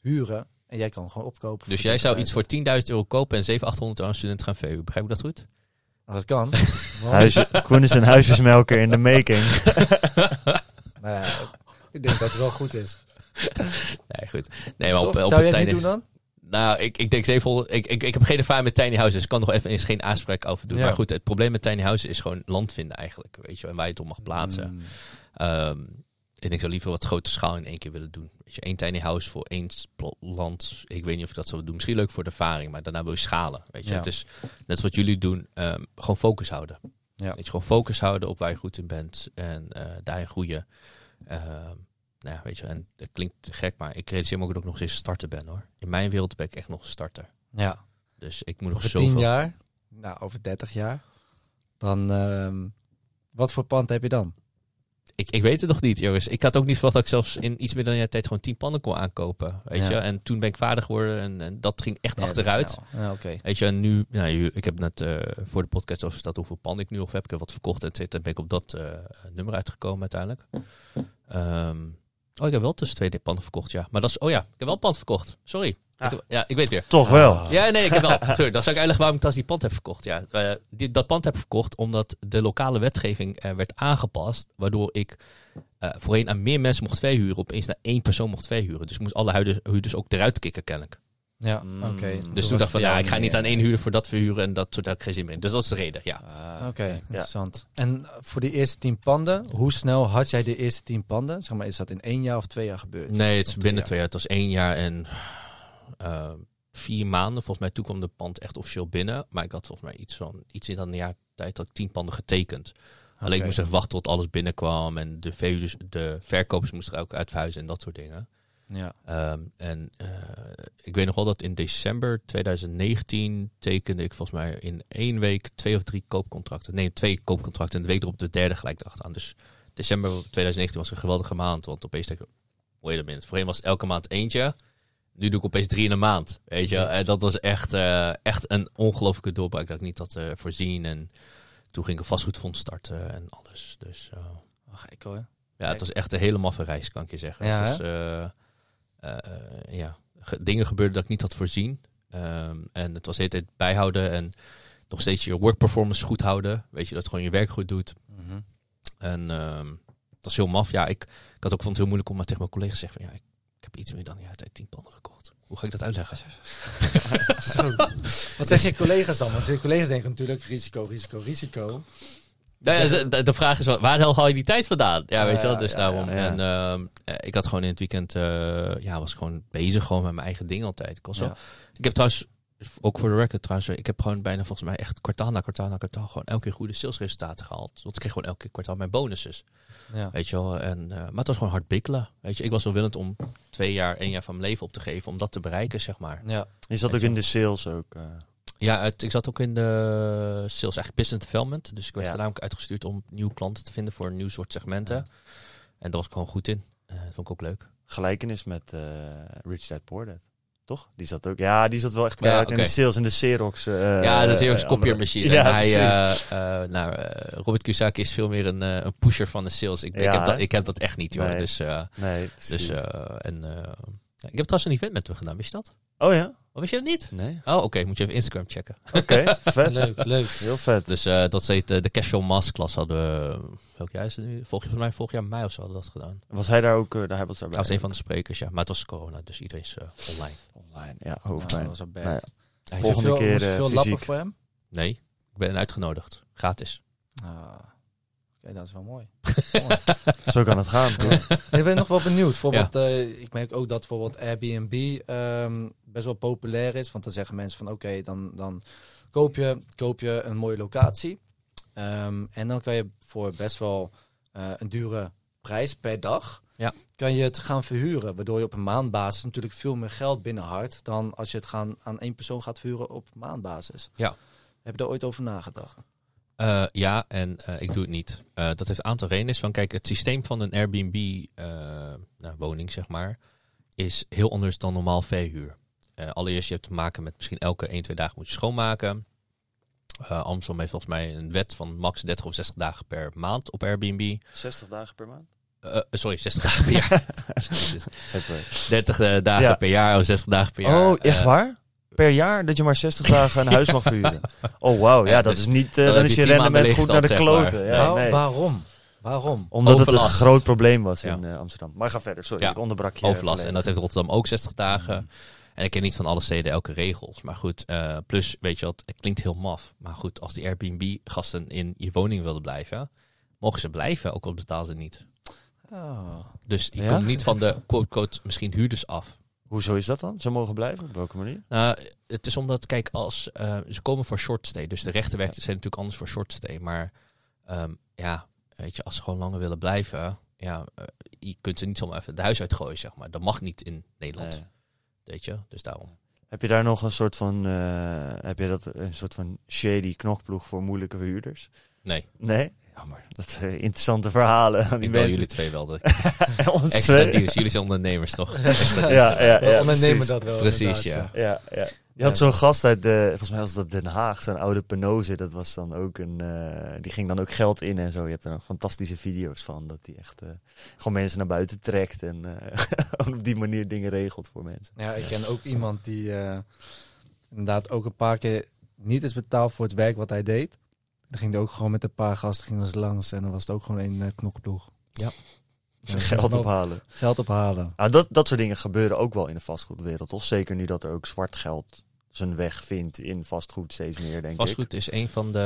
huren. En jij kan gewoon opkopen. Dus jij zou iets voor 10.000 euro kopen en 700, 800 euro aan student gaan verhuren. Begrijp ik dat goed? Als het kan. (laughs) Koen is een huisjesmelker in de (laughs) making. nou ja, ik denk dat het wel goed is. (laughs) Nee, goed. Nee, maar op, op Zou een jij het tiny- niet doen dan? Nou, ik, ik denk 700. Ik, ik, ik heb geen ervaring met tiny houses. Dus ik kan nog even eens geen aanspraak over doen. Ja. Maar goed, het probleem met tiny houses is gewoon land vinden eigenlijk. Weet je, en waar je het op mag plaatsen. Mm. Ehm, en ik zou liever wat grote schaal in één keer willen doen. Weet je, één tiny house voor één land. Ik weet niet of ik dat zou doen. Misschien leuk voor de ervaring, maar daarna wil je schalen. Weet je, Ja. het is net wat jullie doen. ehm, gewoon focus houden. Ja. Weet je, gewoon focus houden op waar je goed in bent en eh, daarin groeien. Ehm, nou ja, weet je, en het klinkt gek, maar ik realiseer me ook dat ik nog steeds starter ben hoor. In mijn wereld ben ik echt nog een starter. Ja. Dus ik moet nog Over zoveel. 10 jaar, nou over 30 jaar, dan ehm, wat voor pand heb je dan? Ik, ik weet het nog niet, jongens. Ik had ook niet verwacht dat ik zelfs in iets meer dan een jaar tijd gewoon 10 panden kon aankopen. Weet Ja. je, en toen ben ik vader geworden en, en dat ging echt Ja, dat achteruit. Ja, oké. Weet je, en nu, nou, ik heb net eh, voor de podcast over verteld hoeveel panden ik nu nog heb. Ik heb wat verkocht, et cetera. ben ik op dat eh, nummer uitgekomen uiteindelijk. Ehm, oh, ik heb wel tussen twee panden verkocht, ja. Maar dat is, oh ja, ik heb wel een pand verkocht. Sorry. Ah. Ik heb- ja, ik weet weer. Toch wel. Ja, nee, ik heb wel. (laughs) Geur, dan zou ik uitleggen waarom ik dat die pand heb verkocht. Ja, Eh, die, dat pand heb verkocht omdat de lokale wetgeving eh, werd aangepast. Waardoor ik eh, voorheen aan meer mensen mocht verhuren. Opeens naar één persoon mocht verhuren. Dus ik moest alle huurders, huurders ook eruit kicken kennelijk. Ja, Mm. oké. Dus Dus toen dacht ik van, ja, ik ga niet aan één huurder voor dat verhuren. En dat, daar heb ik geen zin meer in. Dus dat is de reden, ja. Ah, Oké, interessant. En voor die eerste tien panden, hoe snel had jij de eerste tien panden? Zeg maar, is dat in één jaar of twee jaar gebeurd? Nee, het is binnen jaar? twee jaar. Het was één jaar en eh, vier maanden. Volgens mij toen kwam de pand echt officieel binnen. Maar ik had volgens mij iets van, iets in dan een jaar tijd had ik tien panden getekend. Alleen ik moest even wachten tot alles binnenkwam. En de, de verkopers moesten er ook uit verhuizen en dat soort dingen. Ja. Ehm, en eh, ik weet nog wel dat in december 2019 tekende ik volgens mij in één week twee of drie koopcontracten. Nee, twee koopcontracten. En de week erop de derde gelijk erachteraan. Dus december 2019 was een geweldige maand. Want opeens denk ik, wait a minute. Voorheen was elke maand eentje. Nu doe ik opeens drie in een maand. Weet je, en dat was echt, eh, echt een ongelofelijke doorbraak dat ik niet had eh, voorzien. En toen ging ik een vastgoedfonds starten en alles. Dus eh, gek hoor. ja, het was echt een hele maffe reis, kan ik je zeggen. Ja, het is, eh, eh, eh, ja, ge- dingen gebeurden dat ik niet had voorzien. Ehm, en het was de hele tijd bijhouden en nog steeds je work performance goed houden. Weet je, dat gewoon je werk goed doet. Mhm. En ehm dat is heel maf. Ja, ik, ik had ook vond het heel moeilijk om maar tegen mijn collega's te zeggen van ja, ik, ik heb iets meer dan jaar tijd tien panden gekocht. Hoe ga ik dat uitleggen? (laughs) (laughs) Wat zeggen je collega's dan? Want je collega's denken natuurlijk risico, risico, risico. Nou ja, ze- de, de vraag is, waar haal je die tijd vandaan? Ja, weet je wel, dus ja, daarom. ja. En ehm, eh, ik had gewoon in het weekend, eh, ja, was gewoon bezig gewoon met mijn eigen ding altijd. Ik, was ik heb trouwens, ook voor de record trouwens, ik heb gewoon bijna volgens mij echt kwartaal na kwartaal na kwartaal gewoon elke keer goede salesresultaten gehaald. Want ik kreeg gewoon elke kwartaal mijn bonussen. Ja. Weet je wel, en, eh, maar het was gewoon hard bikkelen. Weet je, ik was wel willend om twee jaar, één jaar van mijn leven op te geven om dat te bereiken, zeg maar. Ja. Je zat ook in de sales ook. Ja, het, ik zat ook in de sales, eigenlijk business development. Dus ik werd Ja. voornamelijk uitgestuurd om nieuwe klanten te vinden voor een nieuw soort segmenten. En daar was ik gewoon goed in. Eh, dat vond ik ook leuk. gelijkenis met eh, Rich Dad Poor Dad. Toch? Die zat ook. Ja, die zat wel echt Ja, in de sales en de Xerox. eh, ja, dat is heel eh, erg copier andere- machine. Ja, hij, nou, Robert Kiyosaki is veel meer een, een pusher van de sales. Ik, ik, heb, dat, ik heb dat echt niet, joh. Nee. Dus, nee, dus eh, en, ik heb trouwens een event met hem gedaan, wist je dat? oh ja? Oh, wist je dat niet? Nee. Oh, oké, moet je even Instagram checken. Oké, (laughs) vet. Leuk, leuk. Heel vet. Dus eh, dat heet eh, de Casual Masterclass hadden we, welk jaar is het nu? Volgens mij vorig jaar mei of zo hadden dat gedaan. Was hij daar ook? eh, daar hebben we het Hij was een van de sprekers, ja. Maar het was corona, dus iedereen is online. Online, ja, Nou, hoofdpijn. dat was. Nou ja. Hij je Volgende veel- keer, veel fysiek. lappen voor hem? Nee, ik ben uitgenodigd. Gratis. Ah, Oké, dat is wel (laughs) mooi. Zo kan het gaan, toch? ik ben nog wel benieuwd. Bijvoorbeeld, eh, ik merk ook dat bijvoorbeeld Airbnb ehm, best wel populair is. Want dan zeggen mensen van oké, dan, dan koop, je, koop je een mooie locatie. Ehm, en dan kan je voor best wel eh, een dure prijs per dag... Ja. kan je het gaan verhuren. Waardoor je op een maandbasis natuurlijk veel meer geld binnenhart... dan als je het gaan, aan één persoon gaat verhuren op maandbasis. Ja. Heb je daar ooit over nagedacht? Eh, ja, en eh, ik doe het niet. Eh, dat heeft een aantal redenen. Van, kijk, het systeem van een Airbnb eh, nou, woning, zeg maar, is heel anders dan normaal verhuur. Allereerst, je hebt te maken met misschien elke 1, 2 dagen moet je schoonmaken. Amsterdam heeft volgens mij een wet van max 30 of 60 dagen per maand op Airbnb. 60 dagen per maand? Sorry, 60 dagen per jaar. Jezus. Even. 30 eh, dagen Ja. per jaar of 60 dagen per jaar. Oh, echt waar? Per jaar dat je maar 60 (laughs) dagen een huis mag verhuren. Oh, wauw. Ja, dat dus is niet. eh, dan is je je 10 maanden rendement goed naar de kloten. maar. Ja, Nou, nee. Waarom? Waarom? Omdat het een groot probleem was Ja. in eh, Amsterdam. Maar ga verder, sorry. Ja. Ik onderbrak je. overlast. En dat heeft Rotterdam ook 60 dagen. En ik ken niet van alle steden elke regels. Maar goed, eh, plus, weet je wat, het klinkt heel maf. Maar goed, als die Airbnb-gasten in je woning wilden blijven, mogen ze blijven, ook al betalen ze niet. Oh. Dus je Ja? komt niet van de quote-quote misschien huurders af. Hoezo is dat dan? Ze mogen blijven? Op welke manier? Nou, het is omdat, kijk, als eh, ze komen voor short stay. Dus de rechtenwerkers zijn natuurlijk anders voor short stay. Maar ehm, ja, weet je, als ze gewoon langer willen blijven, ja, eh, je kunt ze niet zomaar even de huis uitgooien, zeg maar. Dat mag niet in Nederland, Nee. weet je. Dus daarom. Heb je daar nog een soort van. eh, heb je dat een soort van shady knokploeg voor moeilijke verhuurders? Nee, Nee? Jammer. Dat zijn interessante verhalen aan die ik mensen. jullie twee wel. De Ons (laughs) extra. Jullie zijn ondernemers, toch? (laughs) Ja, ja, ja. ondernemen precies. dat wel. Precies, ja. Ja, ja. Je had zo'n gast uit, de, volgens mij was dat Den Haag, zo'n oude penose. Dat was dan ook een, eh, die ging dan ook geld in en zo. Je hebt er nog fantastische video's van. Dat die echt eh, gewoon mensen naar buiten trekt en eh, (laughs) op die manier dingen regelt voor mensen. Ja, ik ken ook iemand die eh, inderdaad ook een paar keer niet is betaald voor het werk wat hij deed. Dan ging hij ook gewoon met een paar gasten ging eens langs en dan was het ook gewoon een uh, knokploeg. Ja. Ja, Geld ophalen. Geld ophalen. Nou, dat, dat soort dingen gebeuren ook wel in de vastgoedwereld, toch? Zeker nu dat er ook zwart geld zijn weg vindt in vastgoed steeds meer, denk ik. Vastgoed is een van de,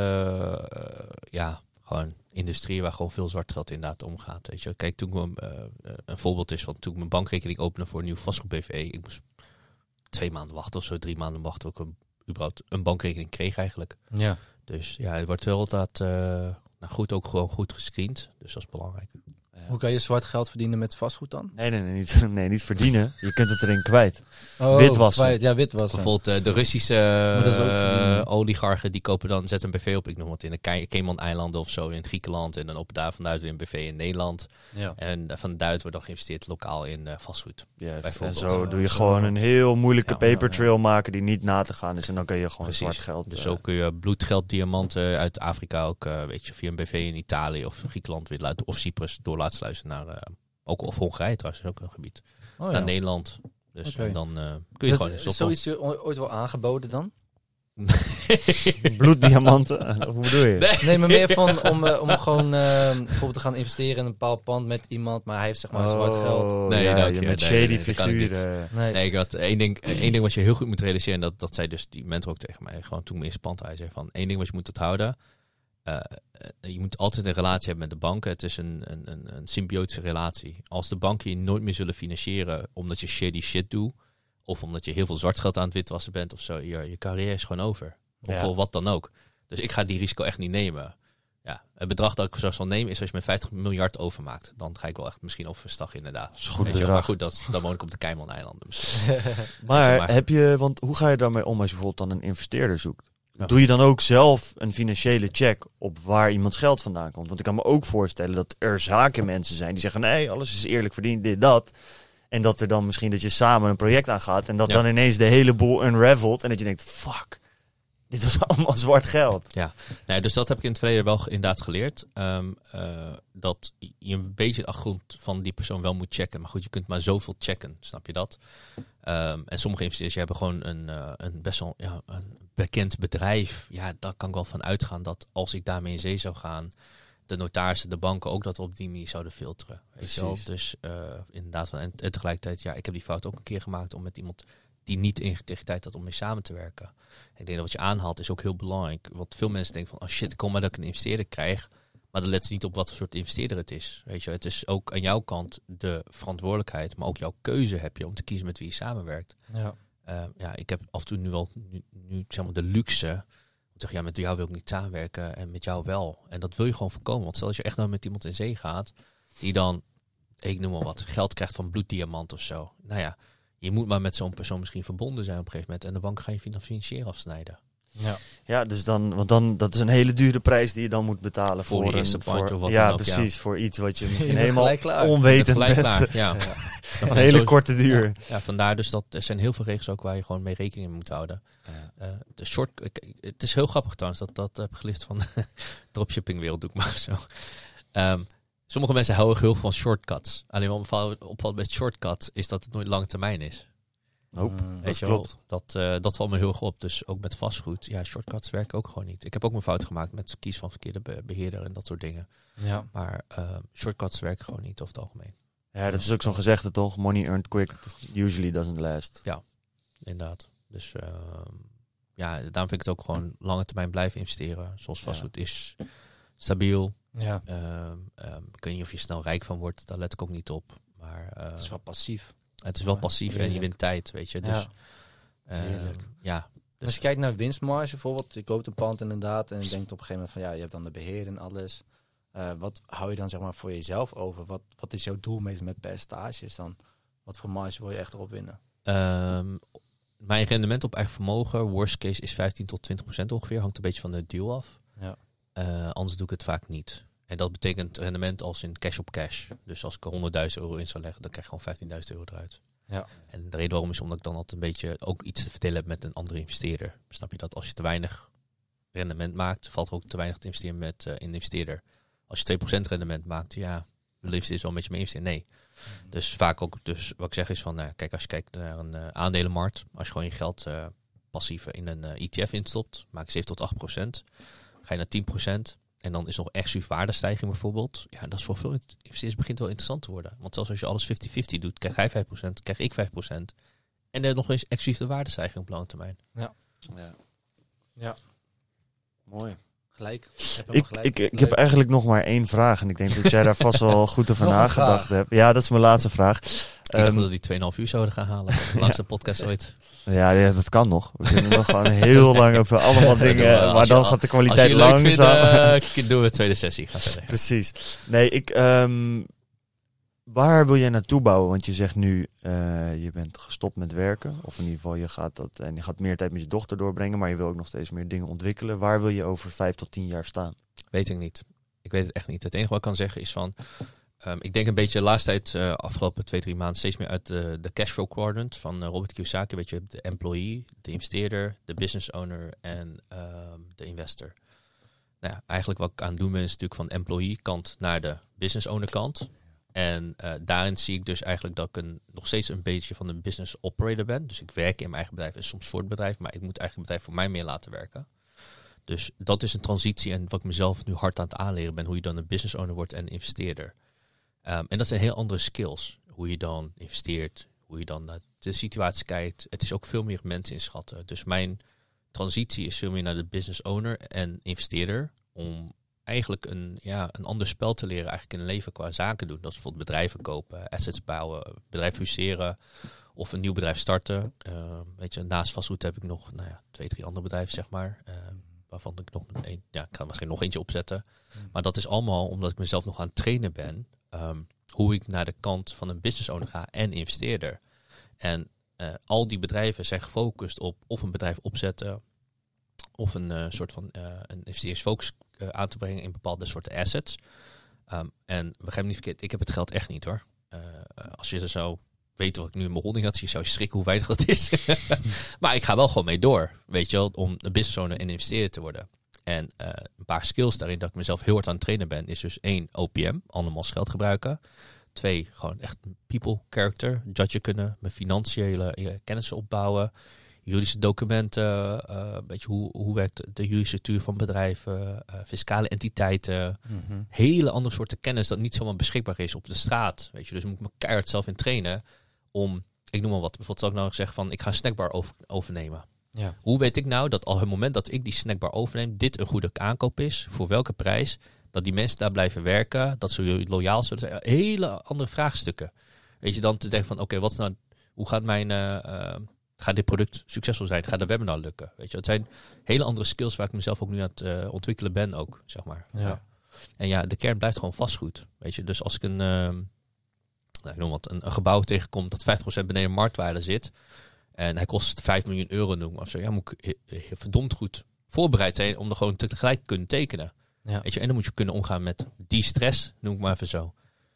eh, ja, gewoon industrieën waar gewoon veel zwart geld inderdaad omgaat. Weet je. Kijk, toen ik mijn, eh, een voorbeeld is van toen ik mijn bankrekening opende voor een nieuw vastgoed BV. Ik moest twee maanden wachten of zo, drie maanden wachten. Ook een, überhaupt een bankrekening kreeg eigenlijk. Ja. Dus ja, het wordt wel dat, eh, nou goed, ook gewoon goed gescreend. Dus dat is belangrijk. Hoe kan je zwart geld verdienen met vastgoed dan? Nee, nee, nee niet, (laughs) nee, niet verdienen. Je kunt het erin kwijt. Oh, Witwassen. kwijt. Ja, witwassen. Bijvoorbeeld eh, de Russische eh, oligarchen die kopen dan zetten een BV op, ik noem wat in de Cay- Cayman-eilanden of zo in Griekenland en dan op daar vanuit weer een BV in Nederland. Ja. En eh, van Duit wordt dan geïnvesteerd lokaal in eh, vastgoed. Juist. En zo doe je Zo. gewoon een heel moeilijke Ja, paper ja, trail maken die niet na te gaan is. En dan kun je gewoon Precies. zwart geld... Dus eh, zo kun je bloedgeld, diamanten uit Afrika ook, eh, weet je, via een BV in Italië of Griekenland weer laten, of Cyprus door sluizen naar, eh, ook of Hongarije trouwens, is ook een gebied, Oh, ja. naar Nederland. Dus dan eh, kun je Dat- gewoon is stoppen. zoiets je o- ooit wel aangeboden dan? Bloeddiamanten? (laughs) Hoe bedoel je? Nee. Nee, maar meer van om, eh, om gewoon eh, bijvoorbeeld te gaan investeren in een bepaald pand met iemand, maar hij heeft zeg maar zwart geld. Oh, Nee, ja, dank je je. met Nee, shady nee, figuren. Nee. Nee, ik had één ding, één ding wat je heel goed moet realiseren. En dat, dat zei dus die mentor ook tegen mij. Gewoon toen me eerst pand. Hij zei van één ding wat je moet onthouden. Eh, eh, je moet altijd een relatie hebben met de banken. Het is een, een, een, een symbiotische relatie. Als de banken je nooit meer zullen financieren omdat je shady shit doet. Of omdat je heel veel zwart geld aan het witwassen bent of zo. Je, je carrière is gewoon over. Of Ja. wat dan ook. Dus ik ga die risico echt niet nemen. Ja, het bedrag dat ik zo zal nemen is als je met 50 miljard overmaakt. Dan ga ik wel echt misschien overstag inderdaad. Dat is goed je. Maar goed, dat, dan woon ik op de misschien. (laughs) Maar, maar. heb je, want hoe ga je daarmee om als je bijvoorbeeld dan een investeerder zoekt? Ja. Doe je dan ook zelf een financiële check op waar iemands geld vandaan komt? Want ik kan me ook voorstellen dat er zakenmensen zijn die zeggen: nee, alles is eerlijk verdiend, dit, dat. En dat er dan misschien dat je samen een project aangaat en dat Ja. dan ineens de hele boel unravelt en dat je denkt: fuck, dit was (laughs) allemaal zwart geld. Nee, dus dat heb ik in het verleden wel inderdaad geleerd. Ehm, eh, dat je een beetje de achtergrond van die persoon wel moet checken. Maar goed, je kunt maar zoveel checken, snap je dat? Ehm, en sommige investeerders hebben gewoon een, eh, een best wel ja, een bekend bedrijf. Ja, daar kan ik wel van uitgaan dat als ik daarmee in zee zou gaan, de notarissen, de banken ook dat op die manier zouden filteren. Weet je wel? Dus eh, inderdaad, van, en, en tegelijkertijd, ja, ik heb die fout ook een keer gemaakt om met iemand die niet integriteit had om mee samen te werken. Ik denk dat wat je aanhaalt is ook heel belangrijk. Want veel mensen denken van, oh shit, ik kom maar dat ik een investeerder krijg. Maar dan let ze niet op wat voor soort investeerder het is. Weet je, het is ook aan jouw kant de verantwoordelijkheid, maar ook jouw keuze heb je om te kiezen met wie je samenwerkt. Ja. Eh, ja, ik heb af en toe nu wel nu, nu, zeg maar de luxe. Om zeggen, ja, met jou wil ik niet samenwerken en met jou wel. En dat wil je gewoon voorkomen. Want stel dat je echt nou met iemand in zee gaat, die dan, ik noem maar wat, geld krijgt van bloeddiamant of zo. Nou ja, je moet maar met zo'n persoon misschien verbonden zijn op een gegeven moment. En de bank ga je finan- financieel afsnijden. Ja. Ja, dus dan, want dan, dat is een hele dure prijs die je dan moet betalen Voor voor, een, voor, of wat ja, dan ook, ja. precies, voor iets wat je (laughs) misschien helemaal onwetend bent. klaar, ja. (laughs) Ja. Een hele korte duur. Ja, vandaar dus dat er zijn heel veel regels ook waar je gewoon mee rekening mee moet houden. Eh, de short, het is heel grappig trouwens, dat, dat heb geleerd van de (laughs) dropshipping wereld, doe ik maar zo. Ehm, sommige mensen houden heel veel van shortcuts. Alleen wat opvalt- met shortcut is dat het nooit lange termijn is. Nope. Mm. Dat je klopt. Dat, eh, dat valt me heel erg op. Dus ook met vastgoed. Ja, shortcuts werken ook gewoon niet. Ik heb ook mijn fout gemaakt met kiezen van verkeerde be- beheerder en dat soort dingen. Ja. Maar eh, shortcuts werken gewoon niet over het algemeen. Ja, dat is ook zo'n gezegde toch? Money earned quick usually doesn't last. Inderdaad. Dus ehm, ja, daarom vind ik het ook gewoon lange termijn blijven investeren. Zoals Ja. vastgoed is stabiel. ja. Ehm, ehm, ik weet niet of je snel rijk van wordt, daar let ik ook niet op. Maar eh, Het is wel passief. Het is wel passief en je wint tijd, weet je. Dus, Ja. heerlijk. ja, Dus als je kijkt naar winstmarge bijvoorbeeld, je koopt een pand inderdaad en je denkt op een gegeven moment van ja, je hebt dan de beheer en alles. Eh, wat hou je dan zeg maar voor jezelf over? Wat, wat is jouw doel met, met percentages dan? Wat voor marge wil je echt erop winnen? Ehm, mijn rendement op eigen vermogen, worst case, is 15 tot 20 procent ongeveer. Hangt een beetje van de deal af. Ja. Eh, anders doe ik het vaak niet. En dat betekent rendement als in cash op cash. Dus als ik er 100.000 euro in zou leggen, dan krijg ik gewoon 15.000 euro eruit. Ja. En de reden waarom is omdat ik dan altijd een beetje ook iets te verdelen heb met een andere investeerder. Snap je dat? Als je te weinig rendement maakt, valt er ook te weinig te investeren met een investeerder. Als je 2% rendement maakt, ja, de liefst is wel een beetje mee investeren. Nee. Dus vaak ook, dus wat ik zeg is van, nou, kijk, als je kijkt naar een eh, aandelenmarkt, als je gewoon je geld eh, passief in een ETF instopt, maak je 7 tot 8 procent, ga je naar 10 procent en dan is nog exclusief waardestijging bijvoorbeeld. Ja, dat is voor veel investeerders begint wel interessant te worden. Want zelfs als je alles 50-50 doet, krijg jij 5 procent, krijg ik 5 procent. En er nog eens exclusief de waardestijging op lange termijn. Ja. Ja. Mooi. Gelijk. Ik, gelijk. ik, ik heb eigenlijk nog maar één vraag. En ik denk dat jij daar vast wel (laughs) goed over nagedacht hebt. Ja, dat is mijn laatste vraag. Ik Ehm, dat die 2,5 uur zouden gaan halen. De (laughs) langste podcast ooit. ja, ja, dat kan nog. We kunnen nog gewoon heel lang over allemaal (laughs) dingen. Maar dan gaat de kwaliteit leuk vindt, langzaam. eh, doen we tweede sessie. Ga. Precies. Nee, ik. ehm, waar wil jij naartoe bouwen? Want je zegt nu, eh, je bent gestopt met werken. Of in ieder geval, je gaat, dat, en je gaat meer tijd met je dochter doorbrengen. Maar je wil ook nog steeds meer dingen ontwikkelen. Waar wil je over vijf tot tien jaar staan? Weet ik niet. Ik weet het echt niet. Het enige wat ik kan zeggen is van... ehm, ik denk een beetje de laatste tijd, eh, afgelopen twee, drie maanden, steeds meer uit de, de cashflow quadrant van eh, Robert Kiyosaki. Weet je, de employee, de investeerder, de business owner en ehm, de investor. Nou ja, eigenlijk wat ik aan het doen ben is natuurlijk van de employee kant naar de business owner kant. En eh, daarin zie ik dus eigenlijk dat ik een, nog steeds een beetje van een business operator ben. Dus ik werk in mijn eigen bedrijf en soms voor het bedrijf, maar ik moet eigenlijk bedrijf voor mij meer laten werken. Dus dat is een transitie en wat ik mezelf nu hard aan het aanleren ben, hoe je dan een business owner wordt en investeerder. Ehm, en dat zijn heel andere skills. Hoe je dan investeert, hoe je dan naar de situatie kijkt. Het is ook veel meer mensen inschatten. Dus mijn transitie is veel meer naar de business owner en investeerder. Om eigenlijk een, ja, een ander spel te leren eigenlijk in een leven qua zaken doen. Dat is bijvoorbeeld bedrijven kopen, assets bouwen, bedrijf fuseren of een nieuw bedrijf starten. Uh, weet je, naast vastgoed heb ik nog nou ja, twee, drie andere bedrijven, zeg maar. Uh, waarvan ik nog een, ja, ik ga misschien nog eentje opzetten. Maar dat is allemaal omdat ik mezelf nog aan het trainen ben. Um, hoe ik naar de kant van een business owner ga en investeerder. En uh, al die bedrijven zijn gefocust op of een bedrijf opzetten, of een uh, soort van uh, een investeringsfocus aan te brengen in bepaalde soorten assets. Um, en begrijp me niet verkeerd, ik heb het geld echt niet hoor. als je er zou weten wat ik nu in mijn holding had, je zou je schrikken hoe weinig dat is. (laughs) maar ik ga wel gewoon mee door, weet je wel, om een business owner en investeerder te worden. En uh, een paar skills daarin dat ik mezelf heel hard aan het trainen ben, is dus één, OPM, andermans geld gebruiken. Twee, gewoon echt people character, judge kunnen, mijn financiële uh, kennis opbouwen, juridische documenten, uh, beetje hoe, hoe werkt de juridische van bedrijven, fiscale entiteiten. Mm -hmm. Hele andere soorten kennis dat niet zomaar beschikbaar is op de straat. Weet je, dus moet ik me keihard zelf in trainen om, ik noem maar wat, bijvoorbeeld zou ik nou zeggen van, ik ga een snackbar over, overnemen. Ja. Hoe weet ik nou dat al het moment dat ik die snackbar overneem, dit een goede aankoop is? Voor welke prijs? Dat die mensen daar blijven werken, dat ze loyaal zullen zijn. Hele andere vraagstukken. Weet je dan te denken van, oké, okay, wat is nou, hoe gaat mijn, uh, gaat dit product succesvol zijn? Gaat de webinar lukken? Weet je, het zijn hele andere skills waar ik mezelf ook nu aan het uh, ontwikkelen ben ook, zeg maar. Ja. ja. En ja, de kern blijft gewoon vastgoed. Weet je, dus als ik een, nou, ik noem wat, een, een gebouw tegenkom dat 50% beneden marktwaarde zit, en hij kost 5 miljoen euro noemen of zo. Ja, moet ik verdomd goed voorbereid zijn om er gewoon tegelijk te kunnen tekenen. Ja. Weet je, en dan moet je kunnen omgaan met die stress, noem ik maar even zo.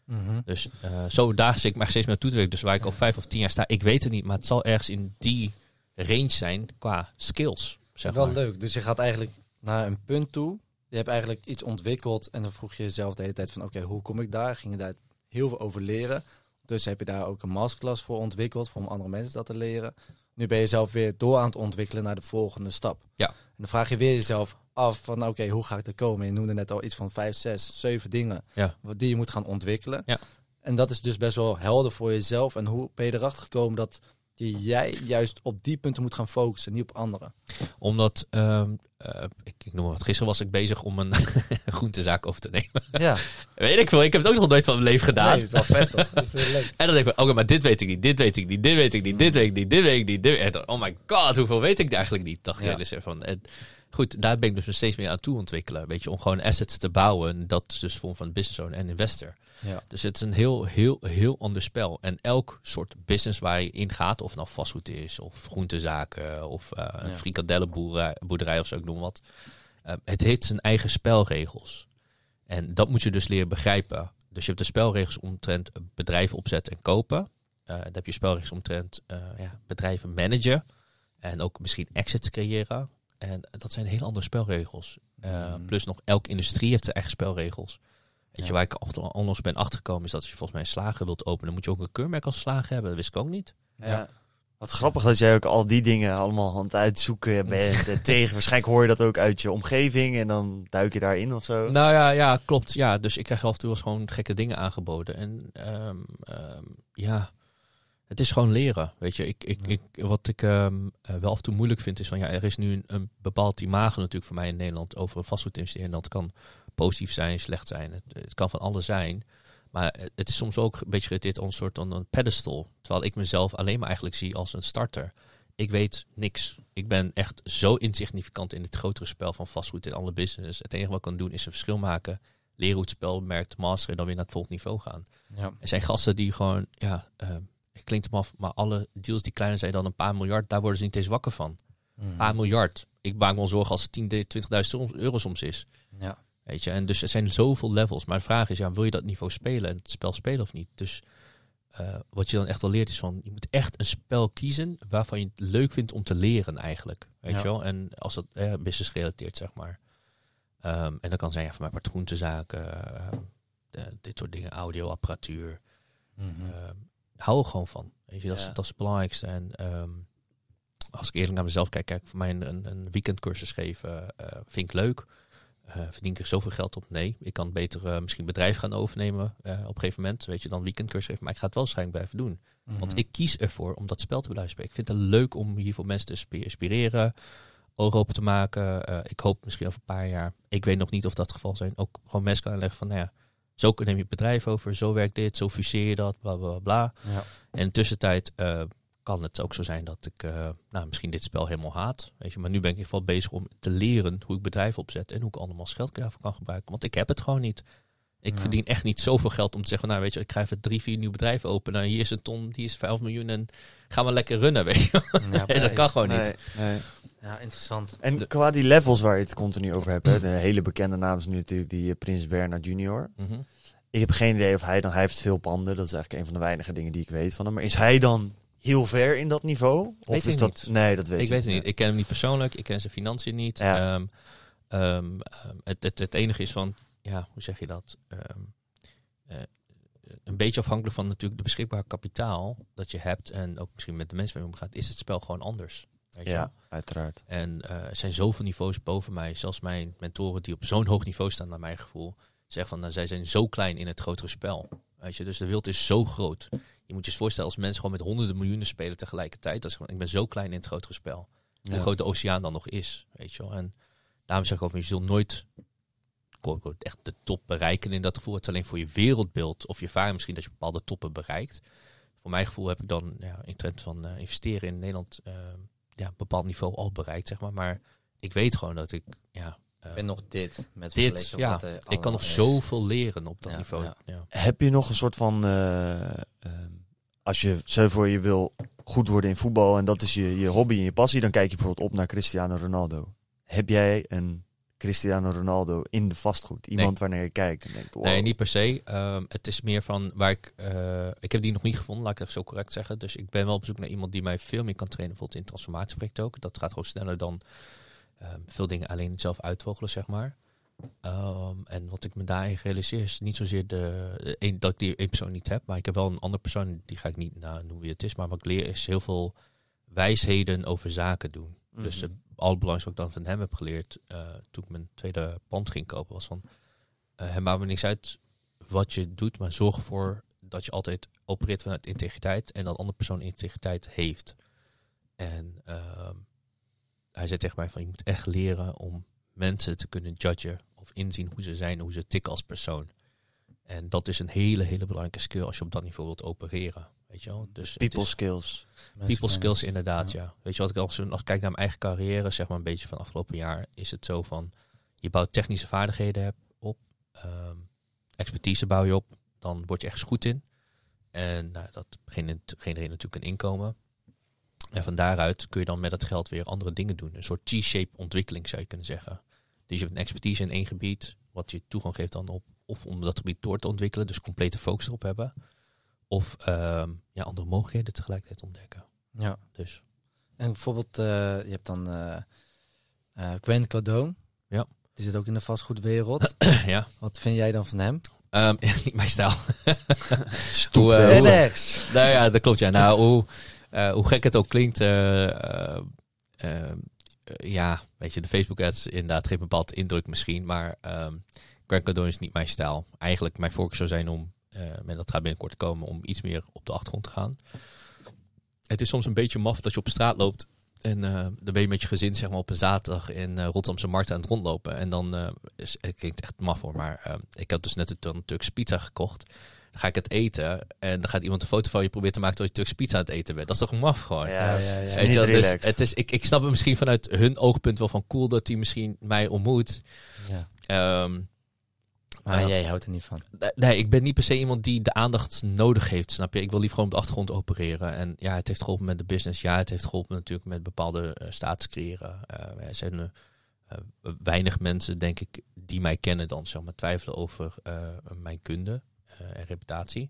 Mm -hmm. Dus uh, zo daar zit ik maar steeds meer toe te werken. Dus waar ik al vijf of tien jaar sta, ik weet het niet. Maar het zal ergens in die range zijn qua skills. Zeg Wel maar. leuk. Dus je gaat eigenlijk naar een punt toe. Je hebt eigenlijk iets ontwikkeld. En dan vroeg je jezelf de hele tijd van... Oké, okay, hoe kom ik daar? Ging je daar heel veel over leren. Dus heb je daar ook een masterclass voor ontwikkeld, voor om andere mensen dat te leren. Nu ben je zelf weer door aan het ontwikkelen naar de volgende stap. Ja. En dan vraag je weer jezelf af van oké, okay, hoe ga ik er komen? Je noemde net al iets van vijf, zes, zeven dingen ja. die je moet gaan ontwikkelen. Ja. En dat is dus best wel helder voor jezelf. En hoe ben je erachter gekomen dat je jij juist op die punten moet gaan focussen, niet op anderen? Omdat, um, uh, ik, ik noem maar wat, gisteren was ik bezig om een (laughs) groentezaak over te nemen. Ja. (laughs) weet ik veel, ik heb het ook nog nooit van mijn leven gedaan. Nee, het is wel vet toch? (laughs) en dan denk ik, oké, okay, maar dit weet ik niet, dit weet ik niet, dit weet ik niet, dit weet ik niet, dit weet ik niet. Dit... En, oh my god, hoeveel weet ik eigenlijk niet? Dacht ja. je dus van. En, goed, daar ben ik dus steeds meer aan toe ontwikkelen. Weet je, om gewoon assets te bouwen. Dat is dus vorm van business owner en investor. Ja. Dus het is een heel, heel, heel ander spel. En elk soort business waar je in gaat, of het nou vastgoed is, of groentezaken, of uh, een ja. frikadellenboerderij of zo, ik noem wat. Uh, het heeft zijn eigen spelregels. En dat moet je dus leren begrijpen. Dus je hebt de spelregels omtrent bedrijven opzetten en kopen. Uh, dan heb je spelregels omtrent ja, bedrijven managen. En ook misschien exits creëren. En dat zijn hele andere spelregels. Uh, mm. Plus nog, elke industrie heeft zijn eigen spelregels. Weet je, waar ik onlangs ben achtergekomen is dat als je volgens mij een slager wilt openen, moet je ook een keurmerk als slager hebben. Dat wist ik ook niet. Ja. ja. Wat grappig dat jij ook al die dingen allemaal aan het uitzoeken (laughs) bent. en tegen, waarschijnlijk hoor je dat ook uit je omgeving en dan duik je daarin of zo. Nou ja, ja klopt. Ja, dus ik krijg af en toe wel gewoon gekke dingen aangeboden. En um, um, ja, het is gewoon leren. Weet je, ik, ik, ik, wat ik um, uh, wel af en toe moeilijk vind is van ja, er is nu een, een bepaald imago natuurlijk voor mij in Nederland over een vastgoedinvestering. En dat kan positief zijn, slecht zijn. Het, het, kan van alles zijn. Maar het is soms ook een beetje aan een soort aan een pedestal. Terwijl ik mezelf alleen maar eigenlijk zie als een starter. Ik weet niks. Ik ben echt zo insignificant in het grotere spel van vastgoed en alle business. Het enige wat ik kan doen is een verschil maken. Leren hoe het spel merkt, masteren en dan weer naar het volgende niveau gaan. Ja. Er zijn gasten die gewoon, ja, uh, klinkt hem af, maar alle deals die kleiner zijn dan een paar miljard, daar worden ze niet eens wakker van. Een mm. paar miljard. Ik maak me wel zorgen als het 10.000, 20.000 euro soms is. Ja. Weet je, en dus er zijn zoveel levels. Maar de vraag is, ja, wil je dat niveau spelen en het spel spelen of niet? Dus uh, wat je dan echt al leert is van, je moet echt een spel kiezen waarvan je het leuk vindt om te leren eigenlijk. Weet ja. je wel? En als dat eh, business gerelateerd, zeg maar. Um, en dat kan zijn ja, voor mij part groentezaken, uh, de- dit soort dingen, audioapparatuur. Mhm. Ehm, hou er gewoon van. Weet je, dat, is, Ja. dat is het belangrijkste. En ehm, als ik eerlijk naar mezelf kijk, kijk voor mij een, een, weekendcursus geven eh, vind ik leuk. Eh, verdien ik er zoveel geld op? Nee. Ik kan beter eh, misschien bedrijf gaan overnemen op een gegeven moment. Weet je, dan weekendcursus geven. Maar ik ga het wel waarschijnlijk blijven doen. Want Mhm. ik kies ervoor om dat spel te blijven spelen. Ik vind het leuk om hier voor mensen te spi- inspireren, ogen open te maken. Ik hoop misschien over een paar jaar, ik weet nog niet of dat het geval zijn, ook gewoon mensen kan leggen van, nou ja, zo neem je het bedrijf over, zo werkt dit, zo fuseer je dat, bla bla bla. Ja. En in de tussentijd eh, kan het ook zo zijn dat ik eh, nou, misschien dit spel helemaal haat. Weet je, maar nu ben ik in ieder geval bezig om te leren hoe ik bedrijf opzet en hoe ik allemaal geld daarvoor kan gebruiken. Want ik heb het gewoon niet. Ik Ja. verdien echt niet zoveel geld om te zeggen, nou weet je, ik ga even drie, vier nieuwe bedrijven openen. Hier is een ton, die is 5 miljoen en gaan we lekker runnen, weet je. Ja, (laughs) Nee, dat kan gewoon Nee, niet. nee. Ja, interessant. En qua die levels waar je het continu over hebt, hè, de hele bekende naam is nu natuurlijk die eh, Prins Bernhard Junior. Mhm. Ik heb geen idee of hij dan, hij heeft veel panden, dat is eigenlijk een van de weinige dingen die ik weet van hem. Maar is hij dan heel ver in dat niveau? Of Weet is ik dat, niet. nee, dat weet ik weet het niet. Ik ken hem niet persoonlijk. Ik ken zijn financiën niet. Ja. Ehm, ehm, ehm, het, het, het enige is van, ja, hoe zeg je dat? Ehm, eh, een beetje afhankelijk van natuurlijk de beschikbaar kapitaal dat je hebt en ook misschien met de mensen waar je omgaat, is het spel gewoon anders. Weet je? Ja, uiteraard. En eh, er zijn zoveel niveaus boven mij. Zelfs mijn mentoren die op zo'n hoog niveau staan, naar mijn gevoel, zeggen van, nou, zij zijn zo klein in het grotere spel. Weet je, dus de wereld is zo groot. Je moet je eens voorstellen als mensen gewoon met honderden miljoenen spelen tegelijkertijd. Dat is gewoon, ik ben zo klein in het grotere spel. Hoe Ja. groot de oceaan dan nog is, weet je wel. En daarom zeg ik van, je zult nooit echt de top bereiken in dat gevoel. Het is alleen voor je wereldbeeld of je ervaring misschien dat je bepaalde toppen bereikt. Voor mijn gevoel heb ik dan ja, in trend van eh, investeren in Nederland eh, ja, een bepaald niveau al bereikt, zeg maar. Maar ik weet gewoon dat ik, ja, eh, Ik ben nog dit met dit, ja, wat ik kan nog is. zoveel leren op dat Ja, niveau. ja. Ja. Heb je nog een soort van, eh, ehm, als je, stel voor je wil goed worden in voetbal en dat is je, je hobby en je passie, dan kijk je bijvoorbeeld op naar Cristiano Ronaldo. Heb jij een Cristiano Ronaldo in de vastgoed? Iemand wanneer je kijkt en denkt, wow. Nee, niet per se. Ehm, het is meer van waar ik. eh, ik heb die nog niet gevonden, laat ik het even zo correct zeggen. Dus ik ben wel op zoek naar iemand die mij veel meer kan trainen, bijvoorbeeld in transformatieprojecten ook. Dat gaat gewoon sneller dan ehm, veel dingen alleen zelf uitvogelen, zeg maar. Ehm, en wat ik me daarin realiseer is niet zozeer de, de een, dat ik die één persoon niet heb, maar ik heb wel een andere persoon, die ga ik niet nou, noemen wie het is, maar wat ik leer is heel veel wijsheden over zaken doen. Mhm. Dus het allerbelangrijkste wat ik dan van hem heb geleerd eh, toen ik mijn tweede pand ging kopen, was van eh het maakt me niks uit wat je doet, maar zorg ervoor dat je altijd opereert vanuit integriteit en dat de andere persoon integriteit heeft. En ehm, hij zei tegen mij van je moet echt leren om mensen te kunnen judgen of inzien hoe ze zijn, hoe ze tikken als persoon. En dat is een hele, hele belangrijke skill als je op dat niveau wilt opereren. Weet je wel? Dus People is- skills. People skills inderdaad, ja. Weet je wat ik als, als ik kijk naar mijn eigen carrière, zeg maar een beetje van afgelopen jaar, is het zo van je bouwt technische vaardigheden op, ehm, expertise bouw je op, dan word je ergens goed in. En nou, dat genereert natuurlijk een inkomen. En van daaruit kun je dan met dat geld weer andere dingen doen. Een soort T-shape ontwikkeling zou je kunnen zeggen. Dus je hebt een expertise in één gebied, wat je toegang geeft dan op, of om dat gebied door te ontwikkelen, dus complete focus erop hebben. Of ehm, ja, andere mogelijkheden tegelijkertijd ontdekken. Ja. Dus En bijvoorbeeld, eh, je hebt dan eh eh, Grant Cardone. Ja. Die zit ook in de vastgoedwereld. (clears throat) ja, Wat vind jij dan van hem? Ehm, (laughs) niet mijn stijl. (laughs) Hoe- rechts. nou ja, dat klopt. Ja. Nou, hoe, eh, hoe gek het ook klinkt, ja, weet je, de Facebook-ads inderdaad geeft een bepaald indruk misschien, maar ehm Grant Cardone is niet mijn stijl. Eigenlijk mijn voorkeur zou zijn om, en dat gaat binnenkort komen, om iets meer op de achtergrond te gaan. Het is soms een beetje maf dat je op straat loopt en eh, dan ben je met je gezin zeg maar op een zaterdag in eh, Rotterdamse markt aan het rondlopen. En dan, eh, is, het klinkt echt maf hoor, maar eh, ik had dus net een Turk- Turks pizza gekocht. Dan ga ik het eten en dan gaat iemand een foto van je proberen te maken terwijl je Turks pizza aan het eten bent. Dat is toch maf gewoon? Ja, Ja, ja, niet je wel, dus relaxed. het is, ik, ik snap het misschien vanuit hun oogpunt wel van cool dat hij misschien mij ontmoet. Ja. Ehm, Maar Ja. jij houdt er niet van. nee, ik ben niet per se iemand die de aandacht nodig heeft, snap je? Ik wil liever gewoon op de achtergrond opereren. En ja, het heeft geholpen met de business. Ja, het heeft geholpen natuurlijk met bepaalde eh, status creëren. Eh, er zijn eh, eh, weinig mensen, denk ik, die mij kennen dan, zeg maar, twijfelen over mijn kunde en reputatie.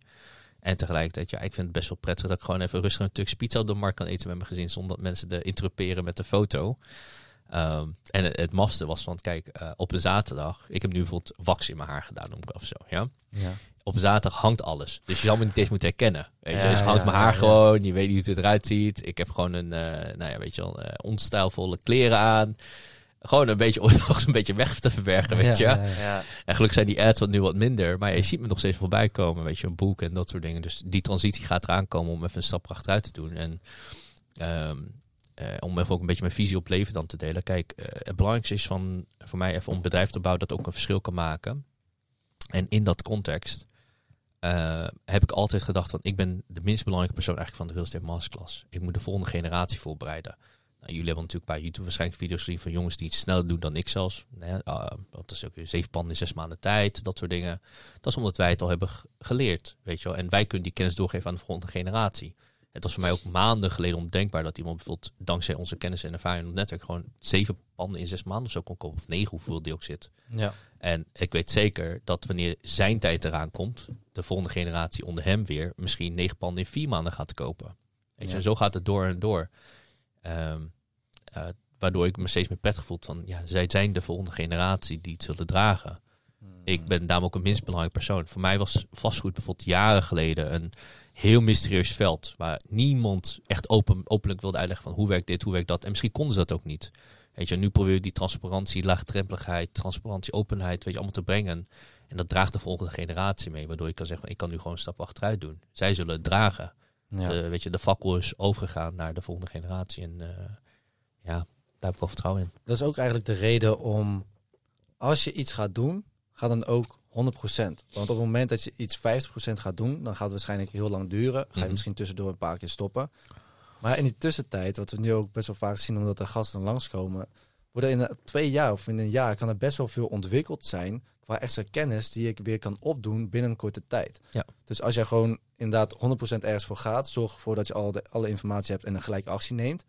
En tegelijkertijd, ja, ik vind het best wel prettig dat ik gewoon even rustig een Turks pizza op de markt kan eten met mijn gezin, zonder dat mensen de interruperen met de foto. Ehm, en het, het mafste was van, kijk, eh, op een zaterdag, ik heb nu bijvoorbeeld wax in mijn haar gedaan, noem ik of zo, ja. Ja. Op een zaterdag hangt alles. Dus je zal me niet eens moeten herkennen. Weet je, Ja, dus hangt ja, mijn haar ja. gewoon, je weet niet hoe het eruit ziet. Ik heb gewoon een, eh, nou ja, weet je wel, eh, onstijlvolle kleren aan. Gewoon een beetje, (laughs) om nog een beetje weg te verbergen, weet je. Ja, ja, ja. Ja. En gelukkig zijn die ads wat nu wat minder. Maar je ziet me nog steeds voorbij komen. Weet je, een boek en dat soort dingen. Dus die transitie gaat eraan komen om even een stap achteruit te doen. En ehm, eh, om even ook een beetje mijn visie op leven dan te delen. Kijk, eh, het belangrijkste is van, voor mij even om een bedrijf te bouwen dat ook een verschil kan maken. En in dat context eh, heb ik altijd gedacht van ik ben de minst belangrijke persoon eigenlijk van de Real Estate Masterclass. Ik moet de volgende generatie voorbereiden. Nou, jullie hebben natuurlijk bij YouTube waarschijnlijk video's gezien van jongens die het sneller doen dan ik zelfs. Dat is ook zeven panden in zes maanden tijd, dat soort dingen. Dat is omdat wij het al hebben geleerd, weet je wel. En wij kunnen die kennis doorgeven aan de volgende generatie. Het was voor mij ook maanden geleden ondenkbaar dat iemand bijvoorbeeld dankzij onze kennis en ervaring in het netwerk gewoon zeven panden in zes maanden of zo kon kopen. Of negen, hoeveel die ook zit. Ja. En ik weet zeker dat wanneer zijn tijd eraan komt, de volgende generatie onder hem weer misschien negen panden in vier maanden gaat kopen. Weet je, Ja. en zo gaat het door en door. Ehm, eh, waardoor ik me steeds meer prettig voel van, ja, zij zijn de volgende generatie die het zullen dragen. Ik ben daarom ook een minst belangrijk persoon. Voor mij was vastgoed bijvoorbeeld jaren geleden een heel mysterieus veld. Waar niemand echt open, openlijk wilde uitleggen van hoe werkt dit, hoe werkt dat. En misschien konden ze dat ook niet. Weet je, nu probeer je die transparantie, laagdrempeligheid, transparantie, openheid, weet je, allemaal te brengen. En dat draagt de volgende generatie mee. Waardoor je kan zeggen, ik kan nu gewoon een stap achteruit doen. Zij zullen het dragen. Ja. De, weet je, de fakkel is overgegaan naar de volgende generatie. En eh, ja, daar heb ik wel vertrouwen in. Dat is ook eigenlijk de reden om, als je iets gaat doen, ga dan ook 100%. Want op het moment dat je iets 50% gaat doen, dan gaat het waarschijnlijk heel lang duren. Ga je Mhm. misschien tussendoor een paar keer stoppen. Maar in die tussentijd, wat we nu ook best wel vaak zien, omdat er gasten langskomen, worden in een- twee jaar of in een jaar kan er best wel veel ontwikkeld zijn qua extra kennis die ik weer kan opdoen binnen een korte tijd. Ja. Dus als jij gewoon inderdaad 100% ergens voor gaat, zorg ervoor dat je al de, alle informatie hebt en dan gelijk actie neemt.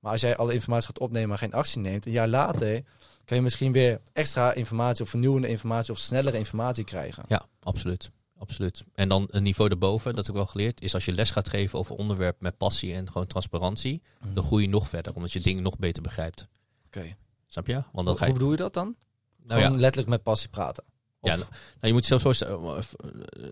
Maar als jij alle informatie gaat opnemen maar geen actie neemt, een jaar later kan je misschien weer extra informatie of vernieuwende informatie of snellere informatie krijgen. Ja, absoluut. Absoluut. En dan een niveau erboven, dat heb ik wel geleerd, is als je les gaat geven over onderwerp met passie en gewoon transparantie, dan groei je nog verder, omdat je dingen nog beter begrijpt. Oké. Snap je? Want dan Hoe, ga je. hoe bedoel je dat dan? Nou ja, letterlijk met passie praten. Of- Ja, nou, nou, je moet zelfs zo stellen, eh,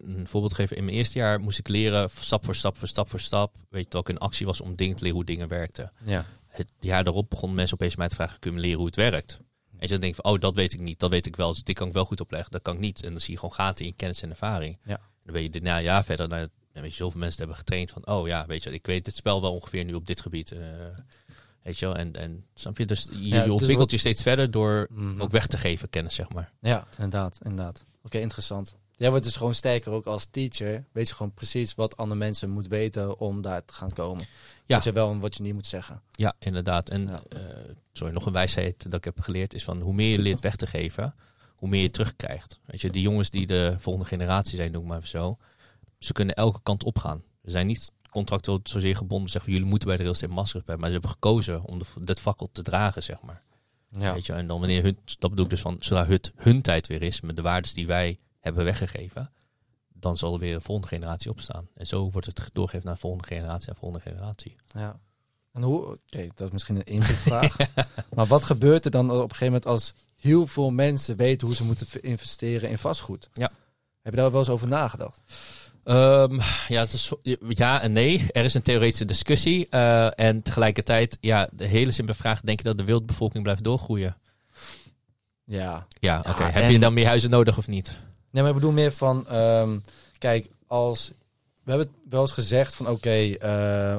een voorbeeld geven. In mijn eerste jaar moest ik leren, stap voor stap voor stap voor stap. Weet je, dat ik in actie was om dingen te leren hoe dingen werkten. ja. Het jaar daarop begonnen mensen opeens mij te vragen, kun je me leren hoe het werkt? En je dan denk van, oh, dat weet ik niet, dat weet ik wel. Dus dit kan ik wel goed opleggen, dat kan ik niet. En dan zie je gewoon gaten in kennis en ervaring. Ja. Dan ben je daarna een jaar verder, dan weet je, zoveel mensen hebben getraind van, oh ja, weet je, ik weet het spel wel ongeveer nu op dit gebied. eh, weet je wel, en, en snap je? Dus je, Ja, je dus ontwikkelt je steeds verder door Mhm. ook weg te geven kennis, zeg maar. Ja, inderdaad, inderdaad. Oké, interessant. Jij wordt dus gewoon sterker ook als teacher. Weet je gewoon precies wat andere mensen moeten weten om daar te gaan komen. Ja. Wat je wel en wat je niet moet zeggen. Ja, inderdaad. En Ja. eh, sorry, nog een wijsheid dat ik heb geleerd is van hoe meer je leert weg te geven, hoe meer je terugkrijgt. Weet je, die jongens die de volgende generatie zijn, noem ik maar even zo, ze kunnen elke kant opgaan. Ze zijn niet contractueel zozeer gebonden, zeggen jullie moeten bij de Real Estate Masters bij, maar ze hebben gekozen om de, dat fakkel te dragen, zeg maar. Ja. Weet je, en dan wanneer hun, dat bedoel ik dus van, zodra het hun tijd weer is, met de waardes die wij hebben weggegeven, dan zal er weer een volgende generatie opstaan. En zo wordt het doorgegeven naar de volgende generatie en volgende generatie. ja. En hoe, oké, dat is misschien een inzichtvraag. (laughs) maar wat gebeurt er dan op een gegeven moment als heel veel mensen weten hoe ze moeten investeren in vastgoed? Ja. Heb je daar wel eens over nagedacht? Ehm, ja, het is, ja en nee. Er is een theoretische discussie. eh, en tegelijkertijd, ja, de hele simpele vraag: denk je dat de wereldbevolking blijft doorgroeien? Ja. Ja, oké. Ja, Heb je dan meer huizen nodig of niet? Nee, maar ik bedoel meer van, ehm, kijk, als we hebben het wel eens gezegd van, oké, eh,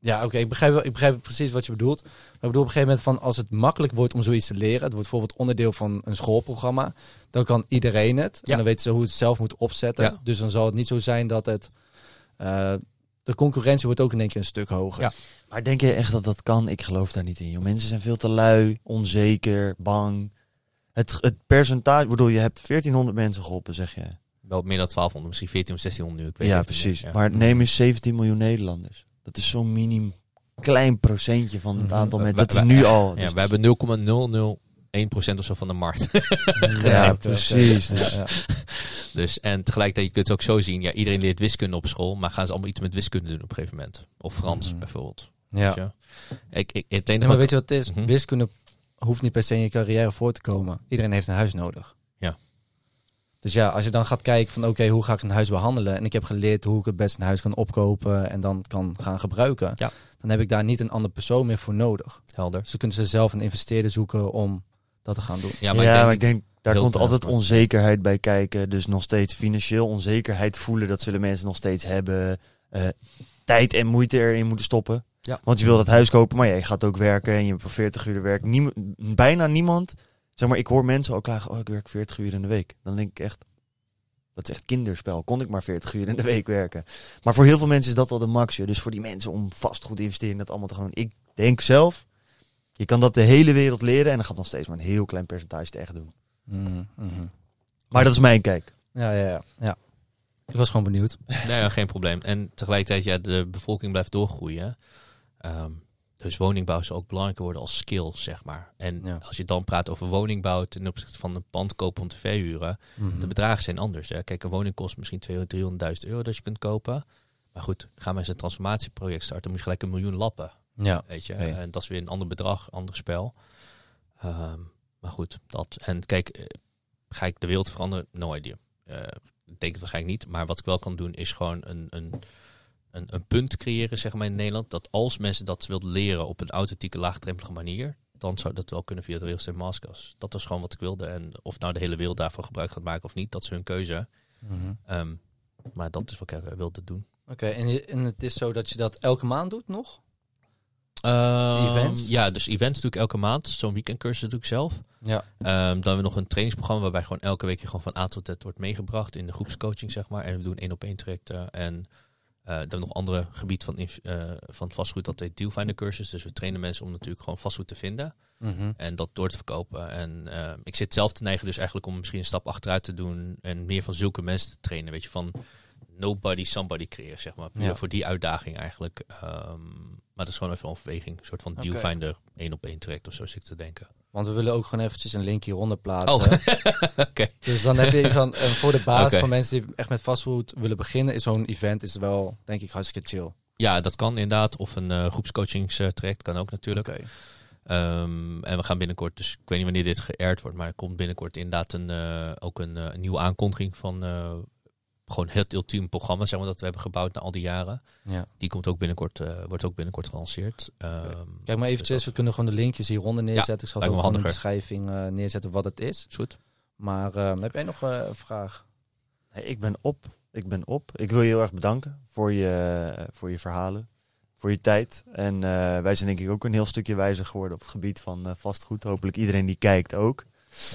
ja, oké, ik begrijp, wel- ik begrijp precies wat je bedoelt. Maar ik bedoel op een gegeven moment van, als het makkelijk wordt om zoiets te leren, het wordt bijvoorbeeld onderdeel van een schoolprogramma, dan kan iedereen het. Ja. En dan weten ze hoe het zelf moet opzetten. Ja. Dus dan zal het niet zo zijn dat het, eh, de concurrentie wordt ook in één keer een stuk hoger. Ja. Maar denk je echt dat dat kan? Ik geloof daar niet in. Joh. Mensen zijn veel te lui, onzeker, bang. Het, het percentage, bedoel, je hebt 1400 mensen geholpen, zeg je. Wel meer dan 1200, misschien 14 of 1600 nu. Ik weet Ja, het niet precies. meer. Ja. Maar neem eens 17 miljoen Nederlanders. Dat is zo'n minim klein procentje van het Mhm. aantal mensen. Dat is nu al. Ja, Dus we hebben 0,001% of zo van de markt. Ja, (laughs) precies. Dus- Ja, ja. dus, en tegelijkertijd, je kunt het ook zo zien. Ja, iedereen leert wiskunde op school, maar gaan ze allemaal iets met wiskunde doen op een gegeven moment? Of Frans Mhm. bijvoorbeeld. Ja. Weet je? Ik, ik, het enige Ja, maar wat- weet je wat het is? Mhm. Wiskunde hoeft niet per se in je carrière voor te komen. Iedereen heeft een huis nodig. Ja. Dus ja, als je dan gaat kijken van oké, hoe ga ik een huis behandelen? En ik heb geleerd hoe ik het best een huis kan opkopen en dan kan gaan gebruiken. Ja. Dan heb ik daar niet een andere persoon meer voor nodig. Helder. Dus dan kunnen ze zelf een investeerder zoeken om dat te gaan doen. Ja, Ja, maar ik denk, maar ik denk daar komt altijd maar- onzekerheid bij kijken. Dus nog steeds financieel onzekerheid voelen. Dat zullen mensen nog steeds hebben. Eh, tijd en moeite erin moeten stoppen. Ja. Want je wil dat huis kopen, maar ja, je gaat ook werken en je hebt 40 uur werk. Niem, bijna niemand. Zeg maar, ik hoor mensen al klagen: oh, ik werk 40 uur in de week. Dan denk ik echt. Dat is echt kinderspel. Kon ik maar 40 uur in de week werken. Maar voor heel veel mensen is dat al de max. Dus voor die mensen om vastgoed te investeren, dat allemaal te gaan doen. Ik denk zelf, je kan dat de hele wereld leren. En dan gaat nog steeds maar een heel klein percentage het echt doen. Mhm, mhm. Maar dat is mijn kijk. Ja, ja, ja, ja. Ik was gewoon benieuwd. Nee, ja, geen probleem. En tegelijkertijd, ja, de bevolking blijft doorgroeien. Ehm, dus woningbouw zal ook belangrijker worden als skill, zeg maar. En Ja. als je dan praat over woningbouw ten opzichte van een pand kopen om te verhuren, Mhm. de bedragen zijn anders. Hè. Kijk, een woning kost misschien 200.000, 300.000 euro dat je kunt kopen. Maar goed, gaan mensen een transformatieproject starten, dan moet je gelijk een miljoen lappen. Ja. Weet je, en dat is weer een ander bedrag, ander spel. Ehm, maar goed, dat. En kijk, eh, ga ik de wereld veranderen? No idea. Eh, ik denk het waarschijnlijk niet. Maar wat ik wel kan doen, is gewoon een, een, een, een punt creëren, zeg maar in Nederland. Dat als mensen dat wilden leren op een authentieke, laagdrempelige manier, dan zou dat wel kunnen via de Real Estate Masters. Dat was gewoon wat ik wilde. En of nou de hele wereld daarvan gebruik gaat maken of niet, dat is hun keuze. Mhm. Ehm, maar dat is wat ik wilde doen. Oké, en, en het is zo dat je dat elke maand doet nog? Ehm, Events? Ja, dus events doe ik elke maand. Zo'n weekendcursus doe ik zelf. Ja. Ehm, dan hebben we nog een trainingsprogramma waarbij gewoon elke week je gewoon van A tot Z wordt meegebracht in de groepscoaching, zeg maar. En we doen één op één trajecten. En eh dan nog andere gebied van, eh, van vastgoed, dat heet Dealfinder cursus. Dus we trainen mensen om natuurlijk gewoon vastgoed te vinden Mhm. en dat door te verkopen. En eh, ik zit zelf te neigen dus eigenlijk om misschien een stap achteruit te doen en meer van zulke mensen te trainen. Weet je, van nobody, somebody creëren, zeg maar. Ja. Voor die uitdaging eigenlijk. Ehm, maar dat is gewoon even een overweging. Een soort van Oké. Dealfinder één op één traject of zo zit ik te denken. Want we willen ook gewoon eventjes een link hieronder plaatsen. Oh, (laughs) oké. (laughs) Dus dan heb je iets van, en voor de Oké. van mensen die echt met vastgoed willen beginnen, is zo'n event is wel, denk ik, hartstikke chill. Ja, dat kan inderdaad. Of een eh groepscoachingstraject kan ook natuurlijk. Oké. Ehm, en we gaan binnenkort, dus ik weet niet wanneer dit geëerd wordt, maar er komt binnenkort inderdaad een, eh, ook een, eh, een nieuwe aankondiging van eh, gewoon het ultieme programma, zeg maar, dat we hebben gebouwd na al die jaren. Ja. Die komt ook binnenkort, eh, wordt ook binnenkort gelanceerd. Ehm, Kijk maar eventjes, Dus dat- we kunnen gewoon de linkjes hieronder neerzetten. ik zal ook in de beschrijving eh, neerzetten wat het is. is goed. Maar ehm, heb jij nog eh, een vraag? Nee, ik ben op. Ik ben op. Ik wil je heel erg bedanken voor je, voor je verhalen, voor je tijd. En eh, wij zijn denk ik ook een heel stukje wijzer geworden op het gebied van vastgoed. Hopelijk iedereen die kijkt ook.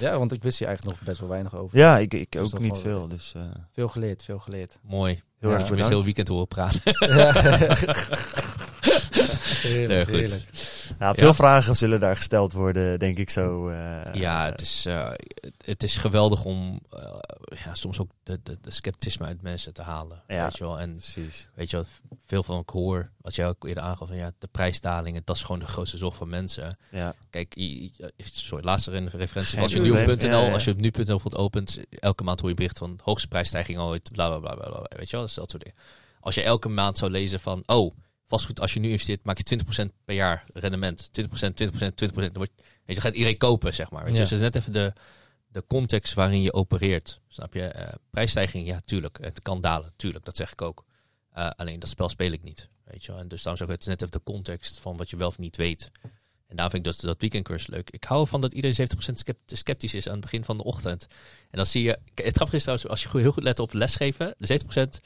Ja, want ik wist hier eigenlijk nog best wel weinig over. Ja, ik, ik Dus ook niet veel. Dus eh, Veel geleerd, veel geleerd. Mooi. heel Ja, erg heel weekend horen praten. (laughs) (laughs) heerlijk, Nee, heerlijk. Nou, veel Ja. vragen zullen daar gesteld worden, denk ik zo. eh, ja, het is, eh, het, is geweldig om eh, ja, soms ook de, de, de sceptisme uit mensen te halen. Ja. Weet je wel? En Precies. weet je wat, veel van ik hoor, wat jij ook eerder aangaf, van ja, de prijsdalingen, dat is gewoon de grootste zorg van mensen. Ja. Kijk, i- sorry, laatste re- referentie. Als je nu.nl, als je op nu.nl bijvoorbeeld opent, elke maand hoor je bericht van hoogste prijsstijging ooit, bla bla bla bla. bla. Weet je wel, dat is dat soort dingen. Als je elke maand zou lezen van, oh, vastgoed, als je nu investeert, maak je 20% per jaar rendement. 20%, 20%, 20%. Dan, wordt, weet je, gaat iedereen kopen, zeg maar. Weet je? Ja. Dus het is net even de, de context waarin je opereert. Snap je? Eh, prijsstijging, ja, tuurlijk. Het kan dalen, tuurlijk. Dat zeg ik ook. Eh, alleen dat spel speel ik niet. Weet je? En dus daarom zeg ik, het is net even de context van wat je wel of niet weet. En daarom vind ik dat, dat weekendcursus leuk. Ik hou ervan dat iedereen 70% scept- sceptisch is aan het begin van de ochtend. En dan zie je... Het grappige is trouwens, als je goed- heel goed let op lesgeven... De 70%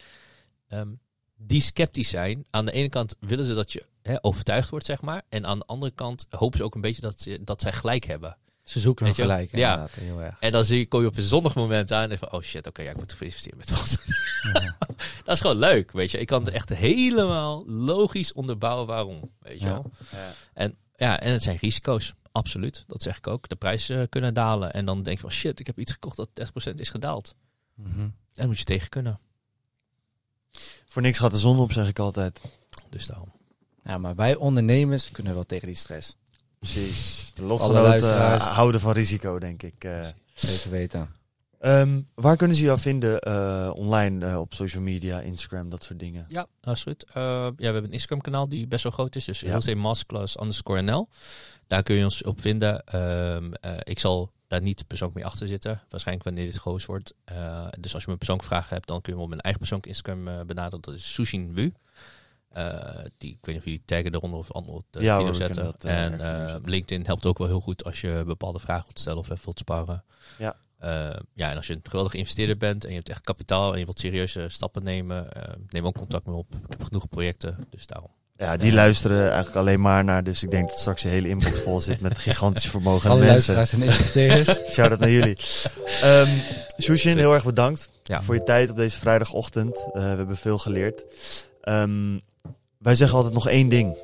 ehm, die sceptisch zijn... Aan de ene kant willen ze dat je hè, overtuigd wordt, zeg maar. En aan de andere kant hopen ze ook een beetje dat, ze, dat zij gelijk hebben. Ze zoeken hun gelijk, Ja. inderdaad. Heel erg. En dan zie je, kom je op een zonnig moment aan en denk van... Oh shit, oké, ja, ik moet even investeren met vast. Ja. (laughs) dat is gewoon leuk, weet je. Ik kan het echt helemaal logisch onderbouwen waarom, weet je Ja. wel. Ja, en het zijn risico's. Absoluut, dat zeg ik ook. De prijzen eh, kunnen dalen. En dan denk je van shit, ik heb iets gekocht dat 30% is gedaald. Mhm. Daar moet je tegen kunnen. Voor niks gaat de zon op, zeg ik altijd. Dus daarom. Ja, maar wij ondernemers kunnen wel tegen die stress. Precies. De Alle lotgenoten luisteraars. eh, houden van risico, denk ik. eh. Zeker weten. Ehm, waar kunnen ze jou vinden eh, online, eh, op social media, Instagram, dat soort dingen? Ja, absoluut. Uh, ja, we hebben een Instagram kanaal die best wel groot is. Dus Ja. Masterclass underscore NL. Daar kun je ons op vinden. Ehm, eh, ik zal daar niet persoonlijk mee achter zitten. Waarschijnlijk wanneer dit groot wordt. Eh, dus als je me persoonlijke vragen hebt, dan kun je me op mijn eigen persoonlijke Instagram eh, benaderen. Dat is Sushin Wu. Eh, die, ik weet niet of jullie taggen eronder of andere de Ja, video zetten. dat, en. LinkedIn helpt ook wel heel goed als je bepaalde vragen wilt stellen of even wilt sparren. Ja. Ja, en als je een geweldige investeerder bent en je hebt echt kapitaal en je wilt serieuze stappen nemen, neem ook contact met me op. Ik heb genoeg projecten, dus daarom. Ja, die luisteren eigenlijk alleen maar naar. Dus ik denk dat straks je hele inbox vol zit met (laughs) gigantisch vermogen Alle mensen. luisteraars en investeerders. (laughs) Shout-out naar jullie. Um, Shushin, heel erg bedankt Ja. voor je tijd op deze vrijdagochtend. Eh, we hebben veel geleerd. Ehm, wij zeggen altijd nog één ding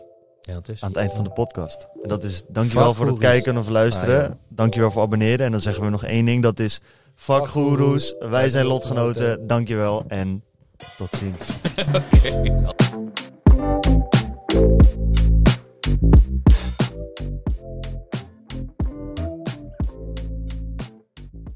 Ja, dat is. aan het eind van de podcast. En dat is dankjewel Fuck voor het goeroes. kijken of luisteren. Ah, ja. Dankjewel voor abonneren. En dan zeggen we nog één ding. Dat is fuck goeroes. Wij zijn lotgenoten. Dankjewel en tot ziens. (laughs)